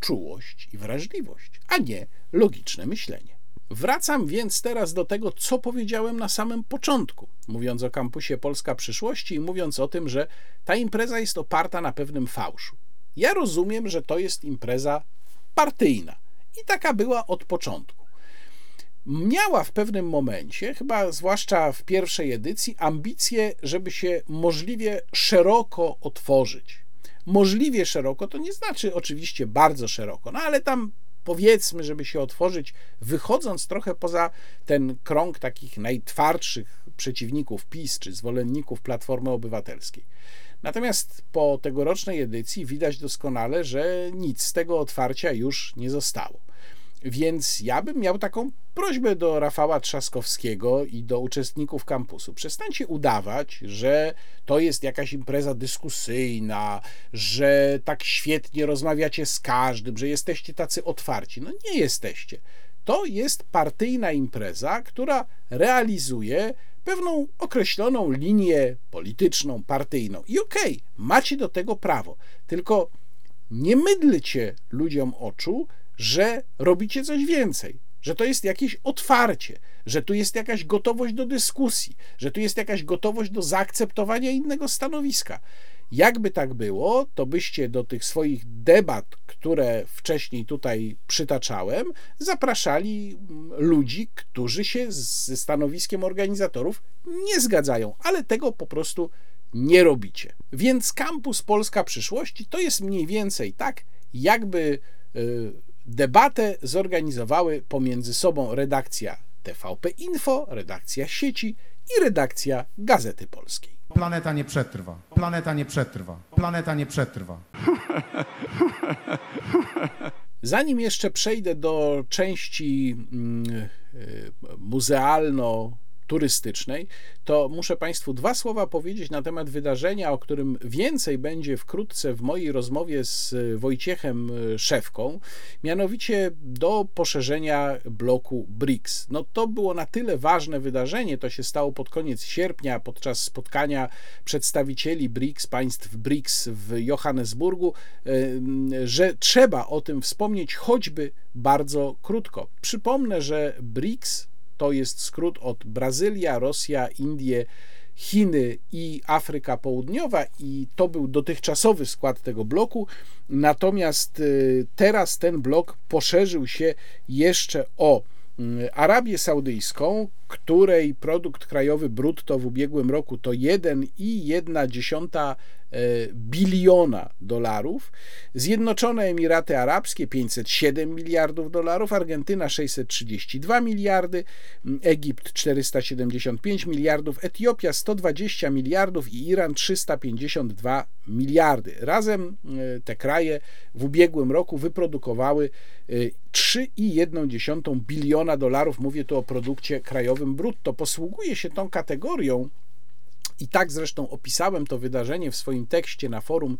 Czułość i wrażliwość, a nie logiczne myślenie. Wracam więc teraz do tego, co powiedziałem na samym początku, mówiąc o kampusie Polska Przyszłości i mówiąc o tym, że ta impreza jest oparta na pewnym fałszu. Ja rozumiem, że to jest impreza partyjna i taka była od początku. Miała w pewnym momencie, chyba zwłaszcza w pierwszej edycji, ambicje, żeby się możliwie szeroko otworzyć. Możliwie szeroko to nie znaczy oczywiście bardzo szeroko, no ale tam powiedzmy, żeby się otworzyć, wychodząc trochę poza ten krąg takich najtwardszych przeciwników PiS czy zwolenników Platformy Obywatelskiej. Natomiast po tegorocznej edycji widać doskonale, że nic z tego otwarcia już nie zostało. Więc ja bym miał taką prośbę do Rafała Trzaskowskiego i do uczestników kampusu. Przestańcie udawać, że to jest jakaś impreza dyskusyjna, że tak świetnie rozmawiacie z każdym, że jesteście tacy otwarci. No nie jesteście. To jest partyjna impreza, która realizuje pewną określoną linię polityczną, partyjną. I okej, okay, macie do tego prawo, tylko nie mydlcie ludziom oczu, że robicie coś więcej, że to jest jakieś otwarcie, że tu jest jakaś gotowość do dyskusji, że tu jest jakaś gotowość do zaakceptowania innego stanowiska. Jakby tak było, to byście do tych swoich debat, które wcześniej tutaj przytaczałem, zapraszali mm, ludzi, którzy się ze stanowiskiem organizatorów nie zgadzają, ale tego po prostu nie robicie. Więc kampus Polska Przyszłości to jest mniej więcej tak, jakby y, debatę zorganizowały pomiędzy sobą redakcja TVP Info, redakcja sieci i redakcja Gazety Polskiej. Planeta nie przetrwa. Planeta nie przetrwa. Planeta nie przetrwa. *laughs* Zanim jeszcze przejdę do części mm, y, muzealno turystycznej, to muszę Państwu dwa słowa powiedzieć na temat wydarzenia, o którym więcej będzie wkrótce w mojej rozmowie z Wojciechem Szewką, mianowicie do poszerzenia bloku BRICS. No to było na tyle ważne wydarzenie, to się stało pod koniec sierpnia podczas spotkania przedstawicieli BRICS, państw BRICS w Johannesburgu, że trzeba o tym wspomnieć choćby bardzo krótko. Przypomnę, że BRICS to jest skrót od Brazylia, Rosja, Indie, Chiny i Afryka Południowa, i to był dotychczasowy skład tego bloku. Natomiast y, teraz ten blok poszerzył się jeszcze o y, Arabię Saudyjską, której produkt krajowy brutto w ubiegłym roku to 1,1 E, biliona dolarów, Zjednoczone Emiraty Arabskie 507 miliardów dolarów, Argentyna 632 miliardy, Egipt 475 miliardów, Etiopia 120 miliardów i Iran 352 miliardy. Razem e, te kraje w ubiegłym roku wyprodukowały 3,1 e, biliona dolarów. Mówię tu o produkcie krajowym brutto. Posługuje się tą kategorią i tak zresztą opisałem to wydarzenie w swoim tekście na forum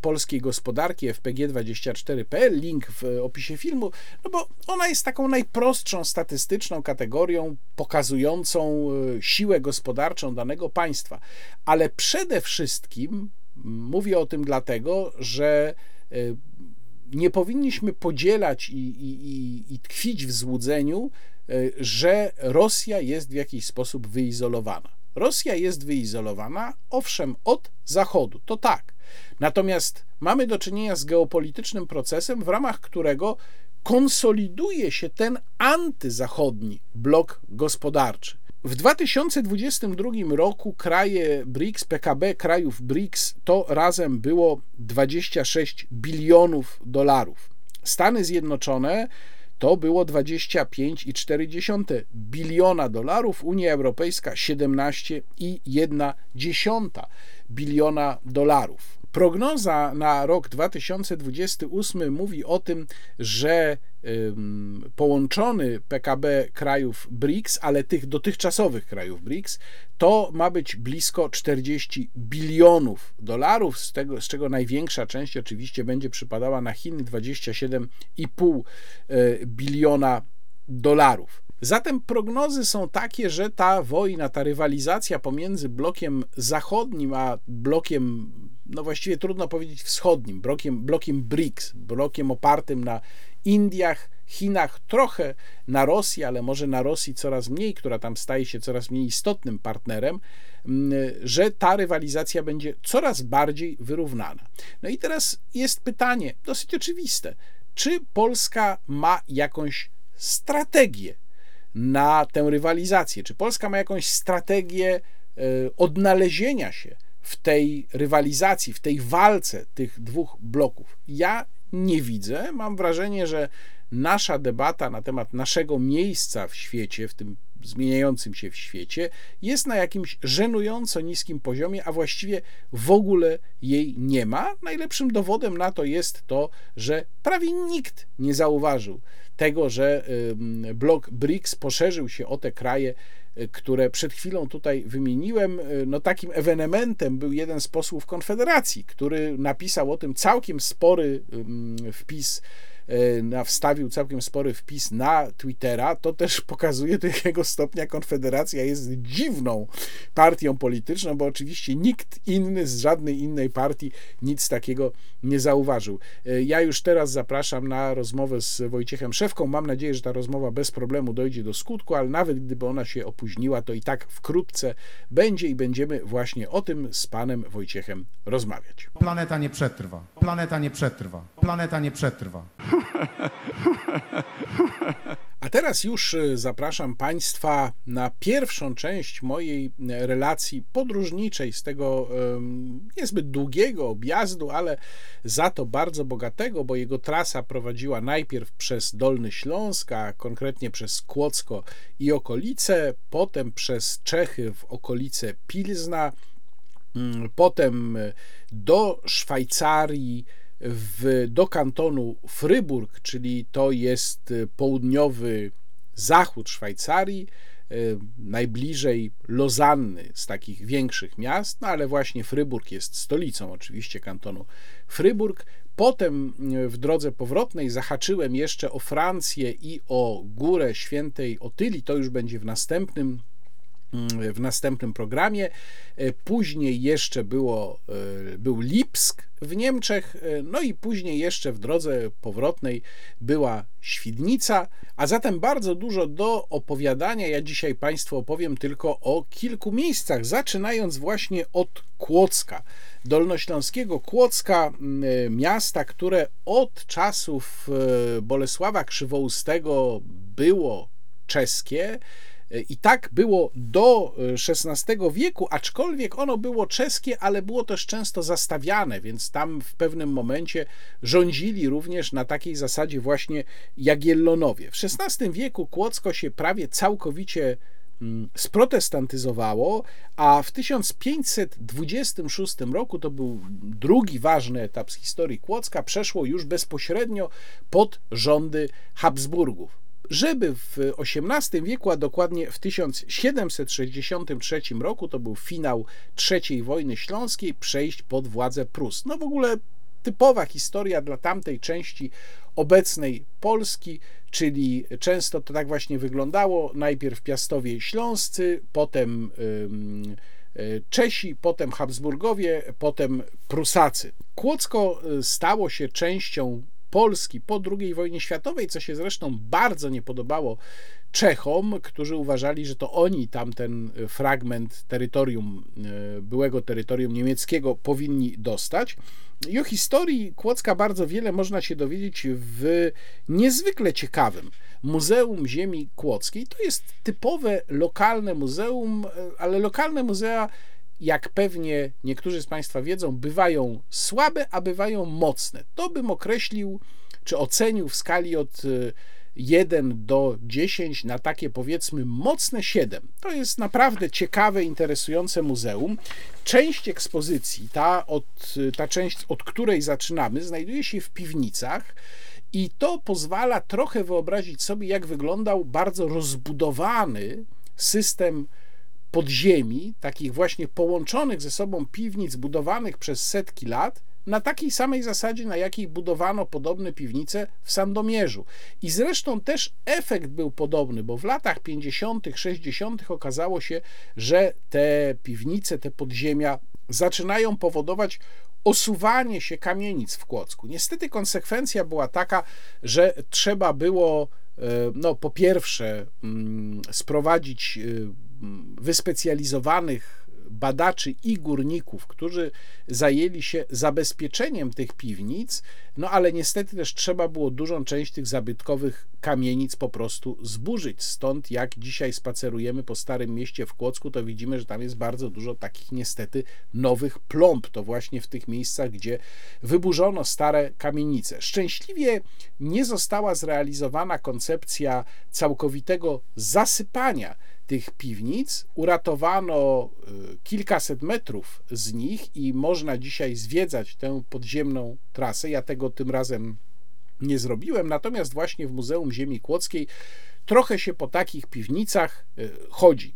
polskiej gospodarki fpg24.pl, link w opisie filmu, no bo ona jest taką najprostszą statystyczną kategorią pokazującą e, siłę gospodarczą danego państwa. Ale przede wszystkim mówię o tym dlatego, że e, nie powinniśmy podzielać i, i, i tkwić w złudzeniu, e, że Rosja jest w jakiś sposób wyizolowana. Rosja jest wyizolowana, owszem, od Zachodu, to tak. Natomiast mamy do czynienia z geopolitycznym procesem, w ramach którego konsoliduje się ten antyzachodni blok gospodarczy. W 2022 roku kraje BRICS, PKB krajów BRICS to razem było 26 bilionów dolarów. Stany Zjednoczone to było 25,4 biliona dolarów, Unia Europejska 17,1 biliona dolarów. Prognoza na rok 2028 mówi o tym, że połączony PKB krajów BRICS, ale tych dotychczasowych krajów BRICS, to ma być blisko 40 bilionów dolarów, z, tego, z czego największa część oczywiście będzie przypadała na Chiny 27,5 e, biliona dolarów. Zatem prognozy są takie, że ta wojna, ta rywalizacja pomiędzy blokiem zachodnim a blokiem, no właściwie trudno powiedzieć wschodnim, blokiem, blokiem BRICS, blokiem opartym na Indiach, Chinach, trochę na Rosji, ale może na Rosji coraz mniej, która tam staje się coraz mniej istotnym partnerem, że ta rywalizacja będzie coraz bardziej wyrównana. No i teraz jest pytanie, dosyć oczywiste, czy Polska ma jakąś strategię na tę rywalizację? Czy Polska ma jakąś strategię e, odnalezienia się w tej rywalizacji, w tej walce tych dwóch bloków? Ja nie widzę. Mam wrażenie, że nasza debata na temat naszego miejsca w świecie, w tym zmieniającym się w świecie, jest na jakimś żenująco niskim poziomie, a właściwie w ogóle jej nie ma. Najlepszym dowodem na to jest to, że prawie nikt nie zauważył tego, że blok BRICS poszerzył się o te kraje, które przed chwilą tutaj wymieniłem. Y, no takim ewenementem był jeden z posłów Konfederacji, który napisał o tym całkiem spory wpis E, na, wstawił całkiem spory wpis na Twittera, to też *laughs* pokazuje do jakiego stopnia Konfederacja jest dziwną partią polityczną, bo oczywiście nikt inny z żadnej innej partii nic takiego nie zauważył. E, ja już teraz zapraszam na rozmowę z Wojciechem Szewką. Mam nadzieję, że ta rozmowa bez problemu dojdzie do skutku, ale nawet gdyby ona się opóźniła, to i tak wkrótce będzie i będziemy właśnie o tym z panem Wojciechem rozmawiać. Planeta nie przetrwa. Planeta nie przetrwa. Planeta nie przetrwa. A teraz już y, zapraszam Państwa na pierwszą część mojej y, relacji podróżniczej z tego niezbyt długiego objazdu, ale za to bardzo bogatego, bo jego trasa prowadziła najpierw przez Dolny Śląsk, a konkretnie przez Kłodzko i okolice, potem przez Czechy w okolice Pilzna, mm, potem y, do Szwajcarii, w, do kantonu Fryburg, czyli to jest y, południowy zachód Szwajcarii, y, najbliżej Lozanny z takich większych miast, no ale właśnie Fryburg jest stolicą oczywiście kantonu Fryburg. Potem y, w drodze powrotnej zahaczyłem jeszcze o Francję i o Górę Świętej Otyli, to już będzie w następnym w następnym programie. E, później jeszcze było, e, był Lipsk w Niemczech, e, no i później jeszcze w drodze powrotnej była Świdnica, a zatem bardzo dużo do opowiadania. Ja dzisiaj Państwu opowiem tylko o kilku miejscach, zaczynając właśnie od Kłodzka, dolnośląskiego Kłodzka, miasta, które od czasów Bolesława Krzywoustego było czeskie, i tak było do XVI e, wieku, aczkolwiek ono było czeskie, ale było też często zastawiane, więc tam w pewnym momencie rządzili również na takiej zasadzie właśnie Jagiellonowie. W XVI wieku Kłodzko się prawie całkowicie mm, sprotestantyzowało, a w 1526 roku, to był drugi ważny etap z historii Kłodzka, przeszło już bezpośrednio pod rządy Habsburgów żeby w XVIII wieku, a dokładnie w 1763 roku, to był finał III wojny śląskiej, przejść pod władzę Prus. No w ogóle typowa historia dla tamtej części obecnej Polski, czyli często to tak właśnie wyglądało. Najpierw Piastowie Śląscy, potem Czesi, potem Habsburgowie, potem Prusacy. Kłodzko y, stało się częścią Polski po II wojnie światowej, co się zresztą bardzo nie podobało Czechom, którzy uważali, że to oni tamten fragment terytorium, e, byłego terytorium niemieckiego powinni dostać. I o historii Kłodzka bardzo wiele można się dowiedzieć w niezwykle ciekawym Muzeum Ziemi Kłodzkiej. To jest typowe lokalne muzeum, e, ale lokalne muzea jak pewnie niektórzy z Państwa wiedzą, bywają słabe, a bywają mocne. To bym określił, czy ocenił w skali od 1 y, do 10 na takie powiedzmy mocne 7. To jest naprawdę ciekawe, interesujące muzeum. Część ekspozycji, ta, od, y, ta część, od której zaczynamy, znajduje się w piwnicach. I to pozwala trochę wyobrazić sobie, jak wyglądał bardzo rozbudowany system podziemi, takich właśnie połączonych ze sobą piwnic budowanych przez setki lat, na takiej samej zasadzie, na jakiej budowano podobne piwnice w Sandomierzu. I zresztą też efekt był podobny, bo w latach 50., 60. okazało się, że te piwnice, te podziemia zaczynają powodować osuwanie się kamienic w Kłodzku. Niestety konsekwencja była taka, że trzeba było e, no, po pierwsze mm, sprowadzić e, wyspecjalizowanych badaczy i górników, którzy zajęli się zabezpieczeniem tych piwnic, no ale niestety też trzeba było dużą część tych zabytkowych kamienic po prostu zburzyć. Stąd jak dzisiaj spacerujemy po Starym Mieście w Kłodzku, to widzimy, że tam jest bardzo dużo takich niestety nowych plomb. To właśnie w tych miejscach, gdzie wyburzono stare kamienice. Szczęśliwie nie została zrealizowana koncepcja całkowitego zasypania tych piwnic. Uratowano y, kilkaset metrów z nich i można dzisiaj zwiedzać tę podziemną trasę. Ja tego tym razem nie zrobiłem, natomiast właśnie w Muzeum Ziemi Kłodzkiej trochę się po takich piwnicach y, chodzi.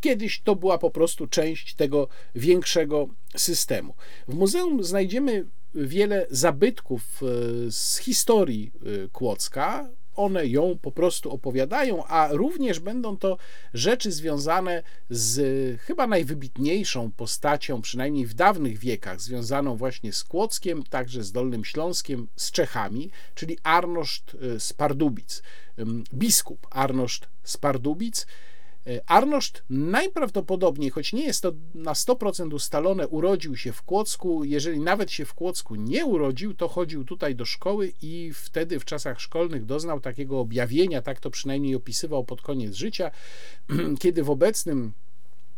Kiedyś to była po prostu część tego większego systemu. W muzeum znajdziemy wiele zabytków y, z historii Kłodzka, one ją po prostu opowiadają, a również będą to rzeczy związane z chyba najwybitniejszą postacią, przynajmniej w dawnych wiekach, związaną właśnie z Kłodzkiem, także z Dolnym Śląskiem, z Czechami, czyli Arnoszt z Pardubic. Biskup Arnoszt z Pardubic Arnoszt najprawdopodobniej, choć nie jest to na 100% ustalone, urodził się w Kłodzku. Jeżeli nawet się w Kłodzku nie urodził, to chodził tutaj do szkoły i wtedy w czasach szkolnych doznał takiego objawienia, tak to przynajmniej opisywał pod koniec życia, *clears throat* kiedy w obecnym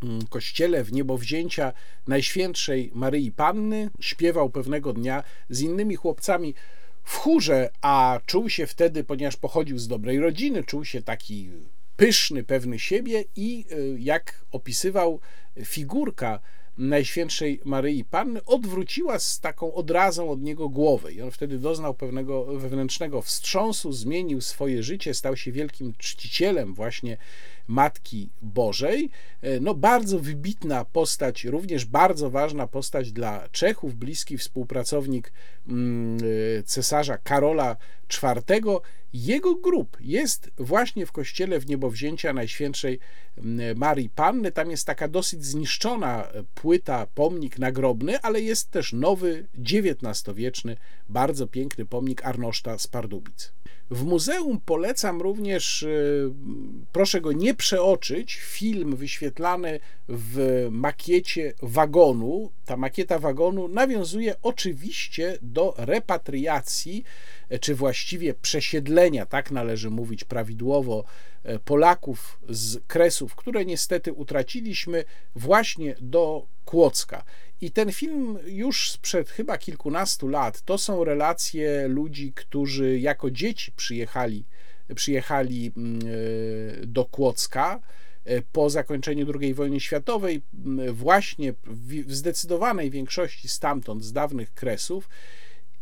mm, kościele w niebowzięcia Najświętszej Maryi Panny śpiewał pewnego dnia z innymi chłopcami w chórze, a czuł się wtedy, ponieważ pochodził z dobrej rodziny, czuł się taki pyszny, pewny siebie i y, jak opisywał figurka Najświętszej Maryi Panny, odwróciła z taką odrazą od niego głowę. I on wtedy doznał pewnego wewnętrznego wstrząsu, zmienił swoje życie, stał się wielkim czcicielem właśnie Matki Bożej. E, no, bardzo wybitna postać, również bardzo ważna postać dla Czechów, bliski współpracownik mm, e, cesarza Karola IV. Jego grób jest właśnie w kościele w niebowzięcia Najświętszej Marii Panny. Tam jest taka dosyć zniszczona płyta, pomnik nagrobny, ale jest też nowy, XIX-wieczny, bardzo piękny pomnik Arnoszta z Pardubic. W muzeum polecam również, y, proszę go nie przeoczyć, film wyświetlany w makiecie wagonu. Ta makieta wagonu nawiązuje oczywiście do repatriacji, e, czy właściwie przesiedlenia, tak należy mówić prawidłowo, e, Polaków z Kresów, które niestety utraciliśmy, właśnie do Kłodzka. I ten film już sprzed chyba kilkunastu lat to są relacje ludzi, którzy jako dzieci przyjechali, przyjechali mm, e, do Kłodzka e, po zakończeniu II wojny światowej, właśnie w zdecydowanej większości stamtąd, z dawnych kresów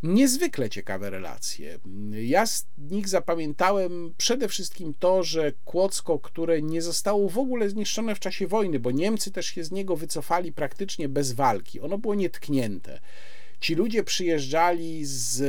niezwykle ciekawe relacje. Ja z nich zapamiętałem przede wszystkim to, że Kłodzko, które nie zostało w ogóle zniszczone w czasie wojny, bo Niemcy też się z niego wycofali praktycznie bez walki, ono było nietknięte. Ci ludzie przyjeżdżali z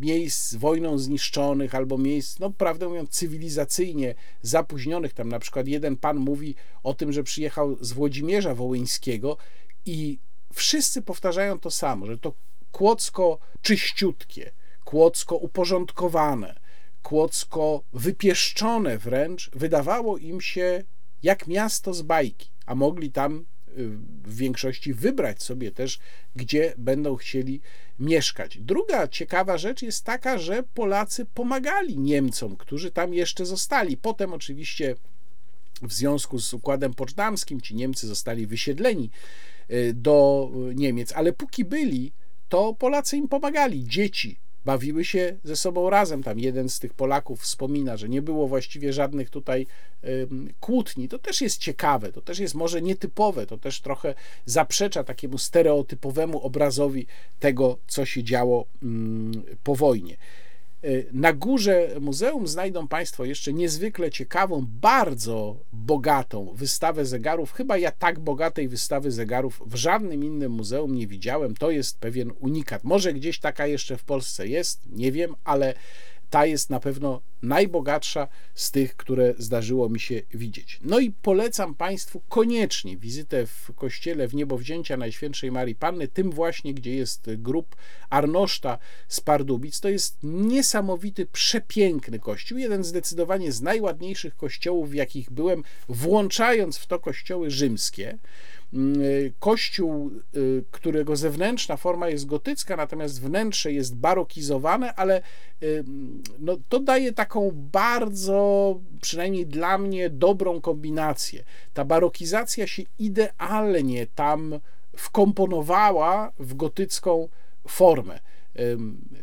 miejsc wojną zniszczonych albo miejsc, no prawdę mówiąc, cywilizacyjnie zapóźnionych. Tam na przykład jeden pan mówi o tym, że przyjechał z Włodzimierza Wołyńskiego i wszyscy powtarzają to samo, że to Kłodzko czyściutkie, Kłodzko uporządkowane, Kłodzko wypieszczone wręcz, wydawało im się jak miasto z bajki, a mogli tam y, w większości wybrać sobie też, gdzie będą chcieli mieszkać. Druga ciekawa rzecz jest taka, że Polacy pomagali Niemcom, którzy tam jeszcze zostali. Potem oczywiście w związku z układem poczdamskim ci Niemcy zostali wysiedleni y, do Niemiec, ale póki byli, to Polacy im pomagali. Dzieci bawiły się ze sobą razem. Tam jeden z tych Polaków wspomina, że nie było właściwie żadnych tutaj kłótni. To też jest ciekawe, to też jest może nietypowe, to też trochę zaprzecza takiemu stereotypowemu obrazowi tego, co się działo po wojnie. Y, na górze muzeum znajdą Państwo jeszcze niezwykle ciekawą, bardzo bogatą wystawę zegarów. Chyba ja tak bogatej wystawy zegarów w żadnym innym muzeum nie widziałem. To jest pewien unikat. Może gdzieś taka jeszcze w Polsce jest, nie wiem, ale ta jest na pewno najbogatsza z tych, które zdarzyło mi się widzieć. No i polecam Państwu koniecznie wizytę w kościele w niebowzięcia Najświętszej Marii Panny, tym właśnie, gdzie jest grób Arnoszta z Pardubic. To jest niesamowity, przepiękny kościół, jeden zdecydowanie z najładniejszych kościołów, w jakich byłem, włączając w to kościoły rzymskie. Mm, kościół, y, którego zewnętrzna forma jest gotycka, natomiast wnętrze jest barokizowane, ale y, no, to daje taką bardzo, przynajmniej dla mnie, dobrą kombinację. Ta barokizacja się idealnie tam wkomponowała w gotycką formę.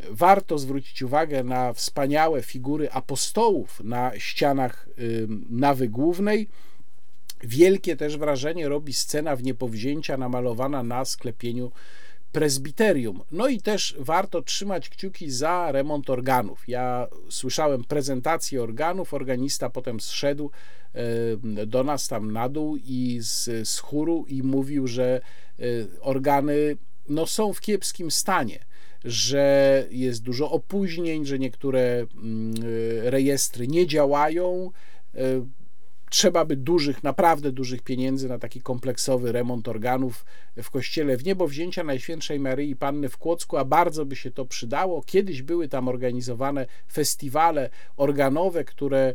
Warto zwrócić uwagę na wspaniałe figury apostołów na ścianach nawy głównej Wielkie też wrażenie robi scena w niepowzięcia namalowana na sklepieniu prezbiterium. No i też warto trzymać kciuki za remont organów. Ja słyszałem prezentację organów, organista potem zszedł e, do nas tam na dół i z, z chóru i mówił, że e, organy no, są w kiepskim stanie że jest dużo opóźnień, że niektóre mm, rejestry nie działają. Trzeba by dużych, naprawdę dużych pieniędzy na taki kompleksowy remont organów w kościele w niebo wzięcia Najświętszej Maryi Panny w Kłodzku, a bardzo by się to przydało. Kiedyś były tam organizowane festiwale organowe, które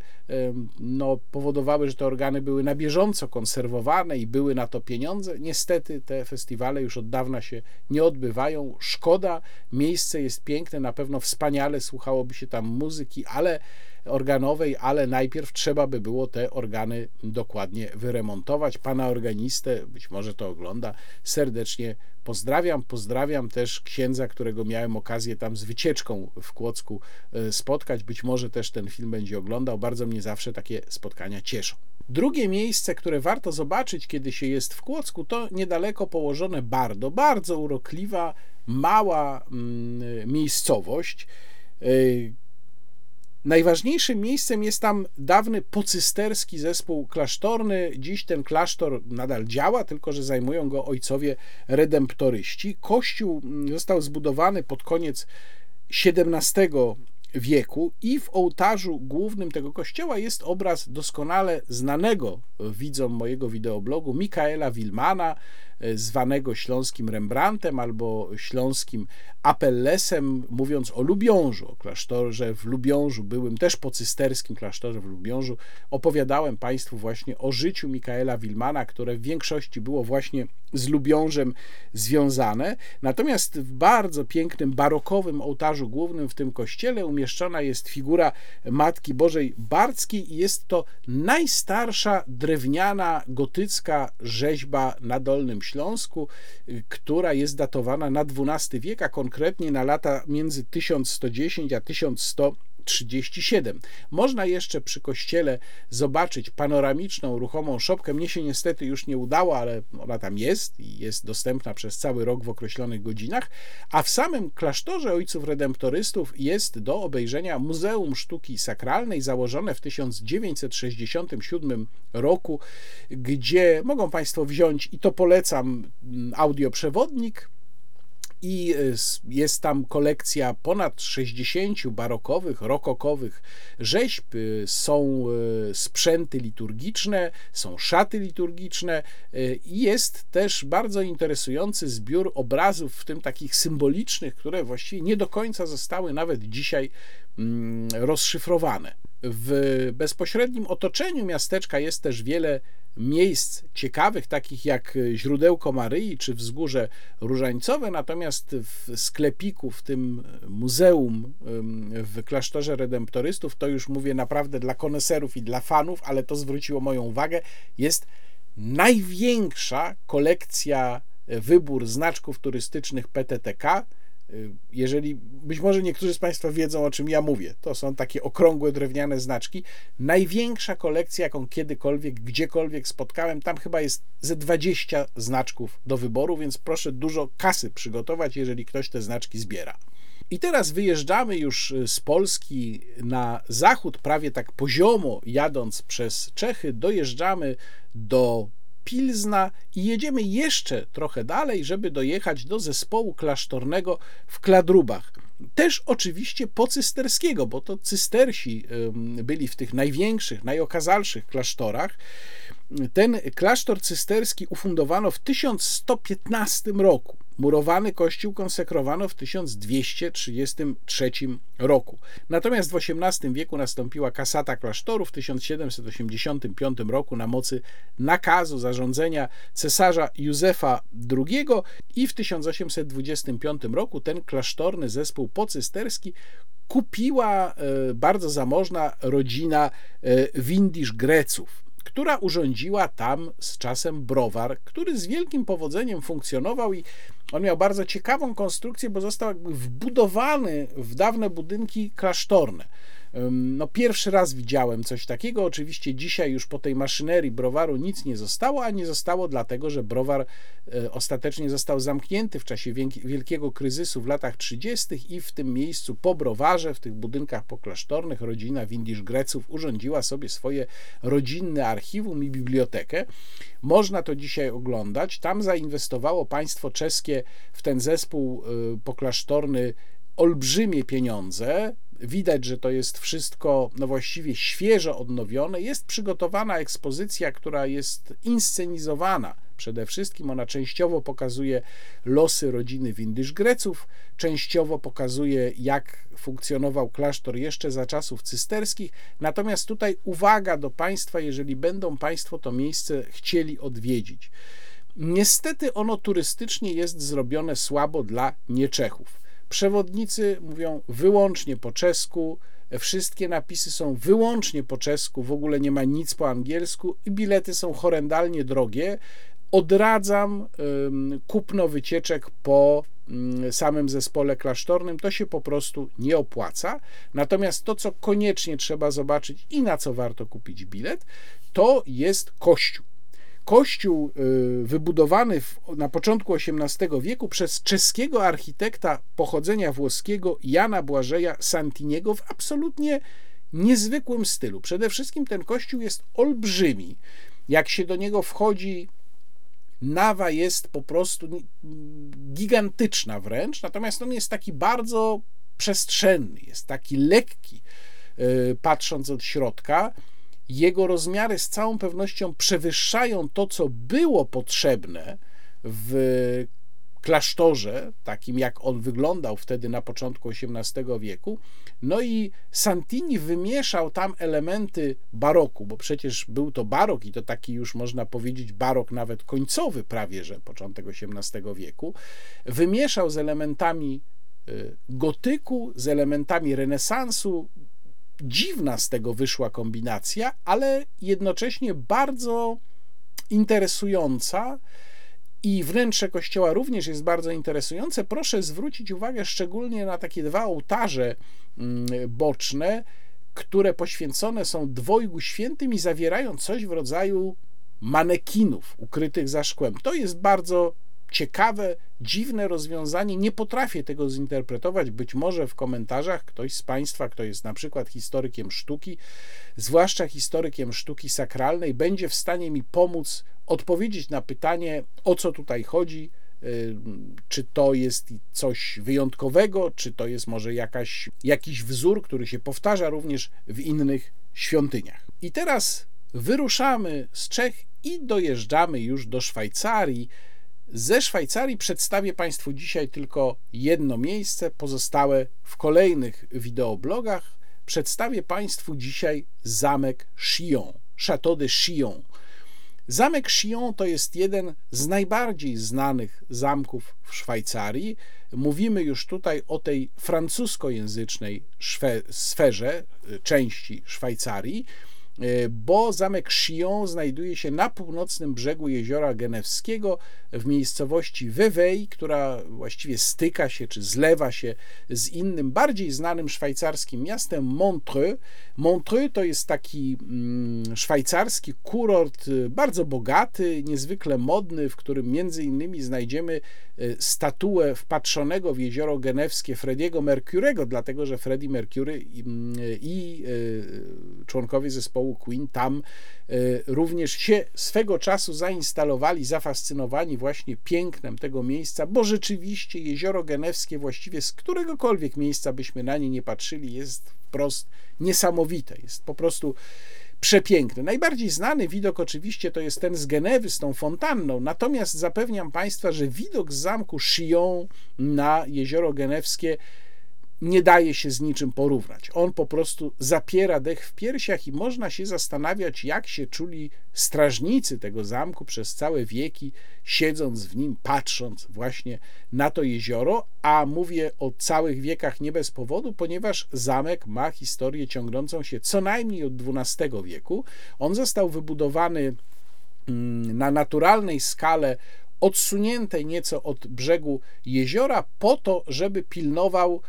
no, powodowały, że te organy były na bieżąco konserwowane i były na to pieniądze. Niestety te festiwale już od dawna się nie odbywają. Szkoda, miejsce jest piękne, na pewno wspaniale słuchałoby się tam muzyki, ale organowej, ale najpierw trzeba by było te organy dokładnie wyremontować. Pana organistę, być może to ogląda, serdecznie pozdrawiam. Pozdrawiam też księdza, którego miałem okazję tam z wycieczką w Kłodzku e, spotkać. Być może też ten film będzie oglądał. Bardzo mnie zawsze takie spotkania cieszą. Drugie miejsce, które warto zobaczyć, kiedy się jest w Kłodzku, to niedaleko położone Bardo. Bardzo urokliwa, mała mm, miejscowość e, Najważniejszym miejscem jest tam dawny pocysterski zespół klasztorny. Dziś ten klasztor nadal działa, tylko że zajmują go ojcowie redemptoryści. Kościół został zbudowany pod koniec XVII wieku i w ołtarzu głównym tego kościoła jest obraz doskonale znanego widzom mojego wideoblogu Mikaela Wilmana, E, zwanego śląskim Rembrandtem albo śląskim Apellesem, mówiąc o Lubiążu, o klasztorze w Lubiążu, byłym też po cysterskim klasztorze w Lubiążu, opowiadałem Państwu właśnie o życiu Mikaela Wilmana, które w większości było właśnie z Lubiążem związane. Natomiast w bardzo pięknym, barokowym ołtarzu głównym w tym kościele umieszczona jest figura Matki Bożej Barckiej i jest to najstarsza drewniana, gotycka rzeźba na Dolnym Śląsku, która jest datowana na XII wiek, a konkretnie na lata między 1110 a 1100 37. Można jeszcze przy kościele zobaczyć panoramiczną, ruchomą szopkę. Mnie się niestety już nie udało, ale ona tam jest i jest dostępna przez cały rok w określonych godzinach. A w samym klasztorze Ojców Redemptorystów jest do obejrzenia Muzeum Sztuki Sakralnej, założone w 1967 roku, gdzie mogą Państwo wziąć, i to polecam, audioprzewodnik i e, jest tam kolekcja ponad 60 barokowych, rokokowych rzeźb, e, są e, sprzęty liturgiczne, są szaty liturgiczne i jest też bardzo interesujący zbiór obrazów, w tym takich symbolicznych, które właściwie nie do końca zostały nawet dzisiaj mm, rozszyfrowane. W bezpośrednim otoczeniu miasteczka jest też wiele miejsc ciekawych, takich jak źródełko Maryi czy wzgórze różańcowe, natomiast w sklepiku, w tym muzeum w klasztorze redemptorystów, to już mówię naprawdę dla koneserów i dla fanów, ale to zwróciło moją uwagę, jest największa kolekcja, e, wybór znaczków turystycznych PTTK jeżeli być może niektórzy z Państwa wiedzą, o czym ja mówię, to są takie okrągłe drewniane znaczki. Największa kolekcja, jaką kiedykolwiek, gdziekolwiek spotkałem, tam chyba jest ze 20 znaczków do wyboru, więc proszę dużo kasy przygotować, jeżeli ktoś te znaczki zbiera. I teraz wyjeżdżamy już z Polski na zachód, prawie tak poziomo jadąc przez Czechy, dojeżdżamy do Pilzna i jedziemy jeszcze trochę dalej, żeby dojechać do zespołu klasztornego w Kladrubach. też oczywiście pocysterskiego, bo to cystersi byli w tych największych, najokazalszych klasztorach. Ten klasztor cysterski ufundowano w 1115 roku. Murowany kościół konsekrowano w 1233 roku. Natomiast w XVIII wieku nastąpiła kasata klasztoru w 1785 roku na mocy nakazu zarządzenia cesarza Józefa II i w 1825 roku ten klasztorny zespół pocysterski kupiła e, bardzo zamożna rodzina e, Windisz Greców która urządziła tam z czasem browar, który z wielkim powodzeniem funkcjonował i on miał bardzo ciekawą konstrukcję, bo został jakby wbudowany w dawne budynki klasztorne. No, pierwszy raz widziałem coś takiego. Oczywiście dzisiaj już po tej maszynerii browaru nic nie zostało, a nie zostało dlatego, że browar e, ostatecznie został zamknięty w czasie wielkiego kryzysu w latach 30. i w tym miejscu po browarze, w tych budynkach poklasztornych, rodzina Windisz Greców urządziła sobie swoje rodzinne archiwum i bibliotekę. Można to dzisiaj oglądać. Tam zainwestowało państwo czeskie w ten zespół e, poklasztorny olbrzymie pieniądze. Widać, że to jest wszystko no właściwie świeżo odnowione. Jest przygotowana ekspozycja, która jest inscenizowana. Przede wszystkim ona częściowo pokazuje losy rodziny Windysz Greców, częściowo pokazuje, jak funkcjonował klasztor jeszcze za czasów cysterskich. Natomiast tutaj uwaga do Państwa, jeżeli będą Państwo to miejsce chcieli odwiedzić. Niestety ono turystycznie jest zrobione słabo dla nieczechów. Przewodnicy mówią wyłącznie po czesku, wszystkie napisy są wyłącznie po czesku, w ogóle nie ma nic po angielsku i bilety są horrendalnie drogie. Odradzam kupno wycieczek po samym zespole klasztornym, to się po prostu nie opłaca. Natomiast to, co koniecznie trzeba zobaczyć i na co warto kupić bilet, to jest kościół. Kościół y, wybudowany w, na początku XVIII wieku przez czeskiego architekta pochodzenia włoskiego Jana Błażeja Santiniego w absolutnie niezwykłym stylu. Przede wszystkim ten kościół jest olbrzymi. Jak się do niego wchodzi, nawa jest po prostu gigantyczna wręcz, natomiast on jest taki bardzo przestrzenny, jest taki lekki, y, patrząc od środka jego rozmiary z całą pewnością przewyższają to, co było potrzebne w klasztorze, takim jak on wyglądał wtedy na początku XVIII wieku. No i Santini wymieszał tam elementy baroku, bo przecież był to barok i to taki już można powiedzieć barok nawet końcowy prawie, że początek XVIII wieku. Wymieszał z elementami y, gotyku, z elementami renesansu, dziwna z tego wyszła kombinacja, ale jednocześnie bardzo interesująca. I wnętrze kościoła również jest bardzo interesujące. Proszę zwrócić uwagę szczególnie na takie dwa ołtarze mm, boczne, które poświęcone są dwojgu świętym i zawierają coś w rodzaju manekinów ukrytych za szkłem. To jest bardzo ciekawe, dziwne rozwiązanie. Nie potrafię tego zinterpretować. Być może w komentarzach ktoś z Państwa, kto jest na przykład historykiem sztuki, zwłaszcza historykiem sztuki sakralnej, będzie w stanie mi pomóc odpowiedzieć na pytanie, o co tutaj chodzi. Y, czy to jest coś wyjątkowego, czy to jest może jakaś, jakiś wzór, który się powtarza również w innych świątyniach. I teraz wyruszamy z Czech i dojeżdżamy już do Szwajcarii. Ze Szwajcarii przedstawię Państwu dzisiaj tylko jedno miejsce, pozostałe w kolejnych wideoblogach. Przedstawię Państwu dzisiaj zamek Chillon, Château de Chillon. Zamek Chillon to jest jeden z najbardziej znanych zamków w Szwajcarii. Mówimy już tutaj o tej francuskojęzycznej sferze, y, części Szwajcarii. E, bo zamek Chillon znajduje się na północnym brzegu jeziora Genewskiego w miejscowości Vevey, która właściwie styka się czy zlewa się z innym, bardziej znanym szwajcarskim miastem Montreux. Montreux to jest taki mm, szwajcarski kurort y, bardzo bogaty, niezwykle modny, w którym między innymi znajdziemy y, statuę wpatrzonego w jezioro genewskie Frediego Mercurego, dlatego że Freddie Mercury i, mm, i y, członkowie zespołu kościołu Queen. Tam e, również się swego czasu zainstalowali, zafascynowani właśnie pięknem tego miejsca, bo rzeczywiście jezioro genewskie właściwie z któregokolwiek miejsca byśmy na nie nie patrzyli jest wprost niesamowite. Jest po prostu przepiękny. Najbardziej znany widok oczywiście to jest ten z Genewy, z tą fontanną, natomiast zapewniam Państwa, że widok z zamku Chillon na jezioro genewskie nie daje się z niczym porównać. On po prostu zapiera dech w piersiach i można się zastanawiać, jak się czuli strażnicy tego zamku przez całe wieki, siedząc w nim, patrząc właśnie na to jezioro. A mówię o całych wiekach nie bez powodu, ponieważ zamek ma historię ciągnącą się co najmniej od XII wieku. On został wybudowany mm, na naturalnej skale odsuniętej nieco od brzegu jeziora, po to, żeby pilnował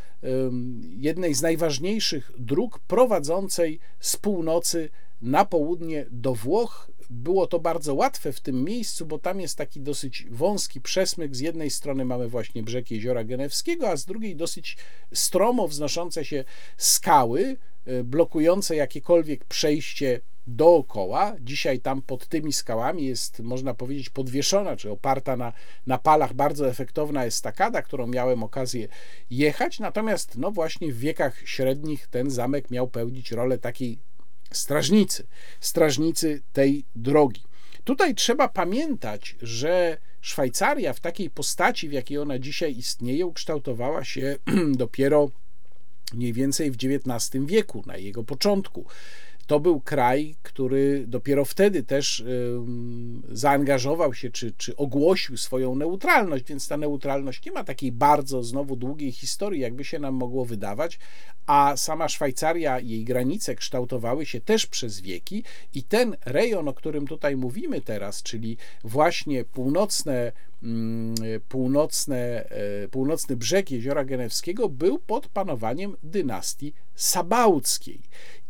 jednej z najważniejszych dróg prowadzącej z północy na południe do Włoch. Było to bardzo łatwe w tym miejscu, bo tam jest taki dosyć wąski przesmyk. Z jednej strony mamy właśnie brzeg jeziora Genewskiego, a z drugiej dosyć stromo wznoszące się skały, blokujące jakiekolwiek przejście dookoła. Dzisiaj tam pod tymi skałami jest, można powiedzieć, podwieszona, czy oparta na, na palach bardzo efektowna estakada, którą miałem okazję jechać. Natomiast, no właśnie w wiekach średnich ten zamek miał pełnić rolę takiej strażnicy, strażnicy tej drogi. Tutaj trzeba pamiętać, że Szwajcaria w takiej postaci, w jakiej ona dzisiaj istnieje, ukształtowała się *clears throat* dopiero mniej więcej w XIX wieku, na jego początku. To był kraj, który dopiero wtedy też zaangażował się, czy, czy ogłosił swoją neutralność, więc ta neutralność nie ma takiej bardzo znowu długiej historii, jakby się nam mogło wydawać, a sama Szwajcaria, jej granice kształtowały się też przez wieki i ten rejon, o którym tutaj mówimy teraz, czyli właśnie północne północne, e, północny brzeg jeziora Genewskiego był pod panowaniem dynastii Sabałckiej.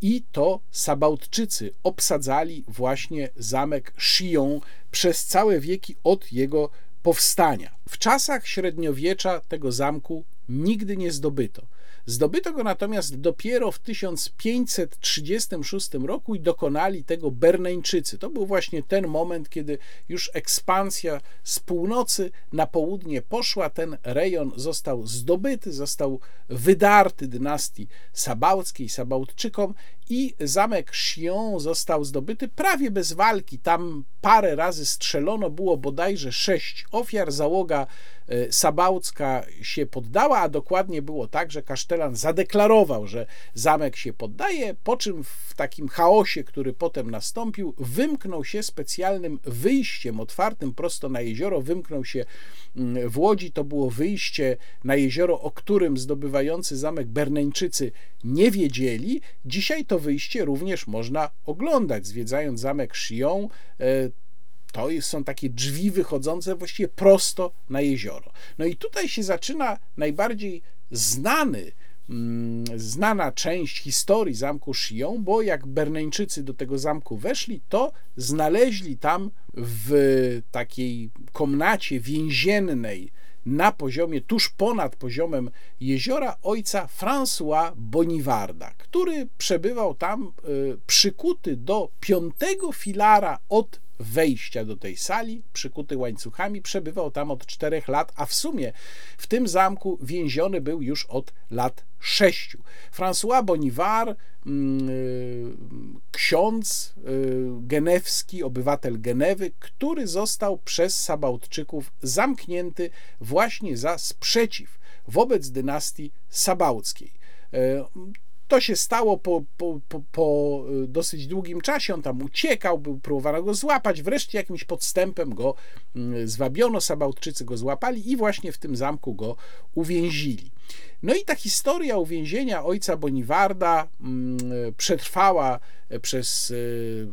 I to Sabautczycy obsadzali właśnie zamek Chillon przez całe wieki od jego powstania. W czasach średniowiecza tego zamku nigdy nie zdobyto. Zdobyto go natomiast dopiero w 1536 roku i dokonali tego Berneńczycy. To był właśnie ten moment, kiedy już ekspansja z północy na południe poszła. Ten rejon został zdobyty, został wydarty dynastii Sabałckiej, Sabałtczykom i zamek Chillon został zdobyty prawie bez walki. Tam parę razy strzelono, było bodajże sześć ofiar. Załoga e, sabałcka się poddała, a dokładnie było tak, że kasztelan zadeklarował, że zamek się poddaje, po czym w takim chaosie, który potem nastąpił, wymknął się specjalnym wyjściem otwartym prosto na jezioro, wymknął się mm, w Łodzi. To było wyjście na jezioro, o którym zdobywający zamek Berneńczycy nie wiedzieli. Dzisiaj to wyjście również można oglądać, zwiedzając zamek Chillon. E, to są takie drzwi wychodzące właściwie prosto na jezioro. No i tutaj się zaczyna najbardziej znany mm, znana część historii zamku Chillon, bo jak Berneńczycy do tego zamku weszli, to znaleźli tam w takiej komnacie więziennej na poziomie, tuż ponad poziomem jeziora ojca François Bonivarda, który przebywał tam y, przykuty do piątego filara od wejścia do tej sali, przykuty łańcuchami, przebywał tam od czterech lat, a w sumie w tym zamku więziony był już od lat sześciu. François Bonivar, mm, y, ksiądz y, genewski, obywatel Genewy, który został przez Sabautczyków zamknięty właśnie za sprzeciw wobec dynastii Sabałckiej. To się stało po, po, po, po, y, dosyć długim czasie. On tam uciekał, był, próbowano go złapać. Wreszcie jakimś podstępem go mm, zwabiono, Sabautczycy go złapali i właśnie w tym zamku go uwięzili. No i ta historia uwięzienia ojca Boniwarda mm, przetrwała przez y,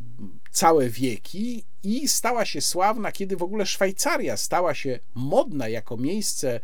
całe wieki i stała się sławna, kiedy w ogóle Szwajcaria stała się modna jako miejsce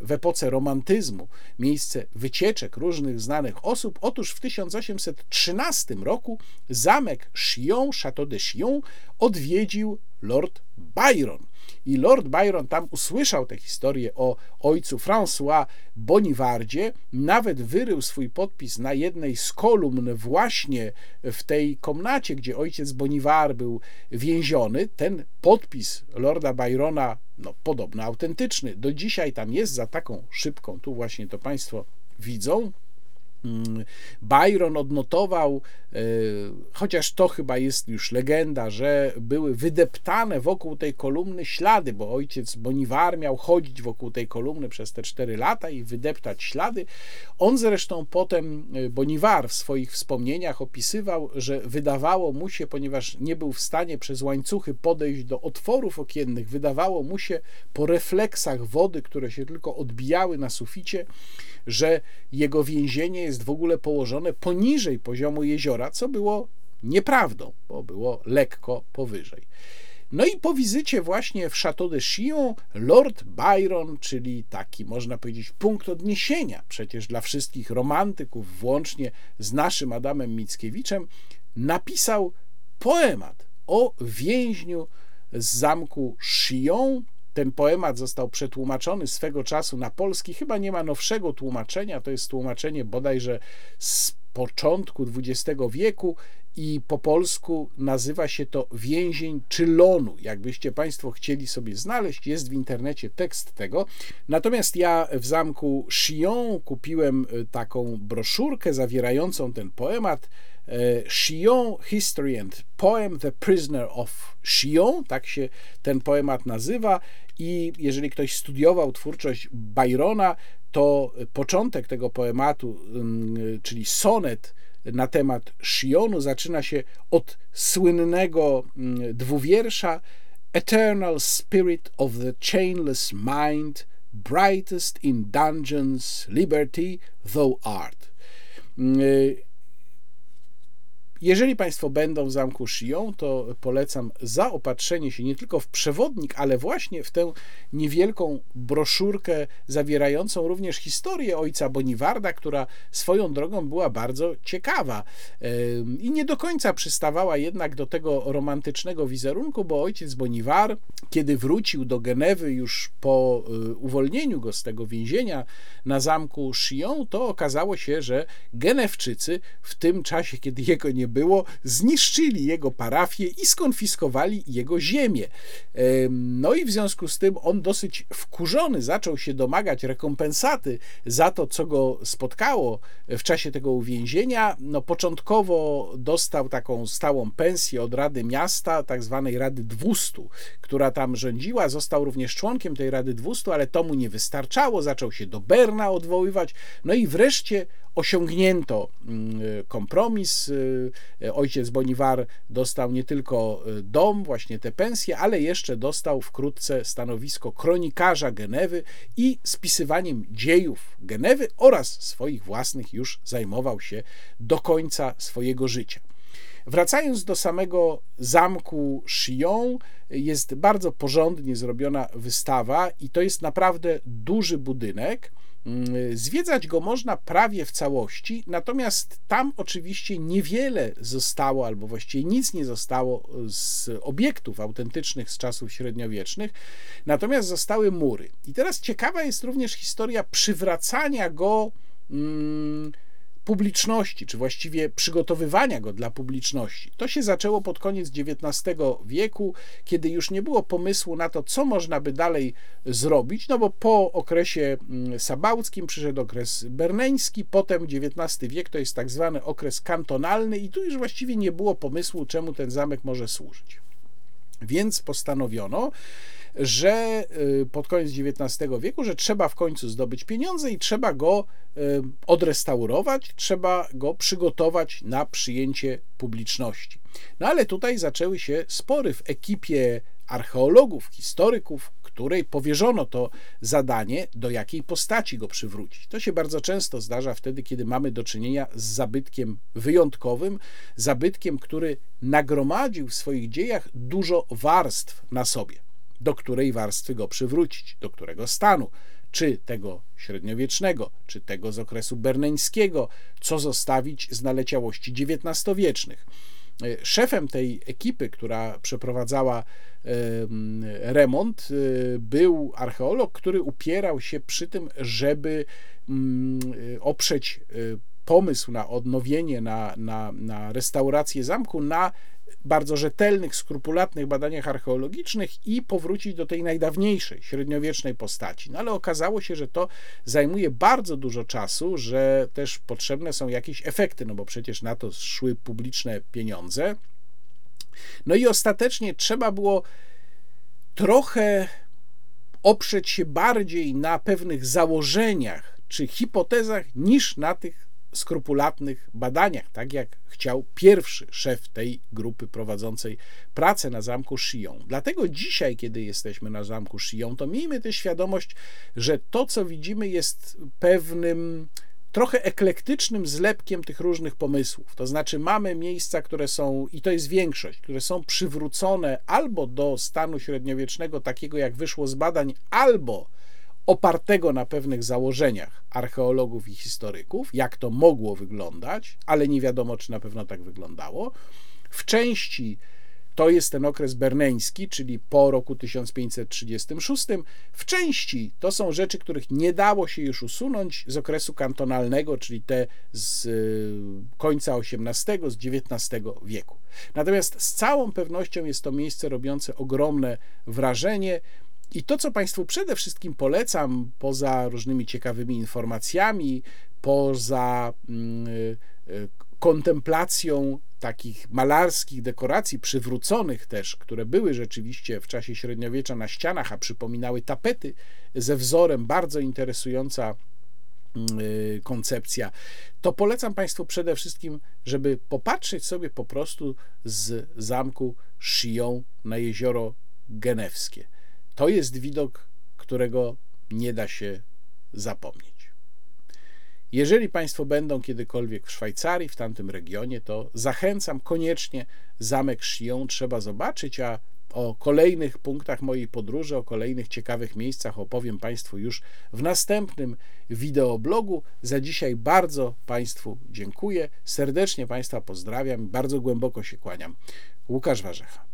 w epoce romantyzmu, miejsce wycieczek różnych znanych osób. Otóż w 1813 roku zamek Chillon, Château de Chillon, odwiedził Lord Byron. I Lord Byron tam usłyszał tę historię o ojcu François Bonivardzie, nawet wyrył swój podpis na jednej z kolumn właśnie w tej komnacie, gdzie ojciec Bonivar był więziony. Ten podpis Lorda Byrona, no podobno autentyczny, do dzisiaj tam jest za taką szybką, tu właśnie to Państwo widzą, Byron odnotował, e, chociaż to chyba jest już legenda, że były wydeptane wokół tej kolumny ślady, bo ojciec Bonivar miał chodzić wokół tej kolumny przez te cztery lata i wydeptać ślady. On zresztą potem, e, Bonivar w swoich wspomnieniach opisywał, że wydawało mu się, ponieważ nie był w stanie przez łańcuchy podejść do otworów okiennych, wydawało mu się po refleksach wody, które się tylko odbijały na suficie, że jego więzienie jest w ogóle położone poniżej poziomu jeziora, co było nieprawdą, bo było lekko powyżej. No i po wizycie właśnie w Château de Chillon, Lord Byron, czyli taki można powiedzieć punkt odniesienia przecież dla wszystkich romantyków, włącznie z naszym Adamem Mickiewiczem, napisał poemat o więźniu z zamku Chillon, ten poemat został przetłumaczony swego czasu na polski. Chyba nie ma nowszego tłumaczenia. To jest tłumaczenie bodajże z początku XX wieku i po polsku nazywa się to Więzień Czylonu. Jakbyście Państwo chcieli sobie znaleźć, jest w internecie tekst tego. Natomiast ja w zamku Chillon kupiłem e, taką broszurkę zawierającą ten poemat. E, Chillon History and Poem The Prisoner of Chillon, tak się ten poemat nazywa i jeżeli ktoś studiował twórczość Byrona, to początek tego poematu, czyli sonet na temat Shionu, zaczyna się od słynnego dwuwiersza Eternal Spirit of the Chainless Mind, brightest in dungeons, liberty thou art. Jeżeli Państwo będą w zamku Chillon, to polecam zaopatrzenie się nie tylko w przewodnik, ale właśnie w tę niewielką broszurkę zawierającą również historię ojca Boniwarda, która swoją drogą była bardzo ciekawa. I nie do końca przystawała jednak do tego romantycznego wizerunku, bo ojciec Bonivar, kiedy wrócił do Genewy już po y, uwolnieniu go z tego więzienia na zamku Chillon, to okazało się, że Genewczycy w tym czasie, kiedy jego nie było, zniszczyli jego parafię i skonfiskowali jego ziemię. No i w związku z tym on dosyć wkurzony zaczął się domagać rekompensaty za to, co go spotkało w czasie tego uwięzienia. No początkowo dostał taką stałą pensję od Rady Miasta, tak zwanej Rady 200, która tam rządziła. Został również członkiem tej Rady 200, ale to mu nie wystarczało. Zaczął się do Berna odwoływać. No i wreszcie osiągnięto mm, kompromis. Y, ojciec Bonivar dostał nie tylko y, dom, właśnie te pensje, ale jeszcze dostał wkrótce stanowisko kronikarza Genewy i spisywaniem dziejów Genewy oraz swoich własnych już zajmował się do końca swojego życia. Wracając do samego zamku Chillon, jest bardzo porządnie zrobiona wystawa i to jest naprawdę duży budynek. Mm, zwiedzać go można prawie w całości, natomiast tam oczywiście niewiele zostało, albo właściwie nic nie zostało z obiektów autentycznych z czasów średniowiecznych, natomiast zostały mury. I teraz ciekawa jest również historia przywracania go. Hmm, publiczności, czy właściwie przygotowywania go dla publiczności. To się zaczęło pod koniec XIX wieku, kiedy już nie było pomysłu na to, co można by dalej zrobić, no bo po okresie mm, sabałckim przyszedł okres berneński, potem XIX wiek to jest tak zwany okres kantonalny i tu już właściwie nie było pomysłu, czemu ten zamek może służyć. Więc postanowiono, że y, pod koniec XIX wieku, że trzeba w końcu zdobyć pieniądze i trzeba go y, odrestaurować, trzeba go przygotować na przyjęcie publiczności. No ale tutaj zaczęły się spory w ekipie archeologów, historyków, której powierzono to zadanie, do jakiej postaci go przywrócić. To się bardzo często zdarza wtedy, kiedy mamy do czynienia z zabytkiem wyjątkowym, zabytkiem, który nagromadził w swoich dziejach dużo warstw na sobie do której warstwy go przywrócić, do którego stanu, czy tego średniowiecznego, czy tego z okresu berneńskiego, co zostawić z naleciałości XIX-wiecznych. szefem tej ekipy, która przeprowadzała remont, był archeolog, który upierał się przy tym, żeby mm, oprzeć pomysł na odnowienie, na, na, na restaurację zamku na bardzo rzetelnych, skrupulatnych badaniach archeologicznych i powrócić do tej najdawniejszej, średniowiecznej postaci. No ale okazało się, że to zajmuje bardzo dużo czasu, że też potrzebne są jakieś efekty, no bo przecież na to szły publiczne pieniądze. No i ostatecznie trzeba było trochę oprzeć się bardziej na pewnych założeniach czy hipotezach niż na tych skrupulatnych badaniach, tak jak chciał pierwszy szef tej grupy prowadzącej pracę na zamku Chillon. Dlatego dzisiaj, kiedy jesteśmy na zamku Chillon, to miejmy też świadomość, że to, co widzimy, jest pewnym trochę eklektycznym zlepkiem tych różnych pomysłów. To znaczy, mamy miejsca, które są, i to jest większość, które są przywrócone albo do stanu średniowiecznego, takiego jak wyszło z badań, albo opartego na pewnych założeniach archeologów i historyków, jak to mogło wyglądać, ale nie wiadomo, czy na pewno tak wyglądało. W części to jest ten okres berneński, czyli po roku 1536. W części to są rzeczy, których nie dało się już usunąć z okresu kantonalnego, czyli te z y, końca XVIII, z XIX wieku. Natomiast z całą pewnością jest to miejsce robiące ogromne wrażenie. I to, co Państwu przede wszystkim polecam, poza różnymi ciekawymi informacjami, poza mm, y, y, kontemplacją takich malarskich dekoracji przywróconych też, które były rzeczywiście w czasie średniowiecza na ścianach, a przypominały tapety ze wzorem, bardzo interesująca mm, y, koncepcja, to polecam Państwu przede wszystkim, żeby popatrzeć sobie po prostu z zamku Chillon na jezioro Genewskie. To jest widok, którego nie da się zapomnieć. Jeżeli Państwo będą kiedykolwiek w Szwajcarii, w tamtym regionie, to zachęcam koniecznie zamek Chillon trzeba zobaczyć, a o kolejnych punktach mojej podróży, o kolejnych ciekawych miejscach opowiem Państwu już w następnym wideoblogu. Za dzisiaj bardzo Państwu dziękuję, serdecznie Państwa pozdrawiam, bardzo głęboko się kłaniam. Łukasz Warzecha.